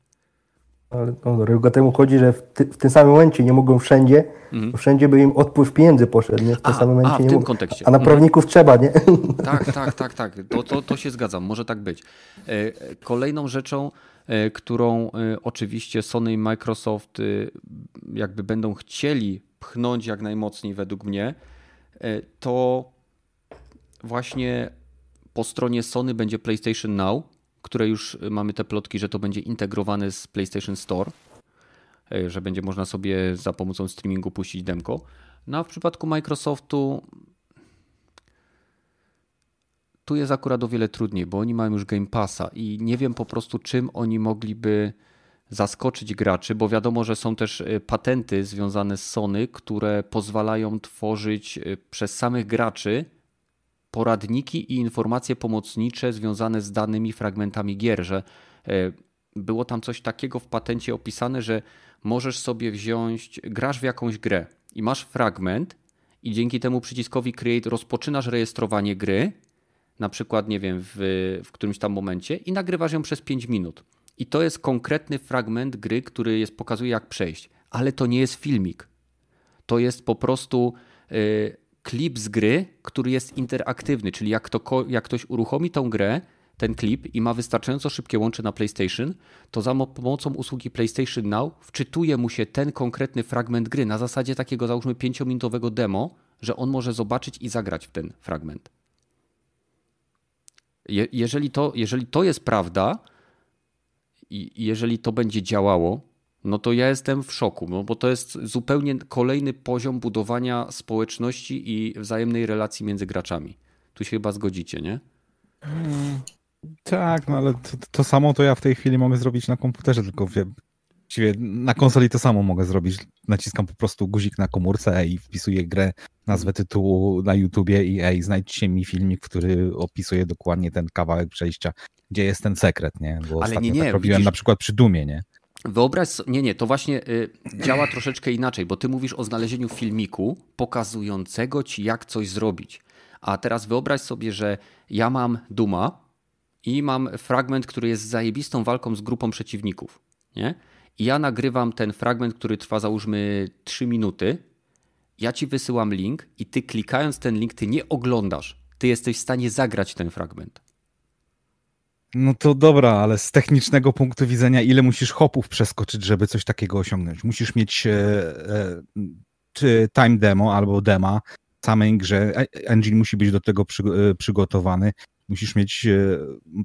Ale no, temu chodzi, że w, ty, w, tym samym momencie nie mogą wszędzie, mm. wszędzie by im odpływ pieniędzy poszedł, nie? W tym a, samym momencie
a, w
nie
tym
mogą.
kontekście.
A na prawników mm. trzeba, nie?
Tak, tak, tak, tak. To, to, to się zgadzam, może tak być. E, kolejną rzeczą, e, którą e, oczywiście Sony i Microsoft jakby będą chcieli pchnąć jak najmocniej według mnie, to właśnie po stronie Sony będzie PlayStation Now, które już mamy te plotki, że to będzie integrowane z PlayStation Store, e, że będzie można sobie za pomocą streamingu puścić demko. No a w przypadku Microsoftu tu jest akurat o wiele trudniej, bo oni mają już Game Passa i nie wiem po prostu czym oni mogliby zaskoczyć graczy, bo wiadomo, że są też e, patenty związane z Sony, które pozwalają tworzyć e, przez samych graczy poradniki i informacje pomocnicze związane z danymi fragmentami gier, że e, było tam coś takiego w patencie opisane, że możesz sobie wziąć, grasz w jakąś grę i masz fragment i dzięki temu przyciskowi create rozpoczynasz rejestrowanie gry, na przykład, nie wiem, w, w którymś tam momencie i nagrywasz ją przez 5 minut. I to jest konkretny fragment gry, który jest, pokazuje jak przejść. ale to nie jest filmik. To jest po prostu y, klip z gry, który jest interaktywny, czyli jak, to, jak ktoś uruchomi tą grę, ten klip i ma wystarczająco szybkie łącze na PlayStation, to za pomocą usługi PlayStation Now wczytuje mu się ten konkretny fragment gry na zasadzie takiego załóżmy 5-minutowego demo, że on może zobaczyć i zagrać w ten fragment. Je, jeżeli, to, jeżeli to jest prawda i jeżeli to będzie działało, no to ja jestem w szoku, no bo to jest zupełnie kolejny poziom budowania społeczności i wzajemnej relacji między graczami. Tu się chyba zgodzicie, nie?
Hmm. Tak, no ale to, to, samo to ja w tej chwili mogę zrobić na komputerze, tylko wiem, na konsoli to samo mogę zrobić. Naciskam po prostu guzik na komórce i wpisuję grę, nazwę tytułu na YouTubie i ej, znajdźcie mi filmik, który opisuje dokładnie ten kawałek przejścia, gdzie jest ten sekret, nie? Bo Ale nie, nie, tak robiłem widzisz... na przykład przy Dumie, nie?
Wyobraź sobie, nie, nie, to właśnie y, działa troszeczkę inaczej, bo ty mówisz o znalezieniu filmiku pokazującego ci, jak coś zrobić. A teraz wyobraź sobie, że ja mam Duma i mam fragment, który jest zajebistą walką z grupą przeciwników. Nie? I ja nagrywam ten fragment, który trwa załóżmy 3 minuty. Ja ci wysyłam link i ty klikając ten link, ty nie oglądasz. Ty jesteś w stanie zagrać ten fragment.
No to dobra, ale z technicznego punktu widzenia, ile musisz hopów przeskoczyć, żeby coś takiego osiągnąć? Musisz mieć e, e, time demo albo dema w samej grze. E, engine musi być do tego przy, e, przygotowany. Musisz mieć e,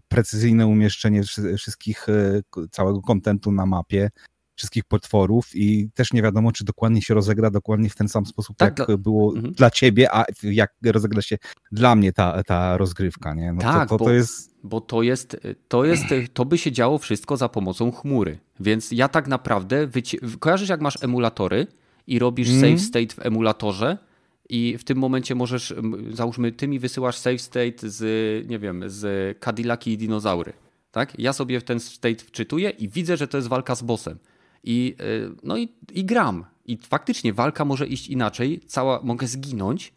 precyzyjne umieszczenie wszystkich, e, całego kontentu na mapie wszystkich potworów i też nie wiadomo, czy dokładnie się rozegra dokładnie w ten sam sposób, tak, jak było mhm. dla ciebie, a jak rozegra się dla mnie ta, ta rozgrywka, nie?
No tak, to, to, bo, to jest... bo to jest, to jest, to by się działo wszystko za pomocą chmury, więc ja tak naprawdę, wyci... kojarzysz jak masz emulatory i robisz mm. save state w emulatorze i w tym momencie możesz, załóżmy, ty mi wysyłasz save state z, nie wiem, z Cadillaki i dinozaury, tak? Ja sobie w ten state wczytuję i widzę, że to jest walka z bossem i, y, no i, i gram. I faktycznie walka może iść inaczej, cała, mogę zginąć,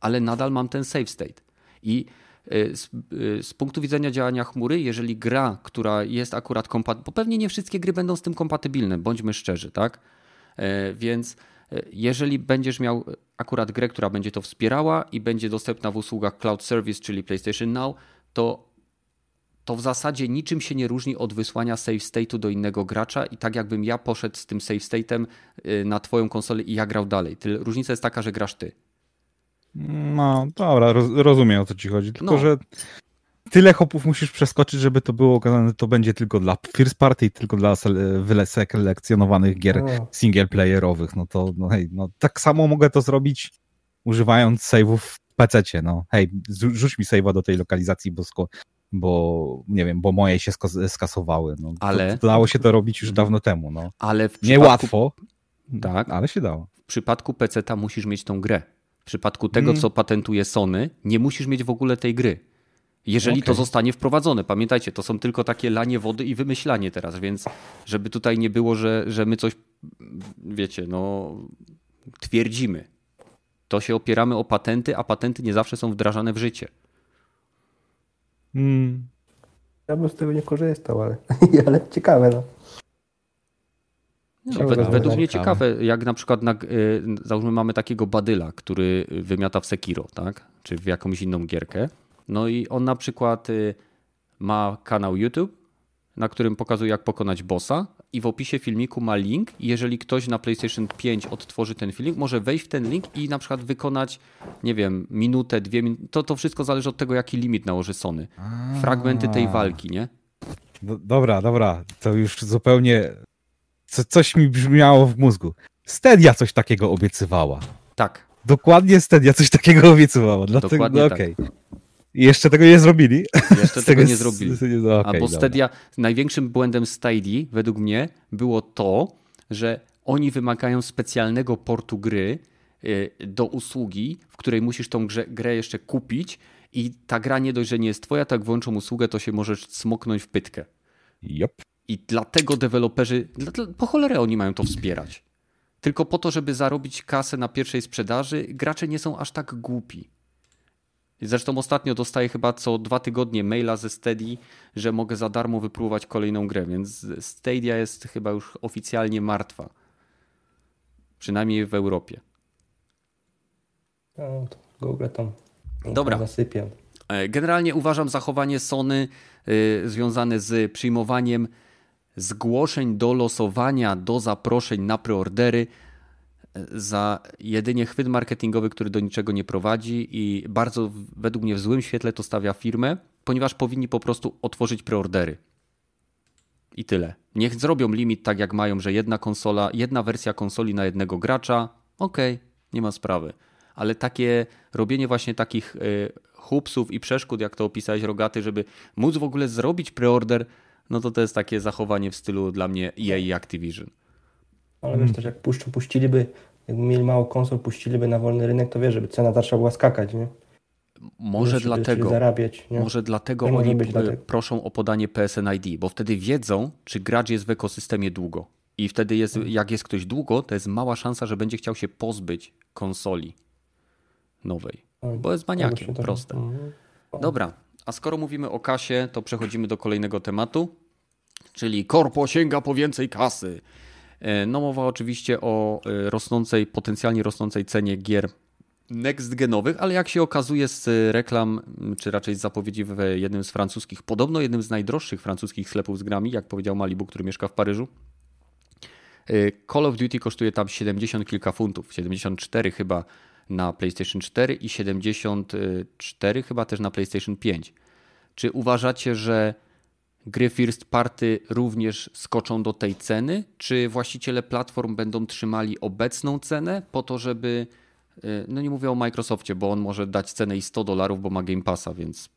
ale nadal mam ten save state. I y, z, y, z, punktu widzenia działania chmury, jeżeli gra, która jest akurat kompatybilna, bo pewnie nie wszystkie gry będą z tym kompatybilne, bądźmy szczerzy, tak? E, więc e, jeżeli będziesz miał akurat grę, która będzie to wspierała i będzie dostępna w usługach cloud service, czyli PlayStation Now, to to w zasadzie niczym się nie różni od wysłania save state'u do innego gracza i tak jakbym ja poszedł z tym save state'em y, na twoją konsolę i ja grał dalej. Różnica jest taka, że grasz ty.
No, dobra, roz, rozumiem o co ci chodzi. Tylko, no. że tyle hopów musisz przeskoczyć, żeby to było okazane, że to będzie tylko dla first party i tylko dla wyselekcjonowanych gier no. single playerowych. No to, no hej, no tak samo mogę to zrobić używając save'ów w PC. No hej, rzuć mi save'a do tej lokalizacji, bo bo nie wiem, bo moje się skasowały. No, ale dało się to robić już dawno temu. No.
Ale w
przypadku... Niełatwo, tak, ale się dało.
W przypadku PC-ta musisz mieć tą grę. W przypadku tego, mm. co patentuje Sony, nie musisz mieć w ogóle tej gry. Jeżeli okay. to zostanie wprowadzone. Pamiętajcie, to są tylko takie lanie wody i wymyślanie teraz, więc żeby tutaj nie było, że, że my coś, wiecie, no twierdzimy. To się opieramy o patenty, a patenty nie zawsze są wdrażane w życie.
Hmm. Ja bym z tego nie korzystał, ale, ale ciekawe. No.
No, według, według mnie ciekawe, jak na przykład na, y, załóżmy mamy takiego badyla, który wymiata w Sekiro, tak? Czy w jakąś inną gierkę. No i on na przykład y, ma kanał YouTube, na którym pokazuje jak pokonać bossa, i w opisie filmiku ma link. Jeżeli ktoś na PlayStation 5 odtworzy ten filmik, może wejść w ten link i na przykład wykonać, nie wiem, minutę, dwie minuty. To, to wszystko zależy od tego, jaki limit nałoży Sony. Fragmenty tej walki, nie?
dobra, dobra. To już zupełnie. Co, coś mi brzmiało w mózgu. Stadia coś takiego obiecywała.
Tak.
Dokładnie Stadia coś takiego obiecywała. Dlatego, Dokładnie no, okay. tak. Jeszcze tego nie zrobili.
Jeszcze tego nie zrobili. No, okay, Albo Stadia, dobra. największym błędem Stadia według mnie było to, że oni wymagają specjalnego portu gry y, do usługi, w której musisz tą grze, grę jeszcze kupić i ta gra nie dość, że nie jest twoja, tak włączą usługę, to się możesz smoknąć w pytkę.
Yep.
I dlatego deweloperzy, po cholerę oni mają to wspierać. Tylko po to, żeby zarobić kasę na pierwszej sprzedaży, gracze nie są aż tak głupi. Zresztą ostatnio dostaję chyba co dwa tygodnie maila ze Steady, że mogę za darmo wypróbować kolejną grę, więc Stadia jest chyba już oficjalnie martwa. Przynajmniej w Europie.
No, to Google tam
Dobra.
zasypia.
E, Generalnie uważam zachowanie Sony y, związane z przyjmowaniem zgłoszeń do losowania, do zaproszeń na preordery za jedynie chwyt marketingowy, który do niczego nie prowadzi i bardzo według mnie w złym świetle to stawia firmę, ponieważ powinni po prostu otworzyć preordery. I tyle. Niech zrobią limit tak jak mają, że jedna konsola, jedna wersja konsoli na jednego gracza, okej, nie ma sprawy. Ale takie robienie właśnie takich y, hupsów i przeszkód, jak to opisałeś Rogaty, żeby móc w ogóle zrobić preorder, no to to jest takie zachowanie w stylu dla mnie EA Activision.
Ale wiesz też, jak puszczą, puściliby, jakby mieli mało konsol, puściliby na wolny rynek, to wiesz, żeby cena zaczęła była skakać, nie?
Może
Żeby
dlatego,
zarabiać, nie?
może dlatego
Nie
oni y,
dlatego.
proszą o podanie PSN ID, bo wtedy wiedzą, czy gracz jest w ekosystemie długo. I wtedy jest,
Mhm.
jak jest ktoś długo, to jest mała szansa, że będzie chciał się pozbyć konsoli nowej.
Oj,
Bo jest maniakiem,
też-
proste.
Mhm.
Dobra, a skoro mówimy o kasie, to przechodzimy do kolejnego tematu, czyli korpo sięga po więcej kasy. E, No mowa oczywiście o e, rosnącej, potencjalnie rosnącej cenie gier next genowych, ale jak się okazuje z reklam, czy raczej z zapowiedzi w jednym z francuskich, podobno jednym z najdroższych francuskich sklepów z grami, jak powiedział Malibu, który mieszka w Paryżu. E, Call of Duty kosztuje tam 70 kilka funtów, 74 chyba na PlayStation 4 i 74 chyba też na PlayStation 5. Czy uważacie, że gry first party również skoczą do tej ceny? Czy właściciele platform będą trzymali obecną cenę po to, żeby. y, No nie mówię o Microsoftie, bo on może dać cenę i 100 dolarów, bo ma Game Passa, więc.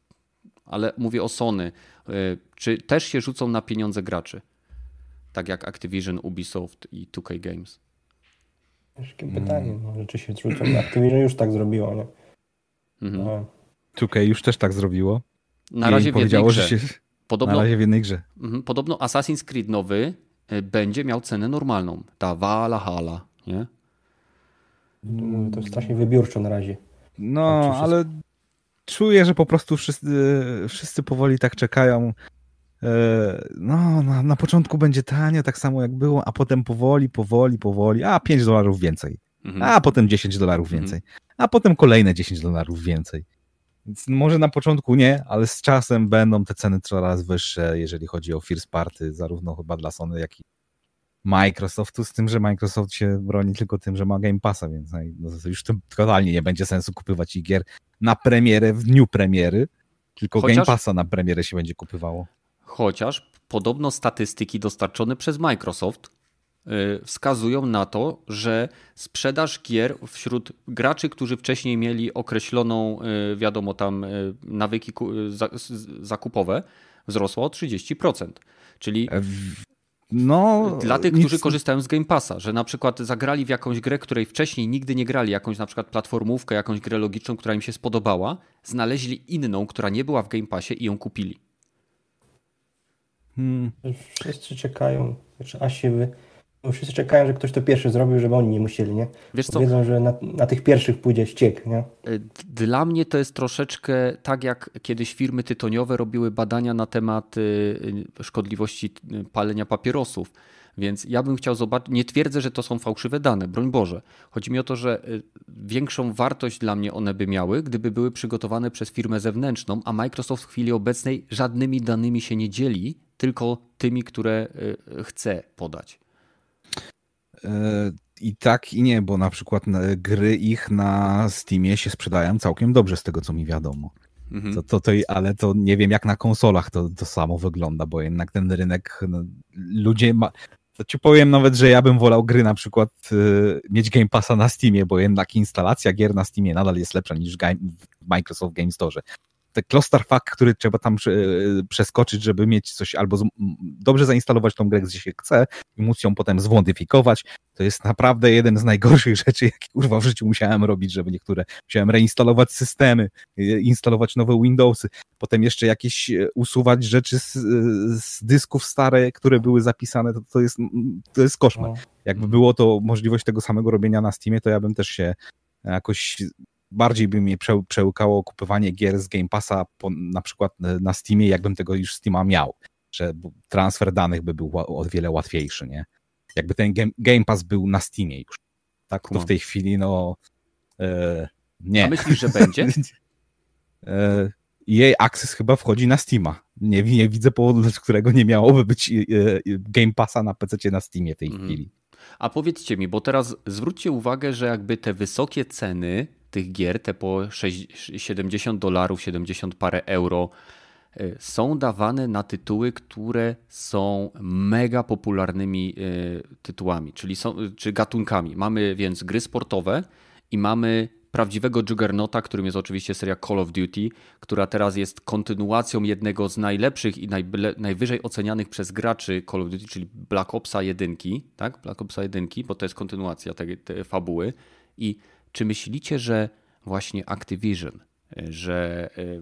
Ale mówię o Sony. Y, Czy też się rzucą na pieniądze graczy? Tak jak Activision, Ubisoft i 2K Games.
Ciężkie pytanie, no, czy się zrzucą. Activision już tak zrobiło, nie?
Mhm.
No.
2K już też tak zrobiło.
Na
I
razie w jednej
powiedziało,
grze.
że się.
Podobno
Na razie w jednej grze.
Mhm, Podobno Assassin's Creed nowy y, będzie miał cenę normalną. Ta Valhalla, nie?
Mówię, To jest strasznie wybiórczo na razie.
No,
Tak,
ale czuję, że po prostu wszyscy, wszyscy powoli tak czekają. E, No, na, na początku będzie tanie, tak samo jak było, a potem powoli, powoli, powoli, a 5 dolarów więcej,
Mhm.
a potem 10 dolarów
Mhm.
więcej, a potem kolejne 10 dolarów więcej. Więc może na początku nie, ale z czasem będą te ceny coraz wyższe, jeżeli chodzi o first party, zarówno chyba dla Sony, jak i Microsoftu, z tym, że Microsoft się broni tylko tym, że ma Game Passa, więc no, już to totalnie nie będzie sensu kupywać ich gier na premierę w dniu premiery, tylko
Chociaż-
Game Passa na premierę się będzie kupywało.
Chociaż podobno statystyki dostarczone przez Microsoft wskazują na to, że sprzedaż gier wśród graczy, którzy wcześniej mieli określoną, y, wiadomo, tam y, nawyki y, zakupowe, wzrosła o 30%. Czyli
E, No,
Dla tych,
nic-
którzy korzystają z Game Passa, że na przykład zagrali w jakąś grę, której wcześniej nigdy nie grali, jakąś na przykład platformówkę, jakąś grę logiczną, która im się spodobała, znaleźli inną, która nie była w Game Passie i ją kupili.
Hmm,
Wszyscy czekają, znaczy asi wy, bo wszyscy czekają, że ktoś to pierwszy zrobił, żeby oni nie musieli, nie?
Wiesz co,
Wiedzą, że na, na tych pierwszych pójdzie ściek, nie?
y, dla mnie to jest troszeczkę tak, jak kiedyś firmy tytoniowe robiły badania na temat y, y, szkodliwości palenia papierosów. Więc ja bym chciał zobaczyć, nie twierdzę, że to są fałszywe dane, broń Boże. Chodzi mi o to, że większą wartość dla mnie one by miały, gdyby były przygotowane przez firmę zewnętrzną, a Microsoft w chwili obecnej żadnymi danymi się nie dzieli, tylko tymi, które chce podać.
I tak i nie, bo na przykład gry ich na Steamie się sprzedają całkiem dobrze z tego, co mi wiadomo.
Mhm.
To, to, to, ale to nie wiem, jak na konsolach to, to samo wygląda, bo jednak ten rynek, no, ludzie ma... To ci powiem nawet, że ja bym wolał gry na przykład y, mieć Game Passa na Steamie, bo jednak instalacja gier na Steamie nadal jest lepsza niż game, w Microsoft Game Store. Te clusterfuck, który trzeba tam y, przeskoczyć, żeby mieć coś albo dobrze zainstalować tą grę, gdzie się chce i móc ją potem zmodyfikować, to jest naprawdę jeden z najgorszych rzeczy, jakie kurwa w życiu musiałem robić, żeby niektóre, musiałem reinstalować systemy, y, instalować nowe Windowsy, potem jeszcze jakieś e, usuwać rzeczy z, z dysków stare, które były zapisane, to, to, jest, to jest koszmar.
No.
Jakby było to możliwość tego samego robienia na Steamie, to ja bym też się jakoś bardziej by mnie prze, przełykało kupywanie gier z Game Passa po, na przykład na Steamie, jakbym tego już Steama miał, że transfer danych by był o wiele łatwiejszy, nie? Jakby ten game, game Pass był na Steamie już. Tak to w tej chwili, no e, nie.
A myślisz, że będzie?
e, jej Access chyba wchodzi na Steama. Nie, nie widzę powodu, dla którego nie miałoby być e, e, Game Passa na PC na Steamie w tej mhm. chwili.
A powiedzcie mi, bo teraz zwróćcie uwagę, że jakby te wysokie ceny tych gier, te po 70 dolarów, 70 parę euro, e, są dawane na tytuły, które są mega popularnymi tytułami, czyli są, czy gatunkami. Mamy więc gry sportowe i mamy prawdziwego juggernauta, którym jest oczywiście seria Call of Duty, która teraz jest kontynuacją jednego z najlepszych i najwyżej ocenianych przez graczy Call of Duty, czyli Black Opsa 1, tak? Black Opsa 1, bo to jest kontynuacja tej, tej fabuły. I czy myślicie, że właśnie Activision, że e,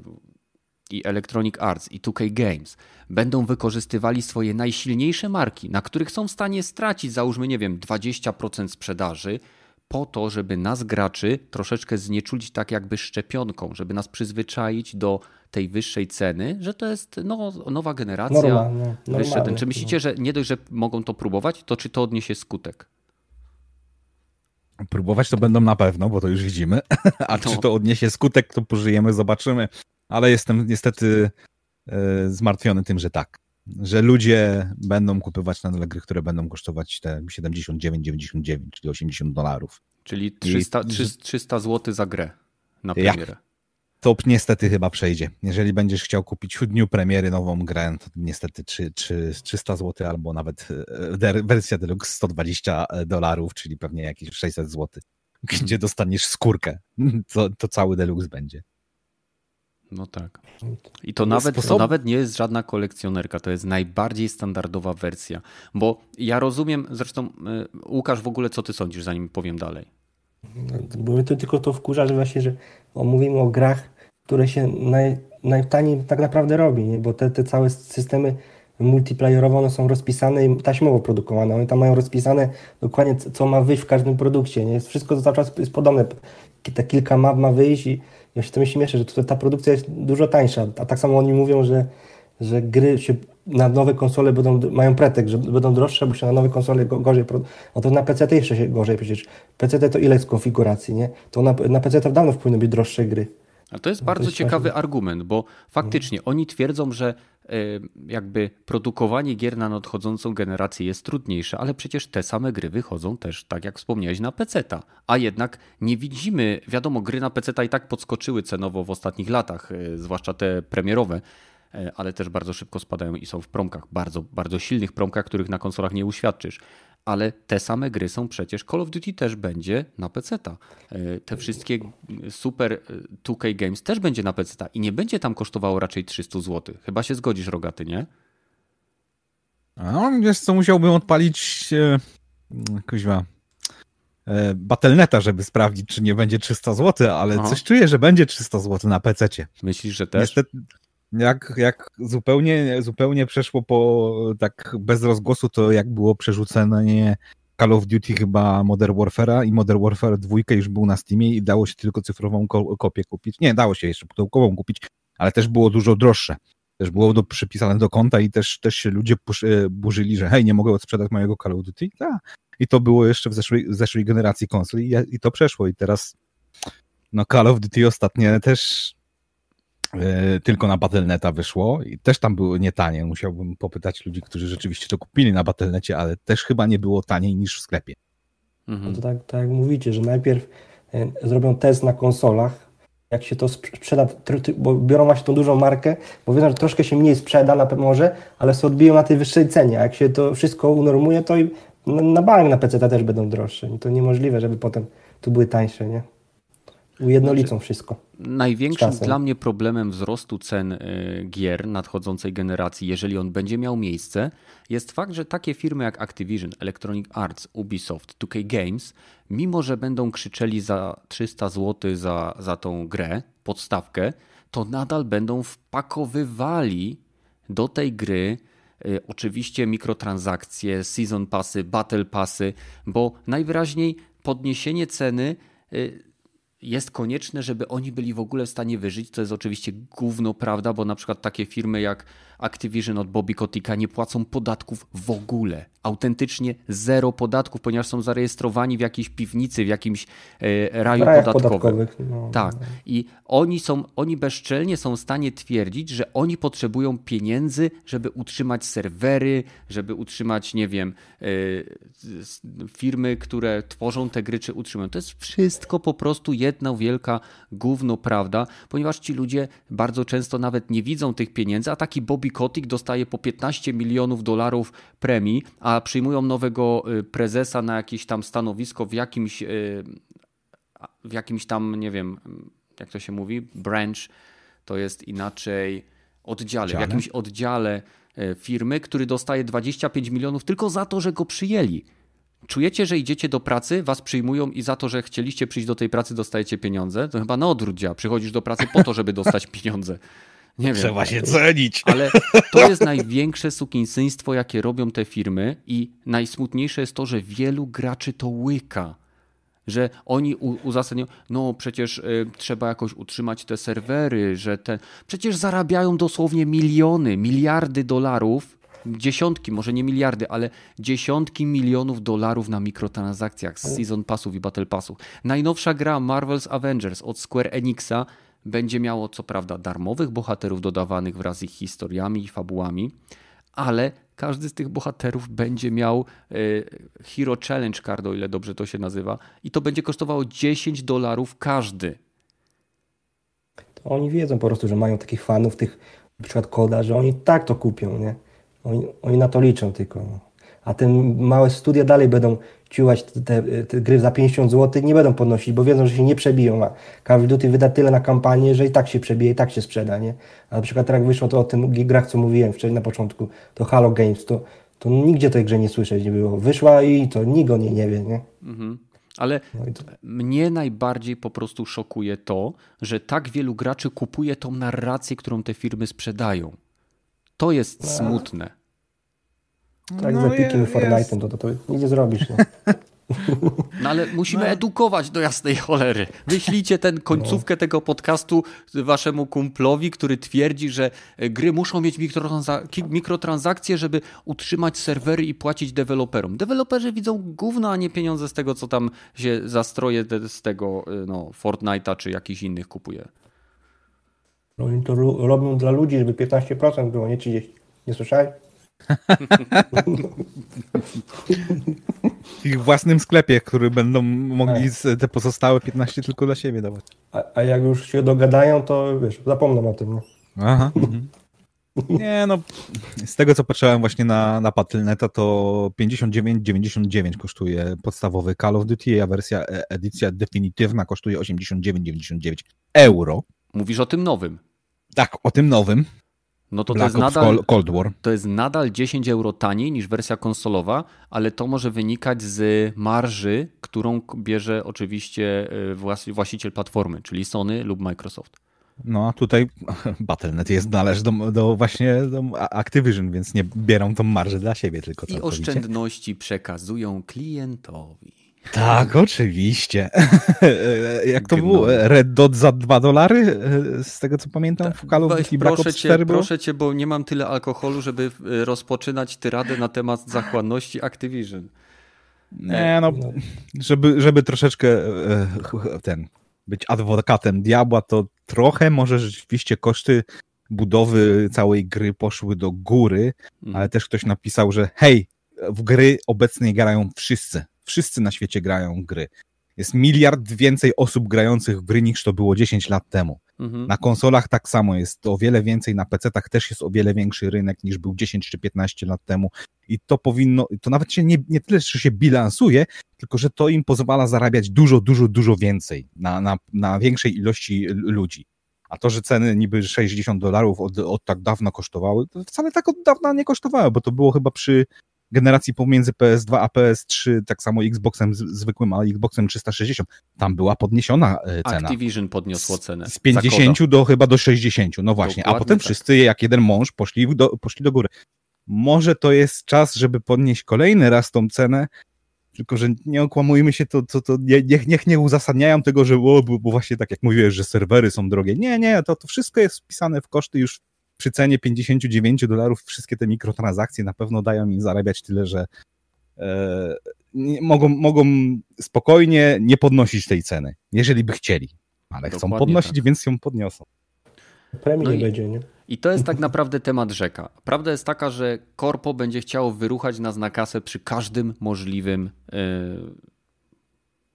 i Electronic Arts i 2K Games będą wykorzystywali swoje najsilniejsze marki, na których są w stanie stracić, załóżmy, nie wiem, 20% sprzedaży, po to, żeby nas graczy troszeczkę znieczulić tak jakby szczepionką, żeby nas przyzwyczaić do tej wyższej ceny, że to jest no, nowa generacja. Normalnie, normalnie. Czy myślicie, że nie dość, że mogą to próbować, to czy to odniesie skutek?
Próbować to będą na pewno, bo to już widzimy. A no. czy to odniesie skutek, to pożyjemy, zobaczymy. Ale jestem niestety e, zmartwiony tym, że tak że ludzie będą kupywać nadal gry, które będą kosztować te 79,99, czyli 80 dolarów.
Czyli 300, I... 300 zł za grę na premierę. Ja.
To niestety chyba przejdzie. Jeżeli będziesz chciał kupić w dniu premiery nową grę, to niestety 3, 3, 300 zł albo nawet e, wersja deluxe 120 dolarów, czyli pewnie jakieś 600 zł, gdzie dostaniesz skórkę. To, to cały deluxe będzie.
No tak. I to nawet, to nawet nie jest żadna kolekcjonerka, to jest najbardziej standardowa wersja. Bo ja rozumiem, zresztą y, Łukasz, w ogóle co ty sądzisz, zanim powiem dalej?
Bo mnie to tylko to wkurza, że właśnie, że mówimy o grach, które się naj, najtaniej tak naprawdę robi, nie? bo te, te całe systemy multiplayerowe one są rozpisane i taśmowo produkowane. One tam mają rozpisane dokładnie, co ma wyjść w każdym produkcie. Nie? Wszystko cały czas jest podobne. Te kilka map ma wyjść i ja się to mi śmieszę, że tutaj ta produkcja jest dużo tańsza, a tak samo oni mówią, że, że gry się na nowe konsole będą, mają pretekst, że będą droższe, bo się na nowe konsole gorzej, a to na PC jeszcze się gorzej przecież. PC to ile jest konfiguracji, nie? To na, na PC to dawno powinny być droższe gry.
A to jest no, bardzo ciekawy argument, bo faktycznie no. oni twierdzą, że e, jakby produkowanie gier na nadchodzącą generację jest trudniejsze, ale przecież te same gry wychodzą też, tak jak wspomniałeś, na PC-ta. A jednak nie widzimy, wiadomo, gry na PC-ta i tak podskoczyły cenowo w ostatnich latach, e, zwłaszcza te premierowe, e, ale też bardzo szybko spadają i są w promkach, bardzo, bardzo silnych promkach, których na konsolach nie uświadczysz ale te same gry są przecież. Call of Duty też będzie na PC-ta. E, te wszystkie super 2K e, Games też będzie na PC-ta i nie będzie tam kosztowało raczej 300 zł. Chyba się zgodzisz, Rogaty, nie?
No, wiesz co, musiałbym odpalić e, kuźwa, e, Battle.neta, żeby sprawdzić, czy nie będzie 300 zł, ale Aha. coś czuję, że będzie 300 zł na PC-cie.
Myślisz, że też?
Niestety, jak, jak zupełnie, zupełnie przeszło po tak bez rozgłosu, to jak było przerzucenie Call of Duty chyba Modern Warfare'a i Modern Warfare 2 już był na Steamie i dało się tylko cyfrową ko kopię kupić. Nie, dało się jeszcze pudełkową kupić, ale też było dużo droższe. Też było do, przypisane do konta i też, też się ludzie e, burzyli, że hej, nie mogę odsprzedać mojego Call of Duty. Ta. I to było jeszcze w zeszłej, w zeszłej generacji konsoli i, i to przeszło i teraz no Call of Duty ostatnie też tylko na Battle.neta wyszło i też tam było nie tanie. Musiałbym popytać ludzi, którzy rzeczywiście to kupili na Battle.necie, ale też chyba nie było taniej niż w sklepie.
Mhm. No to tak, tak jak mówicie, że najpierw e, zrobią test na konsolach, jak się to sprzeda, bo biorą właśnie tą dużą markę, bo wiedzą, że troszkę się mniej sprzeda na może, ale się odbiją na tej wyższej cenie. A jak się to wszystko unormuje, to i na bank na PC też będą droższe. I to niemożliwe, żeby potem tu były tańsze, nie? Ujednolicą znaczy, wszystko.
Największym dla mnie problemem wzrostu cen y, gier nadchodzącej generacji, jeżeli on będzie miał miejsce, jest fakt, że takie firmy jak Activision, Electronic Arts, Ubisoft, 2K Games, mimo że będą krzyczeli za 300 zł za, za tą grę, podstawkę, to nadal będą wpakowywali do tej gry y, oczywiście mikrotransakcje, season passy, battle passy, bo najwyraźniej podniesienie ceny y, jest konieczne, żeby oni byli w ogóle w stanie wyżyć, co jest oczywiście gówno prawda, bo na przykład takie firmy jak Activision od Bobby Kotika nie płacą podatków w ogóle. Autentycznie zero podatków, ponieważ są zarejestrowani w jakiejś piwnicy, w jakimś e, raju podatkowym. No, tak. No. I oni są, oni bezczelnie są w stanie twierdzić, że oni potrzebują pieniędzy, żeby utrzymać serwery, żeby utrzymać, nie wiem, e, firmy, które tworzą te gry, czy utrzymują. To jest wszystko po prostu jedna wielka gówno prawda, ponieważ ci ludzie bardzo często nawet nie widzą tych pieniędzy, a taki Bobby Kotick dostaje po 15 milionów dolarów premii, a przyjmują nowego y, prezesa na jakieś tam stanowisko w jakimś, y, w jakimś tam, nie wiem, jak to się mówi, branch, to jest inaczej oddziale, w jakimś oddziale y, firmy, który dostaje 25 milionów tylko za to, że go przyjęli. Czujecie, że idziecie do pracy, was przyjmują i za to, że chcieliście przyjść do tej pracy, dostajecie pieniądze? To chyba na odwrót działa. Przychodzisz do pracy po to, żeby dostać pieniądze.
Nie wiem. Trzeba się cenić.
Ale to jest największe sukinsystwo, jakie robią te firmy i najsmutniejsze jest to, że wielu graczy to łyka. Że oni uzasadniają, no przecież y, trzeba jakoś utrzymać te serwery, że te... Przecież zarabiają dosłownie miliony, miliardy dolarów dziesiątki, może nie miliardy, ale dziesiątki milionów dolarów na mikrotransakcjach z Season Passów i Battle Passów. Najnowsza gra Marvel's Avengers od Square Enixa będzie miało co prawda darmowych bohaterów dodawanych wraz z ich historiami i fabułami, ale każdy z tych bohaterów będzie miał e, Hero Challenge Card, o ile dobrze to się nazywa, i to będzie kosztowało 10 dolarów każdy.
To oni wiedzą po prostu, że mają takich fanów, tych na przykład koda, że oni tak to kupią, nie? Oni, oni na to liczą tylko. A te małe studia dalej będą ciułać te, te, gry za 50 zł, nie będą podnosić, bo wiedzą, że się nie przebiją. A Call of Duty wyda tyle na kampanię, że i tak się przebije, i tak się sprzeda. Nie? A na przykład jak wyszło to o tym grach, co mówiłem wcześniej na początku, to Halo Games, to, to nigdzie tej grze nie słyszeć nie było. Wyszła i to nikt o niej nie wie. Nie? Mhm.
Ale no to... mnie najbardziej po prostu szokuje to, że tak wielu graczy kupuje tą narrację, którą te firmy sprzedają. To jest no. smutne.
Tak, no, z Epiciem i Fortnite'em to, to, to nic nie zrobisz. Nie?
No ale musimy no. edukować do jasnej cholery. Wyślijcie ten końcówkę no. tego podcastu waszemu kumplowi, który twierdzi, że gry muszą mieć mikrotransakcje, żeby utrzymać serwery i płacić deweloperom. Deweloperzy widzą gówno, a nie pieniądze z tego, co tam się zastroje z tego no, Fortnite'a czy jakichś innych kupuje.
No oni to robią dla ludzi, żeby 15% było, nie 30%. Nie słyszałeś?
W ich własnym sklepie, który będą mogli tak. te pozostałe 15 tylko dla siebie dawać.
A, a jak już się dogadają, to wiesz, zapomną o tym. Nie? Aha. Mhm.
Nie, no, z tego co patrzyłem właśnie na, na Battle.neta, to 59,99 kosztuje podstawowy Call of Duty, a wersja e, edycja definitywna kosztuje 89,99 euro.
Mówisz o tym nowym?
Tak, o tym nowym.
No to, to jest, nadal, Cold War. to jest nadal 10 euro taniej niż wersja konsolowa, ale to może wynikać z marży, którą bierze oczywiście e, właściciel platformy, czyli Sony lub Microsoft.
No a tutaj Battle.net jest należy do, do, właśnie do Activision, więc nie bierą tą marżę dla siebie tylko.
I oszczędności przekazują klientowi.
Tak, oczywiście. Jak to było? Red Dot za 2 dolary? Z tego co pamiętam of Duty Black Ops 4
było? Proszę cię, bo nie mam tyle alkoholu, żeby e, rozpoczynać tyradę na temat zachłanności Activision.
Nie, no, żeby, żeby troszeczkę e, ten, być adwokatem diabła, to trochę może rzeczywiście koszty budowy całej gry poszły do góry, mhm. ale też ktoś napisał, że hej, w gry obecnie grają wszyscy wszyscy na świecie grają gry. Jest miliard więcej osób grających w gry niż to było 10 lat temu. Mhm. Na konsolach tak samo jest o wiele więcej, na PC-tach też jest o wiele większy rynek niż był 10 czy 15 lat temu. I to powinno, to nawet się nie, nie tyle, że się bilansuje, tylko że to im pozwala zarabiać dużo, dużo, dużo więcej na, na, na większej ilości ludzi. A to, że ceny niby 60 dolarów od, od tak dawna kosztowały, to wcale tak od dawna nie kosztowały, bo to było chyba przy generacji pomiędzy PS2 a PS3, tak samo Xboxem zwykłym, a Xboxem 360, tam była podniesiona e, cena.
Activision podniosło cenę.
Z 50 do chyba do 60, no właśnie. Dokładnie a potem tak. wszyscy jak jeden mąż poszli do, poszli do góry. Może to jest czas, żeby podnieść kolejny raz tą cenę, tylko że nie okłamujmy się, to, to, to niech, niech nie uzasadniają tego, że o, bo, bo właśnie tak jak mówiłeś, że serwery są drogie. Nie, nie, to, to wszystko jest wpisane w koszty już przy cenie 59 dolarów wszystkie te mikrotransakcje na pewno dają im zarabiać tyle, że e, mogą, mogą spokojnie nie podnosić tej ceny, jeżeli by chcieli. Ale chcą
Dokładnie
podnosić,
tak.
więc ją podniosą.
Premii
No
nie
i-
będzie, nie?
I to jest tak naprawdę temat rzeka. Prawda jest taka, że korpo będzie chciało wyruchać nas na kasę przy każdym możliwym e,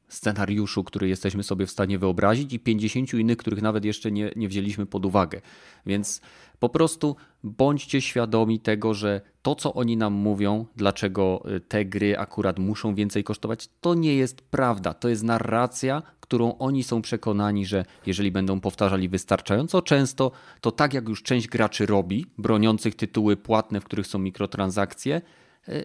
scenariuszu, który jesteśmy sobie w stanie wyobrazić i 50 innych, których nawet jeszcze nie, nie wzięliśmy pod uwagę. Więc po prostu bądźcie świadomi tego, że to, co oni nam mówią, dlaczego y, te gry akurat muszą więcej kosztować, to nie jest prawda. To jest narracja, którą oni są przekonani, że jeżeli będą powtarzali wystarczająco często, to tak jak już część graczy robi, broniących tytuły płatne, w których są mikrotransakcje,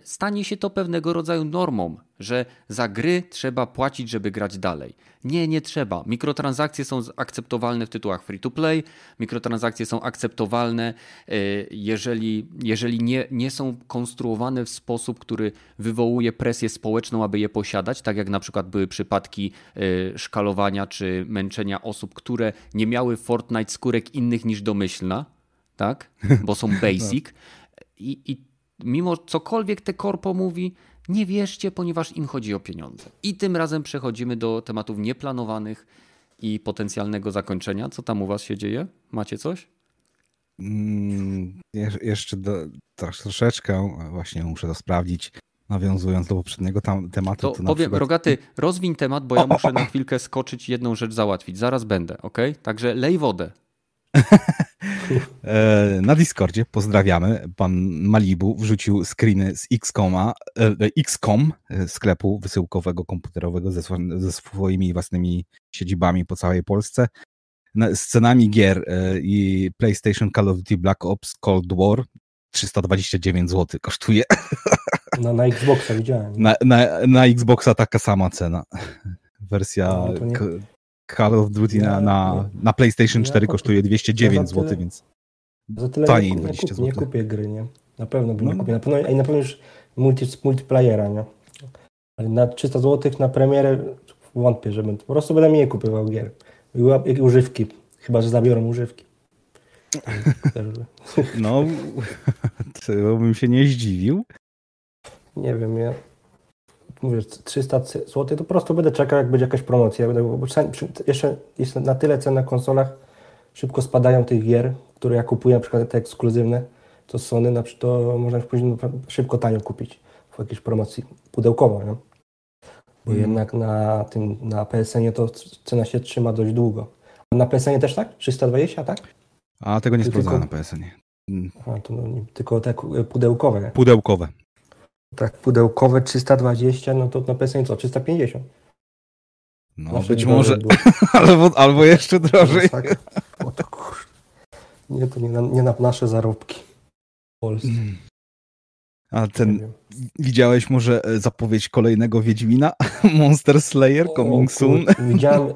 stanie się to pewnego rodzaju normą, że za gry trzeba płacić, żeby grać dalej. Nie, nie trzeba. Mikrotransakcje są akceptowalne w tytułach free to play, mikrotransakcje są akceptowalne, e, jeżeli, jeżeli nie, nie są konstruowane w sposób, który wywołuje presję społeczną, aby je posiadać, tak jak na przykład były przypadki e, szkalowania czy męczenia osób, które nie miały Fortnite skórek innych niż domyślna, tak? Bo są basic. I, I mimo cokolwiek te korpo mówi, nie wierzcie, ponieważ im chodzi o pieniądze. I tym razem przechodzimy do tematów nieplanowanych i potencjalnego zakończenia. Co tam u was się dzieje? Macie coś?
Mm, je- jeszcze do, trosz- troszeczkę, właśnie muszę to sprawdzić, nawiązując do poprzedniego tam, tematu.
To,
To,
powiem,
przykład...
Rogaty, rozwiń temat, bo ja muszę na chwilkę skoczyć jedną rzecz załatwić. Zaraz będę, ok? Także lej wodę.
E, Na Discordzie pozdrawiamy. Pan Malibu wrzucił screeny z XCOMa, e, XCOM, e, sklepu wysyłkowego komputerowego ze, ze swoimi własnymi siedzibami po całej Polsce. Z cenami gier i PlayStation Call of Duty Black Ops Cold War 329 zł kosztuje.
Na, na Xboxa widziałem.
Na, na, na Xboxa taka sama cena. Wersja
No, nie-
Call of Duty na, na, na PlayStation
ja
4
po-
kosztuje 209
ja za tyle-
zł, więc
Za tyle
taniej
nie, nie,
20
kup, nie kupię gry, nie? Na pewno bym nie
No.
kupił. Na pewno, I na pewno już multi, multiplayera, nie? Ale na 300 zł na premierę wątpię, że będę. Po prostu będę mniej kupował gier. I używki. Chyba, że zabiorą używki.
no to bym się nie zdziwił.
Nie wiem, ja mówię, 300 zł to po prostu będę czekał, jak będzie jakaś promocja. Będę, bo jeszcze jest na tyle cen na konsolach szybko spadają tych gier, które ja kupuję, na przykład te ekskluzywne, to Sony, na przykład, to można już później szybko tanio kupić w jakiejś promocji pudełkowo, nie? Bo
Mhm.
jednak na tym, na PSN-ie to cena się trzyma dość długo. A na PSN-ie też tak? 320, tak?
A tego nie sprawdzałem na PSN. Mm,
A, to no, tylko te pudełkowe.
Pudełkowe.
Tak, pudełkowe 320, no to na PSN co? 350.
No
Zawsze
być może, albo, albo jeszcze drożej.
Tak. O to. Nie, to nie na, nie na nasze zarobki. W Polsce.
Mm. A ten, widziałeś może e, zapowiedź kolejnego Wiedźmina? Monster Slayer coming soon?
Widziałem,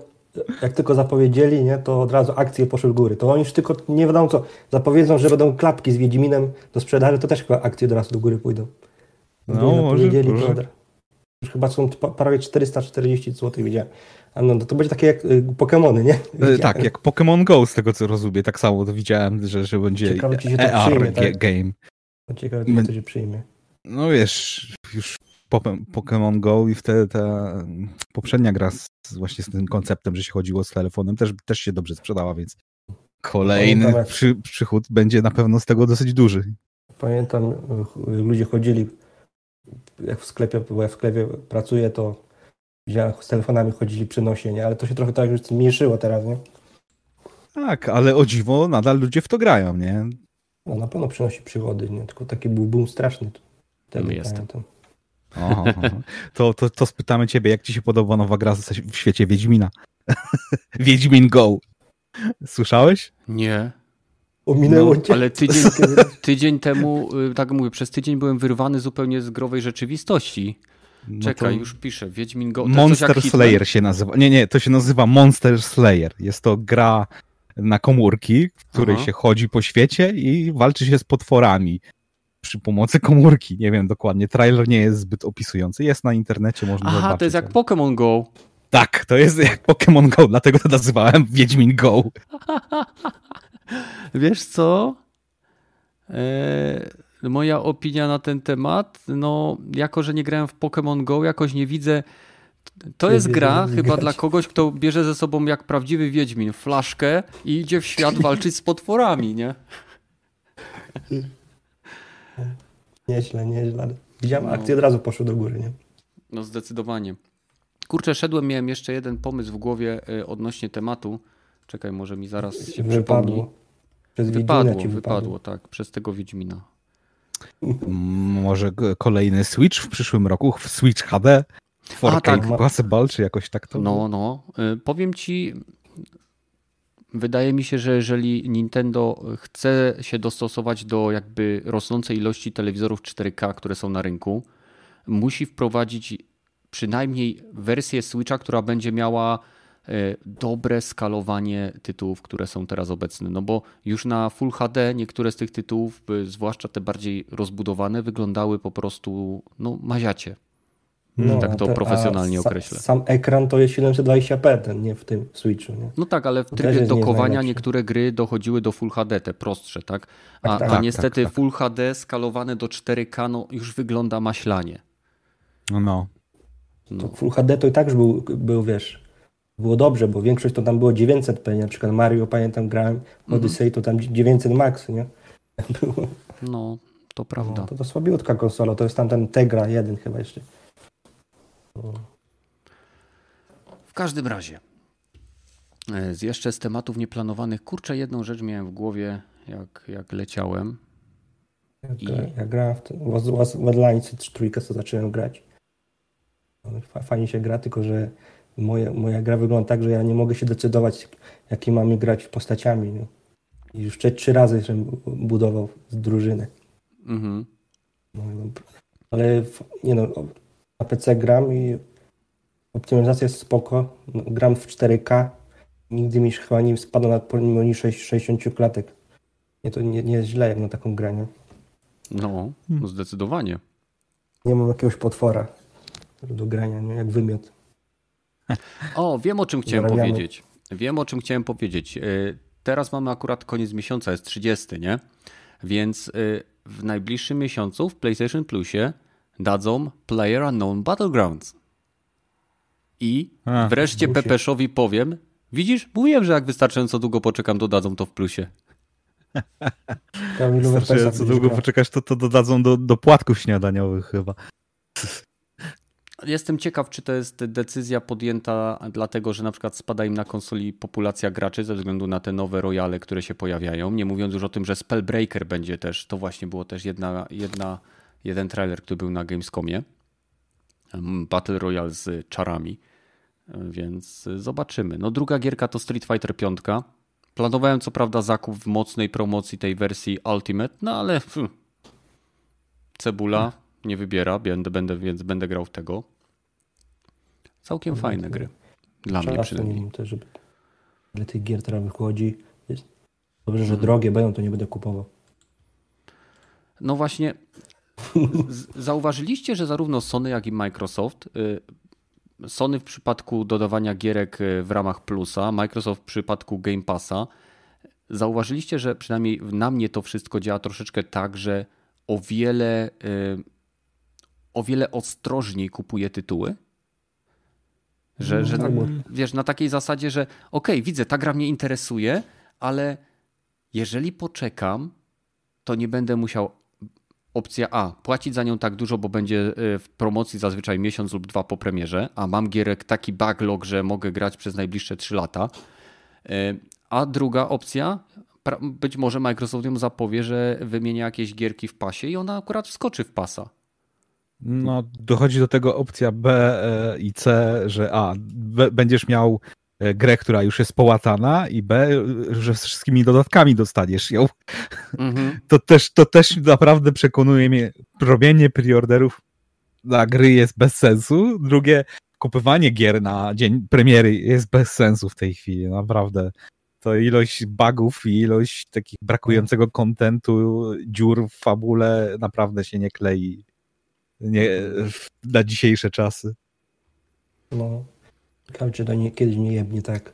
jak tylko zapowiedzieli, nie, to od razu akcje poszły w góry. To oni już tylko nie wiadomo co, zapowiedzą, że będą klapki z Wiedźminem do sprzedaży, to też chyba akcje od razu do góry pójdą.
No, może,
zapowiedzieli,
może.
od- Już chyba są prawie 440 zł widziałem. A no, to będzie takie jak y, Pokemony, nie?
E,
Widziałem.
Tak, jak Pokémon Go, z tego co rozumiem. Tak samo to widziałem, że, że będzie
Ciekawe, czy się to
ER
przyjmie, tak?
game.
Ciekawe,
My-
czy to się przyjmie.
No wiesz, już Pokémon Go i wtedy ta poprzednia gra z, właśnie z tym konceptem, że się chodziło z telefonem, też, też się dobrze sprzedała, więc kolejny przy, przychód będzie na pewno z tego dosyć duży.
Pamiętam, y, ludzie chodzili, jak w sklepie, bo ja w sklepie pracuję, to widziałem, z telefonami chodzili przy nosie, nie? Ale to się trochę tak już zmniejszyło teraz, nie?
Tak, ale o dziwo nadal ludzie w to grają, nie?
No na pewno przynosi przygody, nie? Tylko taki był boom straszny. Wtedy
Jest.
pamiętam.
Oho, oho. To, to, to spytamy ciebie, jak ci się podoba nowa gra w świecie Wiedźmina? Wiedźmin Go. Słyszałeś?
Nie.
Ominęło
No,
cię.
ale tydzień, tydzień temu, y, tak mówię, przez tydzień byłem wyrwany zupełnie z growej rzeczywistości.
No
Czekaj,
to
już piszę. Wiedźmin Go.
Monster? Slayer się nazywa. Nie, nie, to się nazywa Monster Slayer. Jest to gra na komórki, w której
Aha.
się chodzi po świecie i walczy się z potworami przy pomocy komórki. Nie wiem dokładnie, trailer nie jest zbyt opisujący. Jest na internecie, można
Aha,
zobaczyć.
to jest jak Pokémon Go.
Tak, to jest jak Pokémon Go, dlatego to nazywałem Wiedźmin Go.
Wiesz co? E, moja opinia na ten temat, no jako, że nie grałem w Pokémon Go, jakoś nie widzę to jest gra chyba grać. dla kogoś, kto bierze ze sobą jak prawdziwy Wiedźmin flaszkę i idzie w świat walczyć z potworami, nie?
Nieźle, nieźle. Widziałem no. akcję, od razu poszło do góry, nie?
No zdecydowanie. Kurczę, szedłem, miałem jeszcze jeden pomysł w głowie y, odnośnie tematu. Czekaj, może mi zaraz się wypadło. przypomni. Przez wypadło, ci wypadło, wypadło, tak, przez tego Wiedźmina.
Może kolejny Switch w przyszłym roku, Switch HD? 4K A, tak. Possible, czy jakoś tak to?
No, no. Y, powiem ci, wydaje mi się, że jeżeli Nintendo chce się dostosować do jakby rosnącej ilości telewizorów 4K, które są na rynku, musi wprowadzić przynajmniej wersję Switcha, która będzie miała dobre skalowanie tytułów, które są teraz obecne. No bo już na Full HD niektóre z tych tytułów, y, zwłaszcza te bardziej rozbudowane, wyglądały po prostu no, maziacie. No, tak to profesjonalnie określę.
Sam ekran to jest 720p, ten, nie w tym Switchu. Nie?
No tak, ale w trybie dokowania niektóre gry dochodziły do Full HD, te prostsze, tak? A, tak, tak, a tak, niestety tak, Full HD skalowane do 4K no, już wygląda maślanie.
No, no.
no. Full HD to i tak już był, był, wiesz, było dobrze, bo większość to tam było 900p, na przykład Mario, pamiętam, grałem Odyssey, to tam 900 max, nie?
Było. No, to prawda. No,
to, to słabiutka konsola, to jest tam ten Tegra 1 chyba jeszcze.
W każdym razie, e, z jeszcze z tematów nieplanowanych, kurczę, jedną rzecz miałem w głowie, jak, jak leciałem.
Jak, I... ja grałem w, w Redlines trójkę, co zacząłem grać. Fajnie się gra, tylko że moja, moja gra wygląda tak, że ja nie mogę się decydować, jakie mamy grać postaciami. No. I już trzy, trzy razy że budował z drużyny. Mhm. No, ale nie no, na PC gram i optymalizacja jest spoko. No, gram w 4K. Nigdy mi chyba nie spadło na pomimo 60 klatek. Nie, to nie, nie jest źle jak na taką grę,
No, hmm. zdecydowanie.
Nie mam jakiegoś potwora do grania, nie? jak wymiot.
O, wiem o czym chciałem Zarabiamy. powiedzieć. Wiem o czym chciałem powiedzieć. Y, teraz mamy akurat koniec miesiąca, jest 30, nie? Więc y, w najbliższym miesiącu w PlayStation Plusie dadzą Player Unknown Battlegrounds. I A, wreszcie Pepeszowi powiem, widzisz, mówiłem, że jak wystarczająco długo poczekam, dodadzą to w plusie.
Wystarczająco długo poczekasz, to, to dodadzą do, do płatków śniadaniowych chyba.
Jestem ciekaw, czy to jest decyzja podjęta dlatego, że na przykład spada im na konsoli populacja graczy ze względu na te nowe royale, które się pojawiają. Nie mówiąc już o tym, że Spellbreaker będzie też, to właśnie było też jedna, jedna jeden trailer, który był na Gamescomie. Battle Royale z czarami, więc zobaczymy. No druga gierka to Street Fighter 5. Planowałem co prawda zakup w mocnej promocji tej wersji Ultimate, no ale hmm, cebula nie wybiera, będę, będę, więc będę grał w tego. Całkiem no, fajne gry. Dla mnie przynajmniej.
Też, żeby ile tych gier teraz wychodzi. Jest dobrze, że drogie będą, to nie będę kupował.
No właśnie, Zauważyliście, że zarówno Sony, jak i Microsoft, y, Sony w przypadku dodawania gierek y, w ramach Plusa, Microsoft w przypadku Game Passa, zauważyliście, że przynajmniej na mnie to wszystko działa troszeczkę tak, że o wiele, y, o wiele ostrożniej kupuje tytuły? Że, że na, wiesz, na takiej zasadzie, że okej, okay, widzę, ta gra mnie interesuje, ale jeżeli poczekam, to nie będę musiał opcja A, płacić za nią tak dużo, bo będzie e, w promocji zazwyczaj miesiąc lub dwa po premierze, a mam gierek taki backlog, że mogę grać przez najbliższe 3 lata. E, a druga opcja, być może Microsoft ją zapowie, że wymienia jakieś gierki w pasie i ona akurat wskoczy w pasa.
No, dochodzi do tego opcja B e, i C, że A, będziesz miał E, grę, która już jest połatana i B, że z wszystkimi dodatkami dostaniesz ją. Mhm. To, też, to też naprawdę przekonuje mnie, robienie preorderów na gry jest bez sensu. Drugie, kupywanie gier na dzień premiery jest bez sensu w tej chwili, naprawdę. To ilość bugów i ilość takich brakującego kontentu, dziur w fabule naprawdę się nie klei nie, na dzisiejsze czasy.
No, czy to nie, kiedyś nie jebnie tak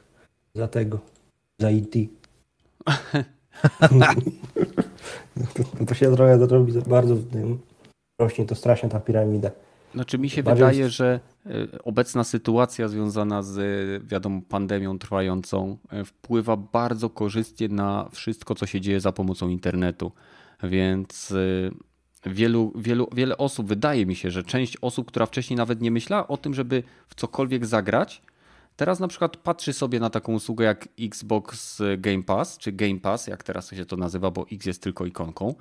za tego, za IT. No to się trochę zrobi bardzo rośnie to strasznie ta piramida.
Znaczy mi się Bardziej wydaje, jest... że e, obecna sytuacja związana z wiadomo pandemią trwającą e, wpływa bardzo korzystnie na wszystko, co się dzieje za pomocą internetu. Więc e, wielu, wielu, wiele osób, wydaje mi się, że część osób, która wcześniej nawet nie myślała o tym, żeby w cokolwiek zagrać, teraz na przykład patrzy sobie na taką usługę jak Xbox Game Pass, czy Game Pass, jak teraz się to nazywa, bo X jest tylko ikonką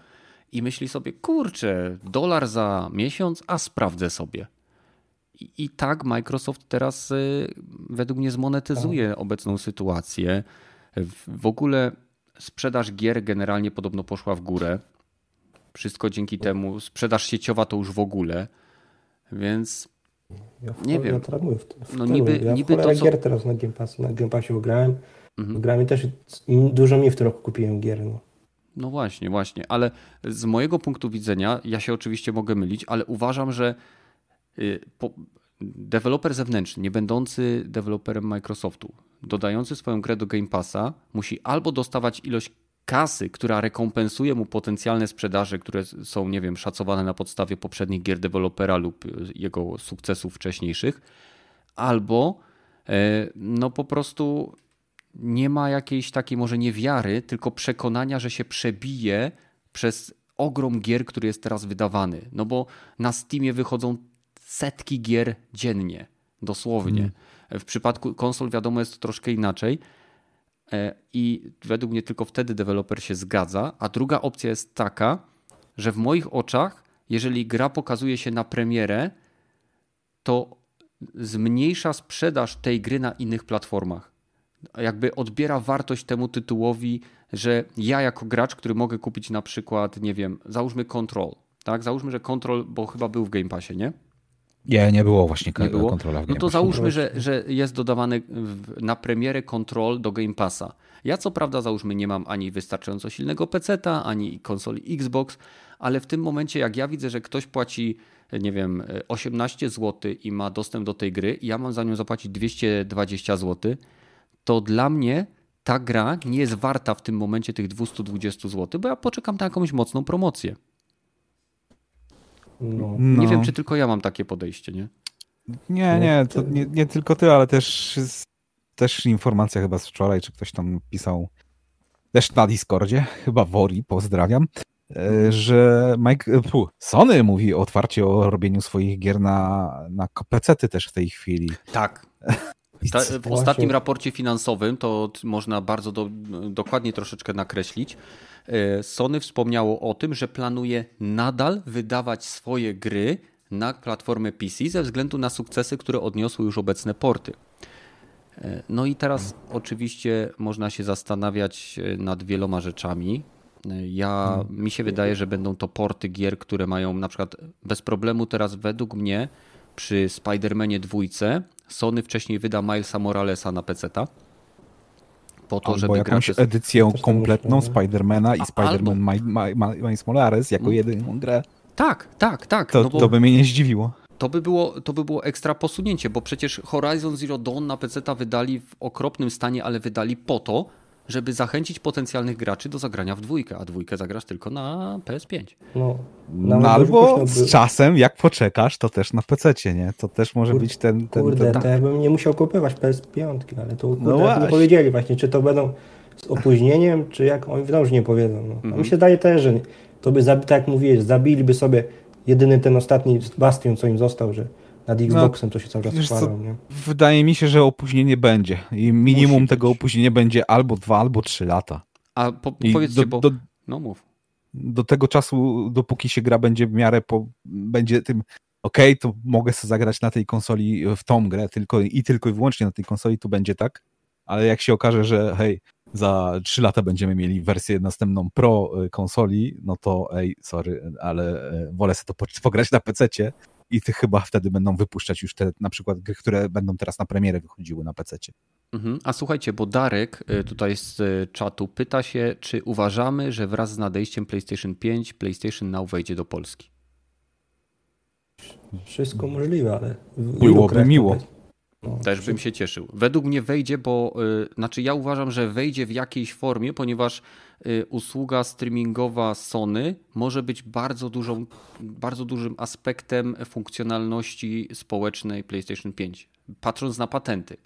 i myśli sobie, kurczę, dolar za miesiąc, a sprawdzę sobie. I, i tak Microsoft teraz y, według mnie zmonetyzuje tak. obecną sytuację. W ogóle sprzedaż gier generalnie podobno poszła w górę. Wszystko dzięki temu. Sprzedaż sieciowa to już w ogóle. Więc
ja nie wiem. Ja w, w no niby, ja niby to co... gier teraz na Game Passie, na Game Passie grałem. Mhm. Grałem i też dużo mi w tym roku kupiłem gier. No.
No właśnie, właśnie, ale z mojego punktu widzenia, ja się oczywiście mogę mylić, ale uważam, że y, deweloper zewnętrzny, nie będący deweloperem Microsoftu, dodający swoją grę do Game Passa, musi albo dostawać ilość kasy, która rekompensuje mu potencjalne sprzedaże, które są, nie wiem, szacowane na podstawie poprzednich gier dewelopera lub jego sukcesów wcześniejszych, albo e, no po prostu nie ma jakiejś takiej może nie wiary, tylko przekonania, że się przebije przez ogrom gier, który jest teraz wydawany. No bo na Steamie wychodzą setki gier dziennie, dosłownie. Mm. W przypadku konsol wiadomo jest to troszkę inaczej. E, I według mnie tylko wtedy deweloper się zgadza. A druga opcja jest taka, że w moich oczach, jeżeli gra pokazuje się na premierę, to zmniejsza sprzedaż tej gry na innych platformach jakby odbiera wartość temu tytułowi, że ja jako gracz, który mogę kupić na przykład, nie wiem, załóżmy Control, tak? Załóżmy, że Control, bo chyba był w Game Passie, nie?
Nie, nie było właśnie nie było? kontrola w
Game No to załóżmy, że, że jest dodawany na premierę Control do Game Passa. Ja co prawda załóżmy nie mam ani wystarczająco silnego PC-ta, ani konsoli Xbox, ale w tym momencie jak ja widzę, że ktoś płaci nie wiem, 18 zł i ma dostęp do tej gry, ja mam za nią zapłacić 220 zł, to dla mnie ta gra nie jest warta w tym momencie tych 220 zł, bo ja poczekam na jakąś mocną promocję. No. Nie wiem, no. czy tylko ja mam takie podejście, nie?
Nie, nie, to nie, nie tylko ty, ale też, też informacja chyba z wczoraj, czy ktoś tam pisał też na Discordzie, chyba Wori, pozdrawiam, e, że Mike, pu, Sony mówi otwarcie o robieniu swoich gier na, na PC-ty też w tej chwili.
Tak, ta, w ostatnim raporcie finansowym, to można bardzo do, dokładnie troszeczkę nakreślić, e, Sony wspomniało o tym, że planuje nadal wydawać swoje gry na platformę PC ze względu na sukcesy, które odniosły już obecne porty. E, no i teraz oczywiście można się zastanawiać e, nad wieloma rzeczami. Ja, mi się wydaje, że będą to porty gier, które mają na przykład bez problemu teraz według mnie przy Spider-Manie dwójce Sony wcześniej wyda Milesa Moralesa na PC-ta.
Po to, Albo żeby jakąś edycję kompletną Spidermana i Spider-Man Miles Morales jako hmm. jedyną grę.
Tak, tak, tak.
To, no to by mnie nie zdziwiło.
To by, było, to by było ekstra posunięcie, bo przecież Horizon Zero Dawn na PC-ta wydali w okropnym stanie, ale wydali po to, żeby zachęcić potencjalnych graczy do zagrania w dwójkę, a dwójkę zagrasz tylko na PS5.
No, no albo z czasem, jak poczekasz, to też na PC, nie? To też może być ten... ten
kurde,
ten...
to ja bym nie musiał kupować PS5, ale to no nie powiedzieli właśnie, czy to będą z opóźnieniem, czy jak oni wciąż nie powiedzą. No. Mhm. mi się daje też, że to by, tak jak mówiłeś, zabiliby sobie jedyny ten ostatni bastion, co im został, że nad no, Xboxem no, to się cały czas chwalą, nie?
Wydaje mi się, że opóźnienie będzie. I minimum tego opóźnienia będzie albo dwa, albo trzy lata.
A po, powiedzcie, do, bo... Do, no mów.
Do tego czasu, dopóki się gra będzie w miarę, po, będzie tym okej, okay, to mogę sobie zagrać na tej konsoli w tą grę tylko i tylko i wyłącznie na tej konsoli to będzie tak, ale jak się okaże, że hej, za trzy lata będziemy mieli wersję następną pro y, konsoli, no to ej, sorry, ale y, wolę sobie to pograć na PC-cie i ty chyba wtedy będą wypuszczać już te na przykład gry, które będą teraz na premierę wychodziły na PC.
Mhm. A słuchajcie, bo Darek y, tutaj z y, czatu pyta się, czy uważamy, że wraz z nadejściem PlayStation 5 PlayStation Now wejdzie do Polski?
Wszystko możliwe, ale.
Byłoby miło.
No,
Też bym się cieszył. Według mnie wejdzie, bo y, znaczy ja uważam, że wejdzie w jakiejś formie, ponieważ y, usługa streamingowa Sony może być bardzo, dużą, bardzo dużym aspektem funkcjonalności społecznej PlayStation 5. Patrząc na patenty.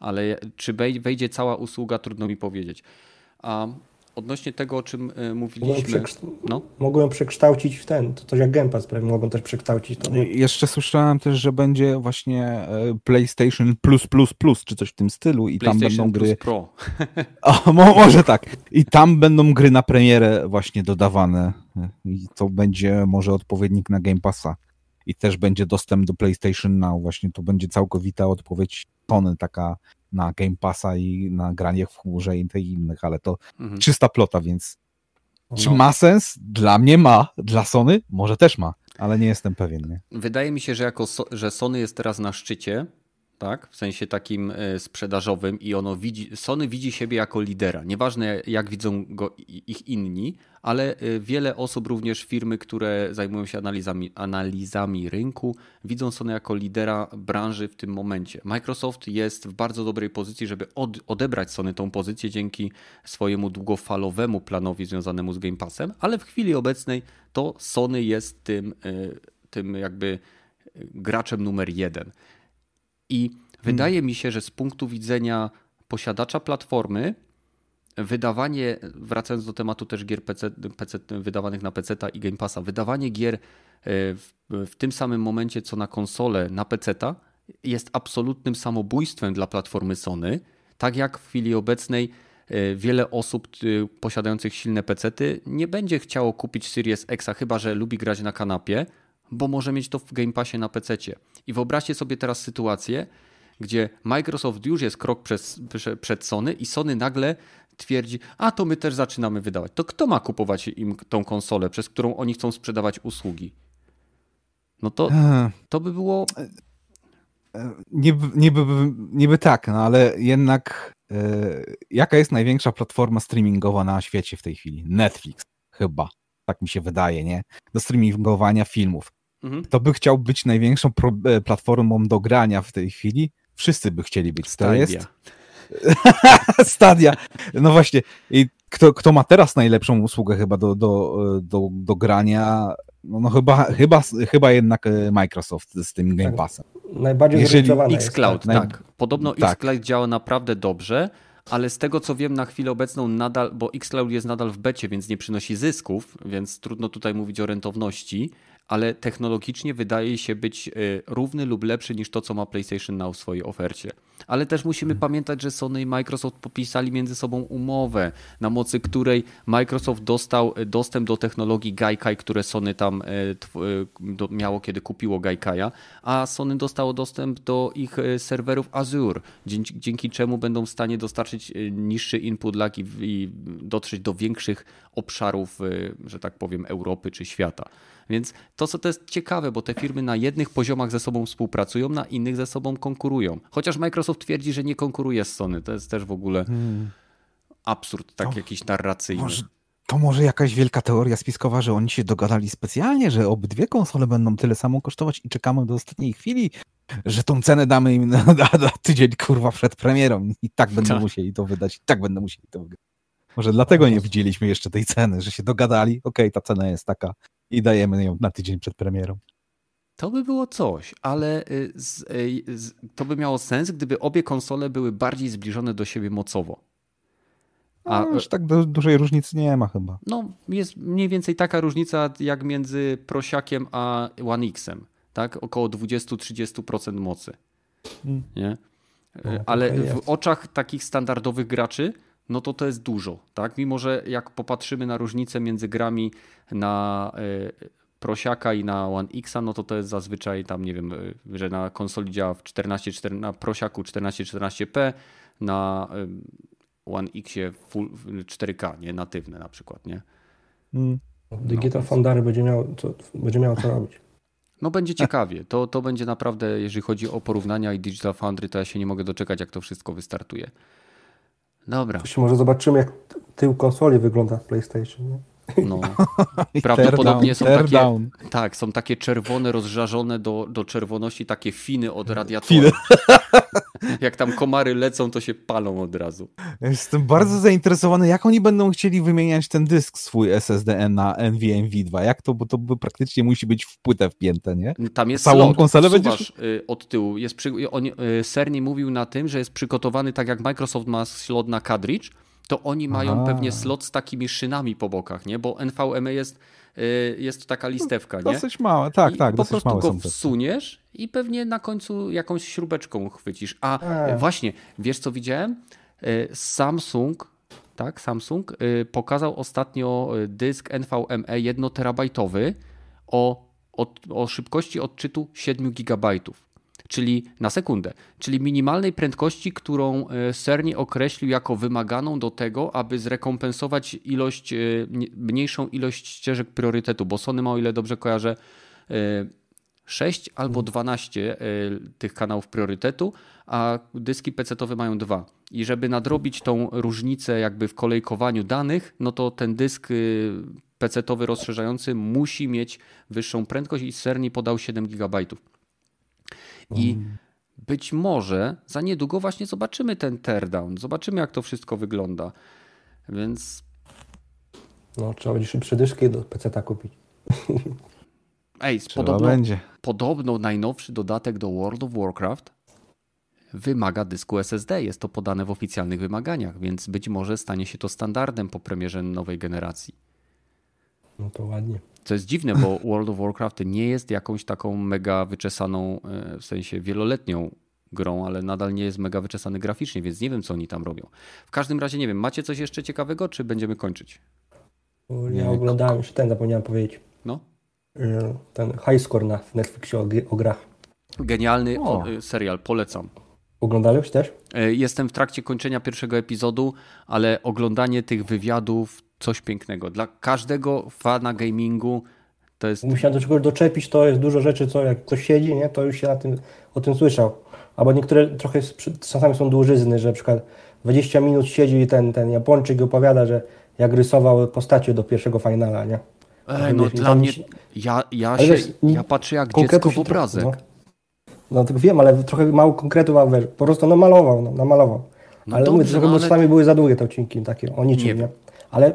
Ale czy wejdzie cała usługa, trudno mi powiedzieć. A odnośnie tego, o czym e, mówiliśmy.
No? Mogłem przekształcić w ten, to coś jak Game Pass, mogą też przekształcić to.
Jeszcze słyszałem też, że będzie właśnie e, PlayStation Plus Plus Plus, czy coś w tym stylu i tam będą gry.
Pro.
o, może tak. I tam będą gry na premierę właśnie dodawane. I to będzie może odpowiednik na Game Passa. I też będzie dostęp do PlayStation Now. Właśnie to będzie całkowita odpowiedź Tony, taka na Game Passa i na granie w chmurze i tych innych, ale to mhm. czysta plota, więc czy no. ma sens? Dla mnie ma. Dla Sony może też ma, ale nie jestem pewien. Nie?
Wydaje mi się, że jako że Sony jest teraz na szczycie, tak? w sensie takim e, sprzedażowym i ono widzi, Sony widzi siebie jako lidera. Nieważne jak widzą go ich inni, ale e, wiele osób, również firmy, które zajmują się analizami, analizami rynku, widzą Sony jako lidera branży w tym momencie. Microsoft jest w bardzo dobrej pozycji, żeby od, odebrać Sony tą pozycję dzięki swojemu długofalowemu planowi związanemu z Game Passem, ale w chwili obecnej to Sony jest tym, e, tym jakby graczem numer jeden. I wydaje mi się, że z punktu widzenia posiadacza platformy, wydawanie, wracając do tematu też gier PC, PC wydawanych na PC i Game Passa, wydawanie gier e, w, w tym samym momencie co na konsolę na PC jest absolutnym samobójstwem dla platformy Sony. Tak jak w chwili obecnej e, wiele osób e, posiadających silne PC nie będzie chciało kupić Series X, chyba że lubi grać na kanapie, bo może mieć to w Game Passie na PC. I wyobraźcie sobie teraz sytuację, gdzie Microsoft już jest krok przez, przed Sony i Sony nagle twierdzi, a to my też zaczynamy wydawać. To kto ma kupować im tą konsolę, przez którą oni chcą sprzedawać usługi? No to, to by było...
Niby, niby, niby tak, no ale jednak yy, jaka jest największa platforma streamingowa na świecie w tej chwili? Netflix, chyba. Tak mi się wydaje, nie? Do streamingowania filmów. Mhm. Kto by chciał być największą e, platformą do grania w tej chwili? Wszyscy by chcieli być.
Stadia. To jest...
Stadia. No właśnie. I kto, kto ma teraz najlepszą usługę chyba do, do, do, do grania? No, no chyba, chyba, chyba jednak e, Microsoft z tym Game tak. Passem.
Najbardziej
Jeżeli Xcloud, tak. tak. Podobno tak. Xcloud działa naprawdę dobrze, ale z tego co wiem na chwilę obecną nadal, bo Xcloud jest nadal w becie, więc nie przynosi zysków, więc trudno tutaj mówić o rentowności, ale technologicznie wydaje się być e, równy lub lepszy niż to, co ma PlayStation Now w swojej ofercie. Ale też musimy hmm. pamiętać, że Sony i Microsoft podpisali między sobą umowę, na mocy której Microsoft dostał e, dostęp do technologii Gaikai, które Sony tam e, miało, kiedy kupiło Gaikaja, a Sony dostało dostęp do ich serwerów Azure, dzięki, czemu będą w stanie dostarczyć niższy input lag i dotrzeć do większych obszarów, że tak powiem, Europy czy świata. Więc to, co to jest ciekawe, bo te firmy na jednych poziomach ze sobą współpracują, na innych ze sobą konkurują. Chociaż Microsoft twierdzi, że nie konkuruje z Sony. To jest też w ogóle hmm. absurd, tak to, jakiś narracyjny.
Może, to może jakaś wielka teoria spiskowa, że oni się dogadali specjalnie, że obydwie konsole będą tyle samo kosztować i czekamy do ostatniej chwili, że tą cenę damy im na, na, na tydzień, kurwa, przed premierą i tak będą tak. musieli to wydać, i tak będą musieli to wydać. Może dlatego nie widzieliśmy jeszcze tej ceny, że się dogadali, okej, okay, ta cena jest taka i dajemy ją na tydzień przed premierą.
To by było coś, ale y, y, to by miało sens, gdyby obie konsole były bardziej zbliżone do siebie mocowo.
A no, już tak do, dużej różnicy nie ma chyba.
No, jest mniej więcej taka różnica jak między Prosiakiem a One Xem, tak? Około 20-30% mocy. Hmm. Nie? No, ale w oczach takich standardowych graczy no to to jest dużo, tak? Mimo, że jak popatrzymy na różnicę między grami na e, Prosiaka i na One X, no to to jest zazwyczaj tam, nie wiem, e, że na konsoli działa w 14, 14 na Prosiaku 1414p, na e, One Xie full 4K, nie natywne na przykład, nie?
Hmm. Digital no, Foundry będzie miał, co, będzie miał co robić.
No będzie ciekawie. To, to będzie naprawdę, jeżeli chodzi o porównania i Digital Foundry, to ja się nie mogę doczekać, jak to wszystko wystartuje. Dobra.
może zobaczymy, jak tył konsoli wygląda w PlayStation. Nie?
No. Prawdopodobnie są takie, tak, są takie czerwone, rozżarzone do, do czerwoności, takie finy od radiatora. Finy. Jak tam komary lecą, to się palą od razu.
Jestem bardzo zainteresowany, jak oni będą chcieli wymieniać ten dysk swój SSD na NVMe 2. Jak to, bo to by praktycznie musi być w płytę wpięte, nie?
Tam jest Całą slot, konsolę będziesz... Y, od tyłu. Jest przy... on, y, Cerny mówił na tym, że jest przygotowany tak jak Microsoft ma slot na cartridge, to oni mają Aha. pewnie slot z takimi szynami po bokach, nie? Bo NVMe jest, y, jest taka listewka, nie?
Dosyć małe, tak, I tak,
po prostu go wsuniesz i pewnie na końcu jakąś śrubeczką chwycisz. A e. właśnie, wiesz co widziałem? Y, Samsung, tak, Samsung y, pokazał ostatnio dysk NVMe 1 terabajtowy o, o, o szybkości odczytu 7 gigabajtów czyli na sekundę, czyli minimalnej prędkości, którą Cerny określił jako wymaganą do tego, aby zrekompensować ilość, e, mniejszą ilość ścieżek priorytetu, bo Sony ma, o ile dobrze kojarzę, 6 e, albo 12 e, tych kanałów priorytetu, a dyski PC-owe mają dwa. I żeby nadrobić tą różnicę jakby w kolejkowaniu danych, no to ten dysk PC-owy rozszerzający musi mieć wyższą prędkość i Cerny podał 7 GB. I mm. być może za niedługo właśnie zobaczymy ten teardown, zobaczymy jak to wszystko wygląda. Więc.
No, trzeba będzie szybsze dyszki do PC-ta kupić.
Ej, podobno, będzie. podobno najnowszy dodatek do World of Warcraft wymaga dysku SSD. Jest to podane w oficjalnych wymaganiach, więc być może stanie się to standardem po premierze nowej generacji.
No to ładnie.
Co jest dziwne, bo World of Warcraft nie jest jakąś taką mega wyczesaną, e, w sensie wieloletnią grą, ale nadal nie jest mega wyczesany graficznie, więc nie wiem, co oni tam robią. W każdym razie nie wiem, macie coś jeszcze ciekawego, czy będziemy kończyć?
Ja oglądałem jeszcze ten, zapomniałem powiedzieć.
No?
E, ten High Score na Netflixie o, o grach.
Genialny o. serial, polecam.
Oglądałeś też?
E, jestem w trakcie kończenia pierwszego epizodu, ale oglądanie tych wywiadów coś pięknego. Dla każdego fana gamingu to jest...
Musiałem do czegoś doczepić, to jest dużo rzeczy, co jak ktoś siedzi, nie, to już się na tym, o tym słyszał. Albo niektóre trochę czasami są dłużyzny, że na przykład 20 minut siedzi i ten, ten Japończyk opowiada, że jak rysował postacie do pierwszego finala, nie?
Ej, no dla mnie, ja, ja, się, wiesz, ja patrzę jak dziecko w obrazek.
No, no tak wiem, ale trochę mało konkretów, wiesz, po prostu namalował, no, namalował. No ale dobrze, mówię, trochę, no, ale... czasami były za długie te odcinki takie, o niczym, nie? nie? Ale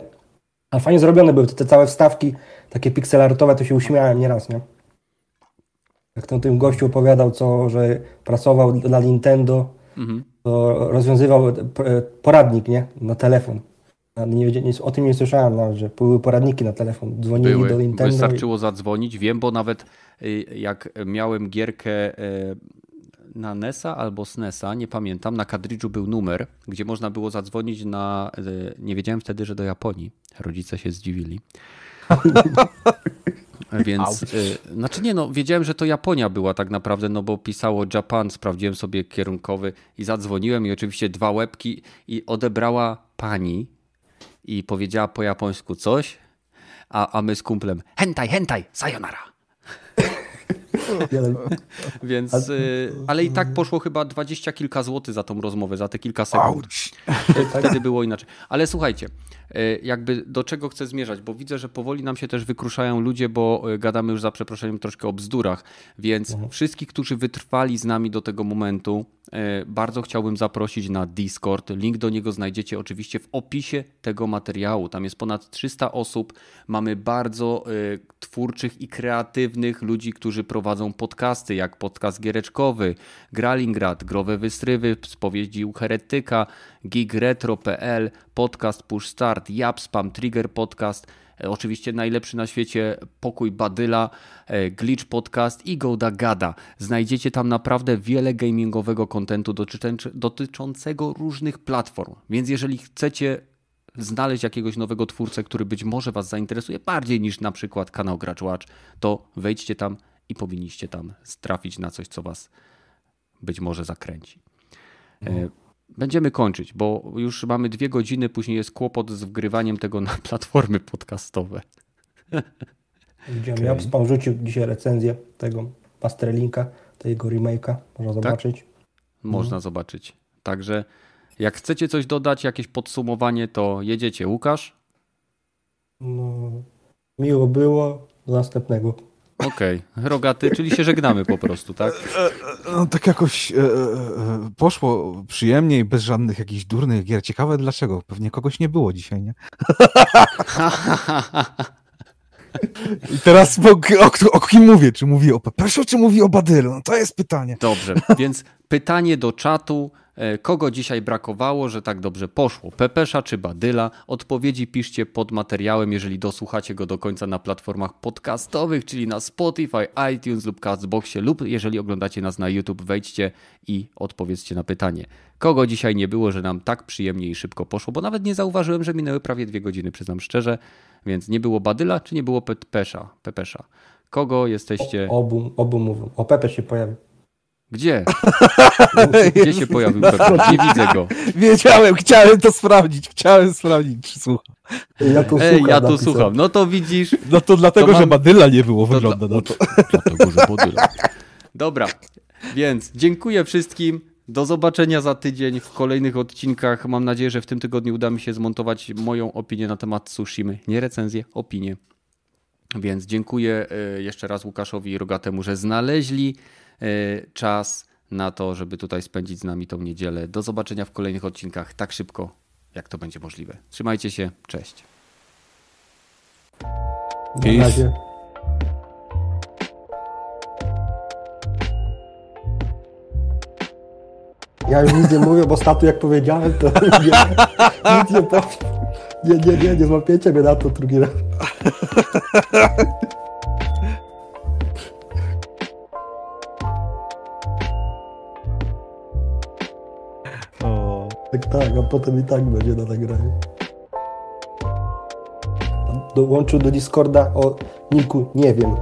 ale fajnie zrobione były te, te całe wstawki, takie pixelartowe, to się uśmiałem nieraz, nie? Jak ten tym gościu opowiadał, co, że pracował dla Nintendo, mhm. to rozwiązywał poradnik, nie? Na telefon. Nie, nie, o tym nie słyszałem nawet, że były poradniki na telefon. Dzwonili były. do Nintendo.
Wystarczyło i... zadzwonić. Wiem, bo nawet y, jak miałem gierkę y, na NESa albo SNESa, nie pamiętam, na kadridżu był numer, gdzie można było zadzwonić na. Y, nie wiedziałem wtedy, że do Japonii. Rodzice się zdziwili. Więc, y, znaczy nie no, wiedziałem, że to Japonia była tak naprawdę, no bo pisało Japan, sprawdziłem sobie kierunkowy i zadzwoniłem i oczywiście dwa łebki i odebrała pani i powiedziała po japońsku coś, a, a my z kumplem hentai, hentai, sayonara. Więc, y, ale i tak poszło chyba dwadzieścia kilka złotych za tą rozmowę, za te kilka sekund. Wtedy było inaczej. Ale słuchajcie, y, jakby do czego chcę zmierzać, bo widzę, że powoli nam się też wykruszają ludzie, bo y, gadamy już za przeproszeniem troszkę o bzdurach, więc mhm. wszystkich, którzy wytrwali z nami do tego momentu, bardzo chciałbym zaprosić na Discord. Link do niego znajdziecie oczywiście w opisie tego materiału. Tam jest ponad 300 osób. Mamy bardzo twórczych i kreatywnych ludzi, którzy prowadzą podcasty, jak podcast giereczkowy, Gralingrad, Growe Wystrywy, Spowiedzi u Heretyka, gigretro.pl, podcast Push Start, Japspam, Trigger Podcast, e, oczywiście najlepszy na świecie Pokój Badyla, e, Glitch Podcast i Goda Gada. Znajdziecie tam naprawdę wiele gamingowego kontentu dotyczącego różnych platform, więc jeżeli chcecie znaleźć jakiegoś nowego twórcę, który być może Was zainteresuje bardziej niż na przykład kanał Gracz Watch, to wejdźcie tam i powinniście tam trafić na coś, co Was być może zakręci. No. Będziemy kończyć, bo już mamy dwie godziny, później jest kłopot z wgrywaniem tego na platformy podcastowe.
Widziałem, okay. ja spam rzucił dzisiaj recenzję tego Pasterlinka, tego remake'a, można tak? zobaczyć.
Można mhm. zobaczyć. Także jak chcecie coś dodać, jakieś podsumowanie, to jedziecie. Łukasz?
No, miło było, do następnego.
Okej, okay. rogaty, czyli się żegnamy po prostu, tak?
No, tak jakoś e, e, poszło przyjemniej, bez żadnych jakichś durnych gier. Ciekawe dlaczego. Pewnie kogoś nie było dzisiaj, nie? I teraz o, o, o, kim mówię? Czy mówię o Peperszu, czy mówię o Badylu? No to jest pytanie.
Dobrze, więc pytanie do czatu. E, kogo dzisiaj brakowało, że tak dobrze poszło? Pepesza czy Badyla? Odpowiedzi piszcie pod materiałem, jeżeli dosłuchacie go do końca na platformach podcastowych, czyli na Spotify, iTunes lub Castboxie, lub jeżeli oglądacie nas na YouTube, wejdźcie i odpowiedzcie na pytanie. Kogo dzisiaj nie było, że nam tak przyjemnie i szybko poszło? Bo nawet nie zauważyłem, że minęły prawie dwie godziny, przyznam szczerze. Więc nie było Badyla, czy nie było Pepesza? Pepesza. Kogo jesteście?
O, obu, obu mówią. O Pepe się pojawił.
Gdzie? Gdzie się pojawił Pepe? Nie widzę go.
Wiedziałem, chciałem to sprawdzić. Chciałem sprawdzić, czy słucha.
Ja tu
Ej,
słucham,
ja tu słucham. No to widzisz.
No to dlatego,
To mam-
że Badyla nie było, wygląda
dla-
na to.
Dlatego, że Badyla. Dobra, więc dziękuję wszystkim. Do zobaczenia za tydzień w kolejnych odcinkach. Mam nadzieję, że w tym tygodniu uda mi się zmontować moją opinię na temat Tsushimy. Nie recenzję, opinię. Więc dziękuję e, jeszcze raz Łukaszowi i Rogatemu, że znaleźli czas na to, żeby tutaj spędzić z nami tą niedzielę. Do zobaczenia w kolejnych odcinkach tak szybko, jak to będzie możliwe. Trzymajcie się, cześć.
Razie. Ja już nic nie mówię, bo statu jak powiedziałem, to nie, nic nie powiem. Nie, nie, nie, nie złapiecie mnie na to drugi raz. Tak, tak, a potem i tak będzie na nagraniu. Dołączył do Discorda o Niku, nie wiem.